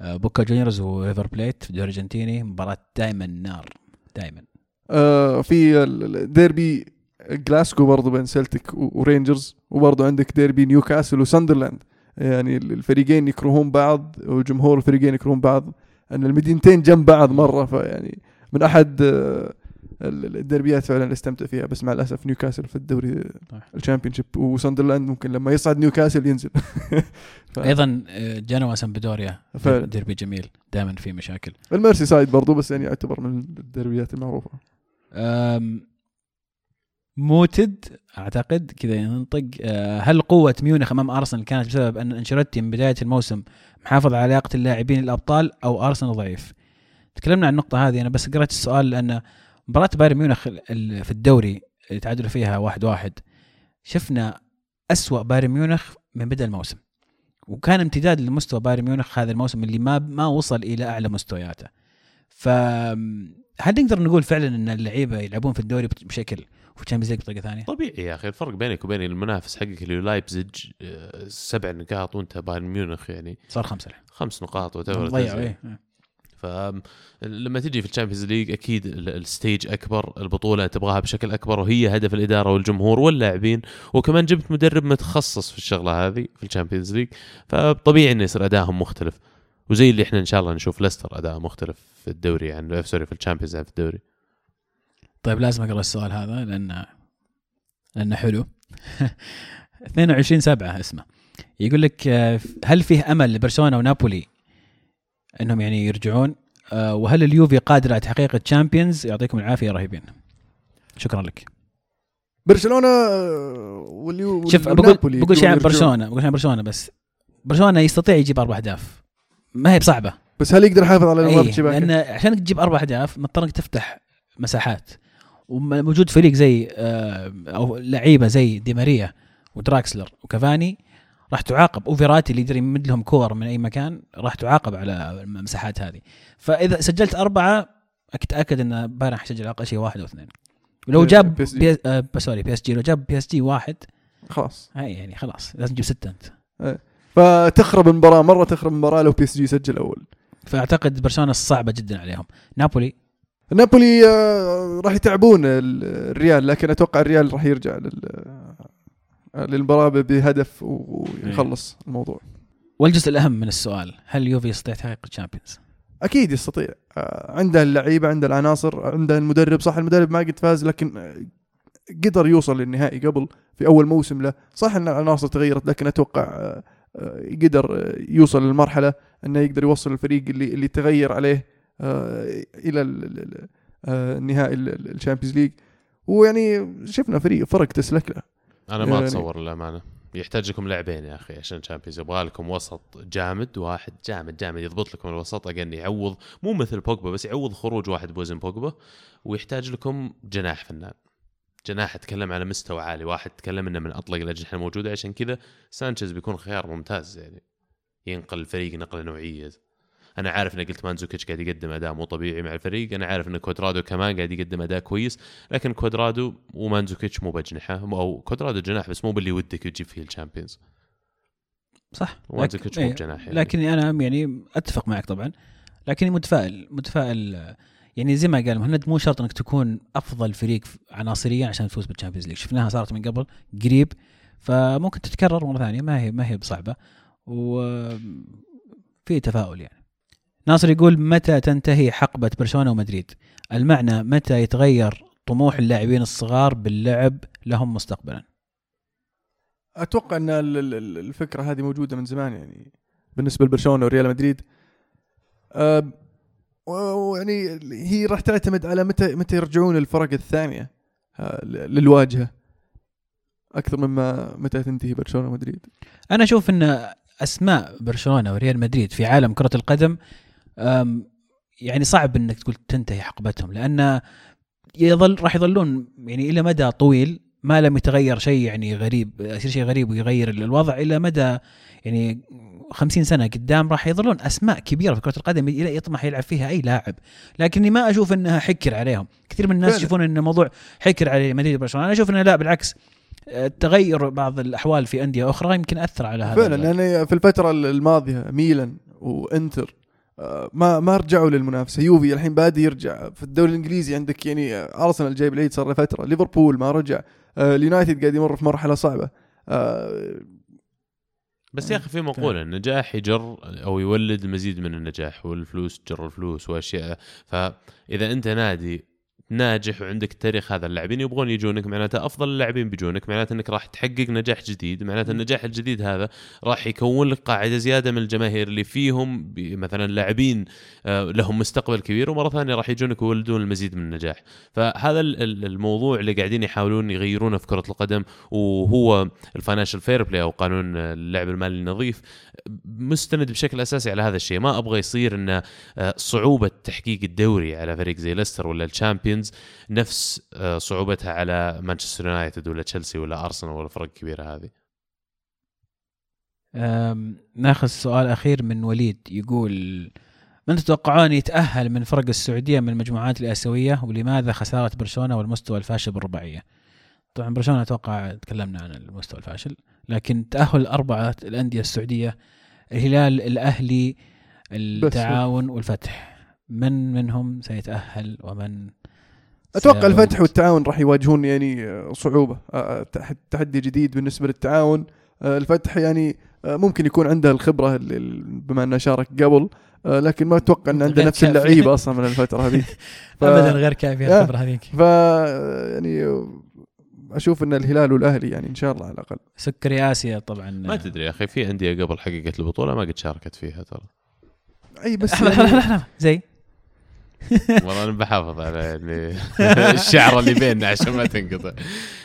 آه، بوكا جونيورز وريفر بليت في الدوري الأرجنتيني. مباراة دائما نار دائما آه في ال- ال- ديربي جلاسكو برضو بين سلتيك ورينجرز وبرضو عندك ديربي نيوكاسل وساندرلاند. يعني ال- الفريقين يكرهون بعض وجمهور الفريقين يكرهون بعض. أن المدينتين جنب بعض مرة فيعني من أحد آه، الدربيات فعلا استمتع فيها بس مع الأسف نيوكاسل في الدوري صح. ال Championship وساندرلاند ممكن لما يصعد نيوكاسل ينزل ف- [LAUGHS] [LAUGHS] أيضا آه، جنوا سامبدوريا فعلا. ديربي جميل دائما في مشاكل الميرسي سايد برضو بس يعني يعتبر من الدربيات المعروفة أم، موتد أعتقد كذا ينطق أه، هل قوة ميونخ أمام أرسنال كانت بسبب أن أنشيلوتي من بداية الموسم محافظ على لياقه اللاعبين الأبطال أو أرسنال ضعيف؟ تكلمنا عن النقطة هذه أنا بس قرأت السؤال لأن مباراة بايرن ميونخ في الدوري اللي تعادلوا فيها واحد واحد شفنا أسوأ بايرن ميونخ من بدء الموسم. وكان امتداد لمستوى بايرن ميونخ هذا الموسم اللي ما ما وصل إلى أعلى مستوياته. ف هل نقدر نقول فعلا إن اللعيبة يلعبون في الدوري بشكل وفي ال Champions League بطريقة ثانية؟ طبيعي يا أخي الفرق بينك وبين المنافس حقك اللي لايبزج آه، سبع نقاط وأنت بايرن ميونخ يعني. صار خمسة. الحين خمس نقاط وات ضيعوا إيه. فلما تجي في ال Champions League أكيد ال- ال stage أكبر البطولة تبغاها بشكل أكبر وهي هدف الإدارة والجمهور واللاعبين وكمان جبت مدرب متخصص في الشغلة هذه في ال Champions League فطبيعي إنه يصير ادائهم مختلف. وزي اللي إحنا إن شاء الله نشوف ليستر أداء مختلف في الدوري عن sorry في ال Champions عن في الدوري. طيب لازم أقرأ السؤال هذا لأن لأنه حلو. [LAUGHS] 22 7 اسمه. يقول لك آه، هل فيه أمل لبرشلونة ونابولي إنهم يعني يرجعون. آه، وهل اليوفي قادر على تحقيق ال Champions؟ يعطيكم العافية رهيبين. شكرا لك. برشلونة آه، واليو شوف بقول بقول شيء عن. برشلونة بقول شيء عن برشلونة بس. برشلونة يستطيع يجيب أربع أهداف. ما هي بصعبة. بس هل يقدر يحافظ على إيه الشباك؟ لأن عشان تجيب أربع أهداف مضطر انك تفتح مساحات. وموجود فريق زي آه، أو لعيبة زي دي ماريا ودراكسلر وكافاني راح تعاقب. وفيراتي اللي يقدر يمد لهم كور من أي مكان راح تعاقب على المساحات هذه. فإذا سجلت أربعة اتاكد إن بايرن حيسجل أقل شيء واحد أو اثنين. ولو بي- جاب بي إس جي. آه سوري بي إس جي. لو جاب بي إس جي واحد خلاص. هاي يعني خلاص لازم تجيب ستة أنت. فتخرب المباراة مرة تخرب المباراة لو PSG سجل أول. فأعتقد برشلونة صعبة جدا عليهم. نابولي؟ نابولي آه، راح يتعبون ال- الريال لكن أتوقع الريال راح يرجع لل للمباراه بهدف و- ويخلص الموضوع. والجزء الأهم من السؤال هل اليوفي يستطيع تحقيق ال Champions؟ أكيد يستطيع. آه، عنده اللعيبة عنده العناصر عنده المدرب. صح المدرب ما قد فاز لكن آه، قدر يوصل للنهائي قبل في أول موسم له. صح إن العناصر تغيرت لكن أتوقع آه، قدر يوصل للمرحلة إنه يقدر يوصل الفريق اللي اللي تغير عليه إلى ال- ال- ال- النهائي ال Champions League. ويعني شفنا فريق فرق تسلك له. أنا ما يعني- أتصور الامانه يحتاج لكم لاعبين يا أخي عشان Champions يبغى لكم وسط جامد واحد جامد جامد يضبط لكم الوسط أجل يعوض. مو مثل بوجبا بس يعوض خروج واحد بوزن بوجبا ويحتاج لكم جناح فنان. جناح اتكلم على مستوى عالي واحد تكلم إنه من أطلق الأجنحة الموجودة. عشان كذا سانشيز بيكون خيار ممتاز يعني. ينقل الفريق نقلة نوعية. أنا عارف إن قلت مانزوكيتش قاعد يقدم أداء مو طبيعي مع الفريق. أنا عارف إن كوادرادو كمان قاعد يقدم أداء كويس لكن كوادرادو ومانزوكيتش مو بجنحة أو كوادرادو جناح بس مو باللي ودك تجيب فيه ال Champions. صح. ومانزوكيتش لكن- مو إيه، بجناح يعني. لكني أنا يعني أتفق معك طبعا لكني متفائل متفائل يعني زي ما قال مهند مو شرط إنك تكون أفضل فريق عناصريا عشان تفوز بال Champions League. شفناها صارت من قبل قريب فممكن تتكرر مرة ثانية ما هي ما هي بصعبة. وفي تفاؤل يعني. ناصر يقول متى تنتهي حقبة برشلونة ومدريد؟ المعنى متى يتغير طموح اللاعبين الصغار باللعب لهم مستقبلا؟ أتوقع إن ال- ال- ال- الفكرة هذه موجودة من زمان يعني بالنسبة لبرشلونة وريال مدريد. ويعني هي راح تعتمد على متى متى يرجعون الفرق الثانية للواجهة أكثر مما متى تنتهي برشلونة ومدريد. أنا أشوف إن أسماء برشلونة وريال مدريد في عالم كرة القدم يعني صعب إنك تقول تنتهي حقبتهم لأن يظل راح يظلون يعني إلى مدى طويل ما لم يتغير شيء يعني غريب يصير شيء غريب ويغير الوضع إلى مدى يعني 50 سنة قدام راح يظلون أسماء كبيرة في كرة القدم يطمح يلعب فيها أي لاعب. لكني ما أشوف إنها حكر عليهم. كثير من الناس. يشوفون إن الموضوع حكر على مدريد وبرشلونة. أنا أشوف إنه لا بالعكس تغير بعض الأحوال في أندية أخرى يمكن أثر على هذا فعلا يعني في الفترة الماضية ميلان وإنتر ما ما رجعوا للمنافسة. يوفي الحين بادي يرجع. في الدوري الإنجليزي عندك يعني أرسنال جايب العيد صار له فترة. ليفربول ما رجع. آه، اليونايتد قاعد يمر في مرحلة صعبة. آه، بس يا أخي في مقولة النجاح يجر أو يولد مزيد من النجاح والفلوس تجر الفلوس وأشياء. فإذا أنت نادي ناجح وعندك تاريخ هذا اللاعبين يبغون يجونك معناته أفضل اللاعبين بيجونك معناته إنك راح تحقق نجاح جديد معناته النجاح الجديد هذا راح يكون لك قاعدة زيادة من الجماهير اللي فيهم مثلا لاعبين آه، لهم مستقبل كبير ومرة ثانية راح يجونك ويولدون المزيد من النجاح. فهذا ال- ال- الموضوع اللي قاعدين يحاولون يغيرونه في كرة القدم وهو ال financial fair play أو قانون اللعب المالي النظيف مستند بشكل أساسي على هذا الشيء. ما أبغى يصير ان آه، صعوبة تحقيق الدوري على فريق زي ليستر ولا ال Champions. نفس آه، صعوبتها على مانشستر يونايتد ولا تشيلسي ولا أرسنال ولا الفرق الكبيره هذه ناخذ سؤال أخير من وليد يقول من تتوقعون يتأهل من فرق السعودية من المجموعات الآسيوية ولماذا خسارة برشلونة والمستوى الفاشل بالرباعية؟ طبعا برشلونة أتوقع تكلمنا عن المستوى الفاشل لكن تأهل أربعة الأندية السعودية الهلال الأهلي التعاون والفتح من منهم سيتأهل ومن أتوقع؟ الفتح والتعاون راح يواجهون يعني آه، صعوبة. آه، تح- تحدي جديد بالنسبة للتعاون. آه، الفتح يعني آه، ممكن يكون عنده الخبرة بما أنه شارك قبل آه، لكن ما أتوقع ان عنده نفس. اللعيبة أصلا من الفترة هذيك. [LAUGHS] ف- ابدا غير كافيه آه. الخبرة هذيك. ف يعني آه، أشوف إن الهلال والأهلي يعني إن شاء الله على الأقل. سكري آسيا طبعا. ما تدري يا أخي في أندية قبل حققت البطولة ما قد شاركت فيها ترى. أي بس [LAUGHS] احمد يعني زي [LAUGHS] والله أنا بحافظ على يعني [LAUGHS] الشعره اللي بيننا عشان ما تنقطع.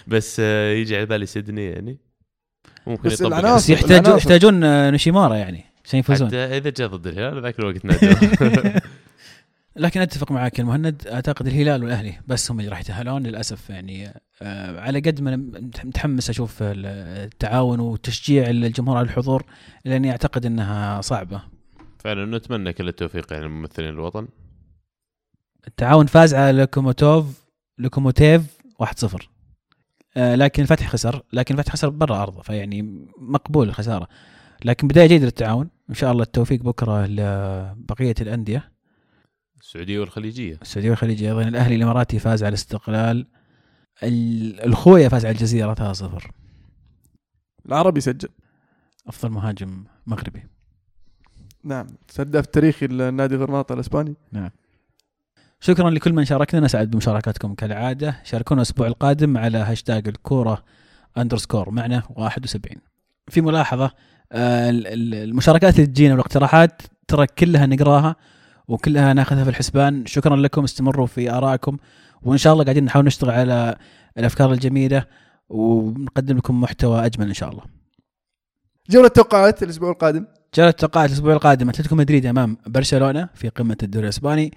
بس آه، يجي على بالي سيدني يعني. ممكن بس بس يحتاجون. يحتاجون آه، نشيمارا يعني عشان يفوزون. حتى إذا جاء ضد الهلال ذاك الوقت نادوا [LAUGHS] لكن أتفق معك يا مهند أعتقد الهلال والأهلي بس هم اللي راح يتأهلون للأسف يعني آه، على قد ما متحمس أشوف التعاون وتشجيع الجمهور على الحضور لأني أعتقد إنها صعبة. فعلا نتمنى كل التوفيق يعني لممثلين الوطن. التعاون فاز على لوكوموتوف لوكوموتيف 1-0 آه، لكن الفتح خسر لكن الفتح خسر برا أرضه فيعني مقبول الخسارة. لكن بداية جيدة للتعاون. إن شاء الله التوفيق بكرة لبقية الأندية. السعودية والخليجية. السعودية والخليجية أيضا. الأهلي الإماراتي فاز على الاستقلال. ال- الخوية فاز على الجزيرة 3-0 العربي سجل. أفضل مهاجم مغربي. نعم. هداف تاريخي للنادي غرناطة الإسباني. شكرا لكل من شاركنا. نسعد بمشاركاتكم كالعادة. شاركونا الأسبوع القادم على هاشتاج الكورة أندرسكور. معنا 71 في ملاحظة آه، ال- ال- المشاركات اللي تجينا والاقتراحات ترى كلها نقراها وكلها ناخذها في الحسبان. شكرا لكم. استمروا في آرائكم. وإن شاء الله قاعدين نحاول نشتغل على الأفكار الجميلة ونقدم لكم محتوى أجمل إن شاء الله. جولة توقعات الأسبوع القادم. جولة توقعات الأسبوع القادم. أتلتيكو مدريد أمام برشلونة في قمة الدوري الأسباني.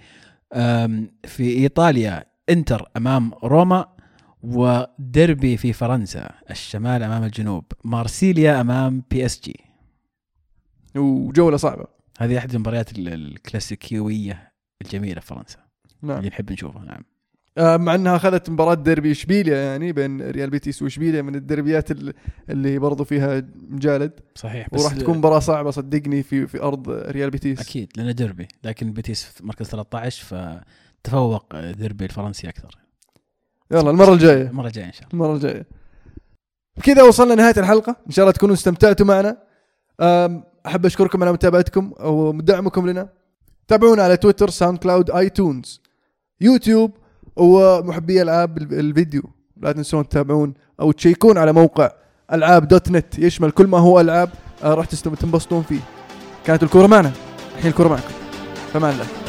في إيطاليا إنتر أمام روما وديربي في فرنسا الشمال أمام الجنوب. مارسيليا أمام PSG. وجولة صعبة. هذه أحد المباريات ال- الكلاسيكيوية الجميلة في فرنسا. نعم. اللي نحب نشوفها. نعم. مع انها اخذت مباراة ديربي اشبيليا يعني بين ريال بيتيس واشبيليا من الدربيات ال- اللي برضو فيها مجالد. صحيح بس وراح تكون مباراة صعبة صدقني في في أرض ريال بيتيس. أكيد لأنه ديربي لكن بيتيس في مركز 13 فتفوق ديربي الفرنسي أكثر. يلا المرة الجاية. المرة الجاية إن شاء الله. المرة الجاية. بكذا وصلنا نهاية الحلقة. إن شاء الله تكونوا استمتعتوا معنا. أحب أشكركم على متابعتكم ودعمكم لنا. تابعونا على تويتر SoundCloud iTunes يوتيوب ومحبي ألعاب ال- الفيديو. لا تنسون تتابعون أو تشيكون على موقع ألعاب دوت نت يشمل كل ما هو ألعاب آه، راح تنبسطون فيه. كانت الكورة معنا. الحين الكورة معكم. فمان الله.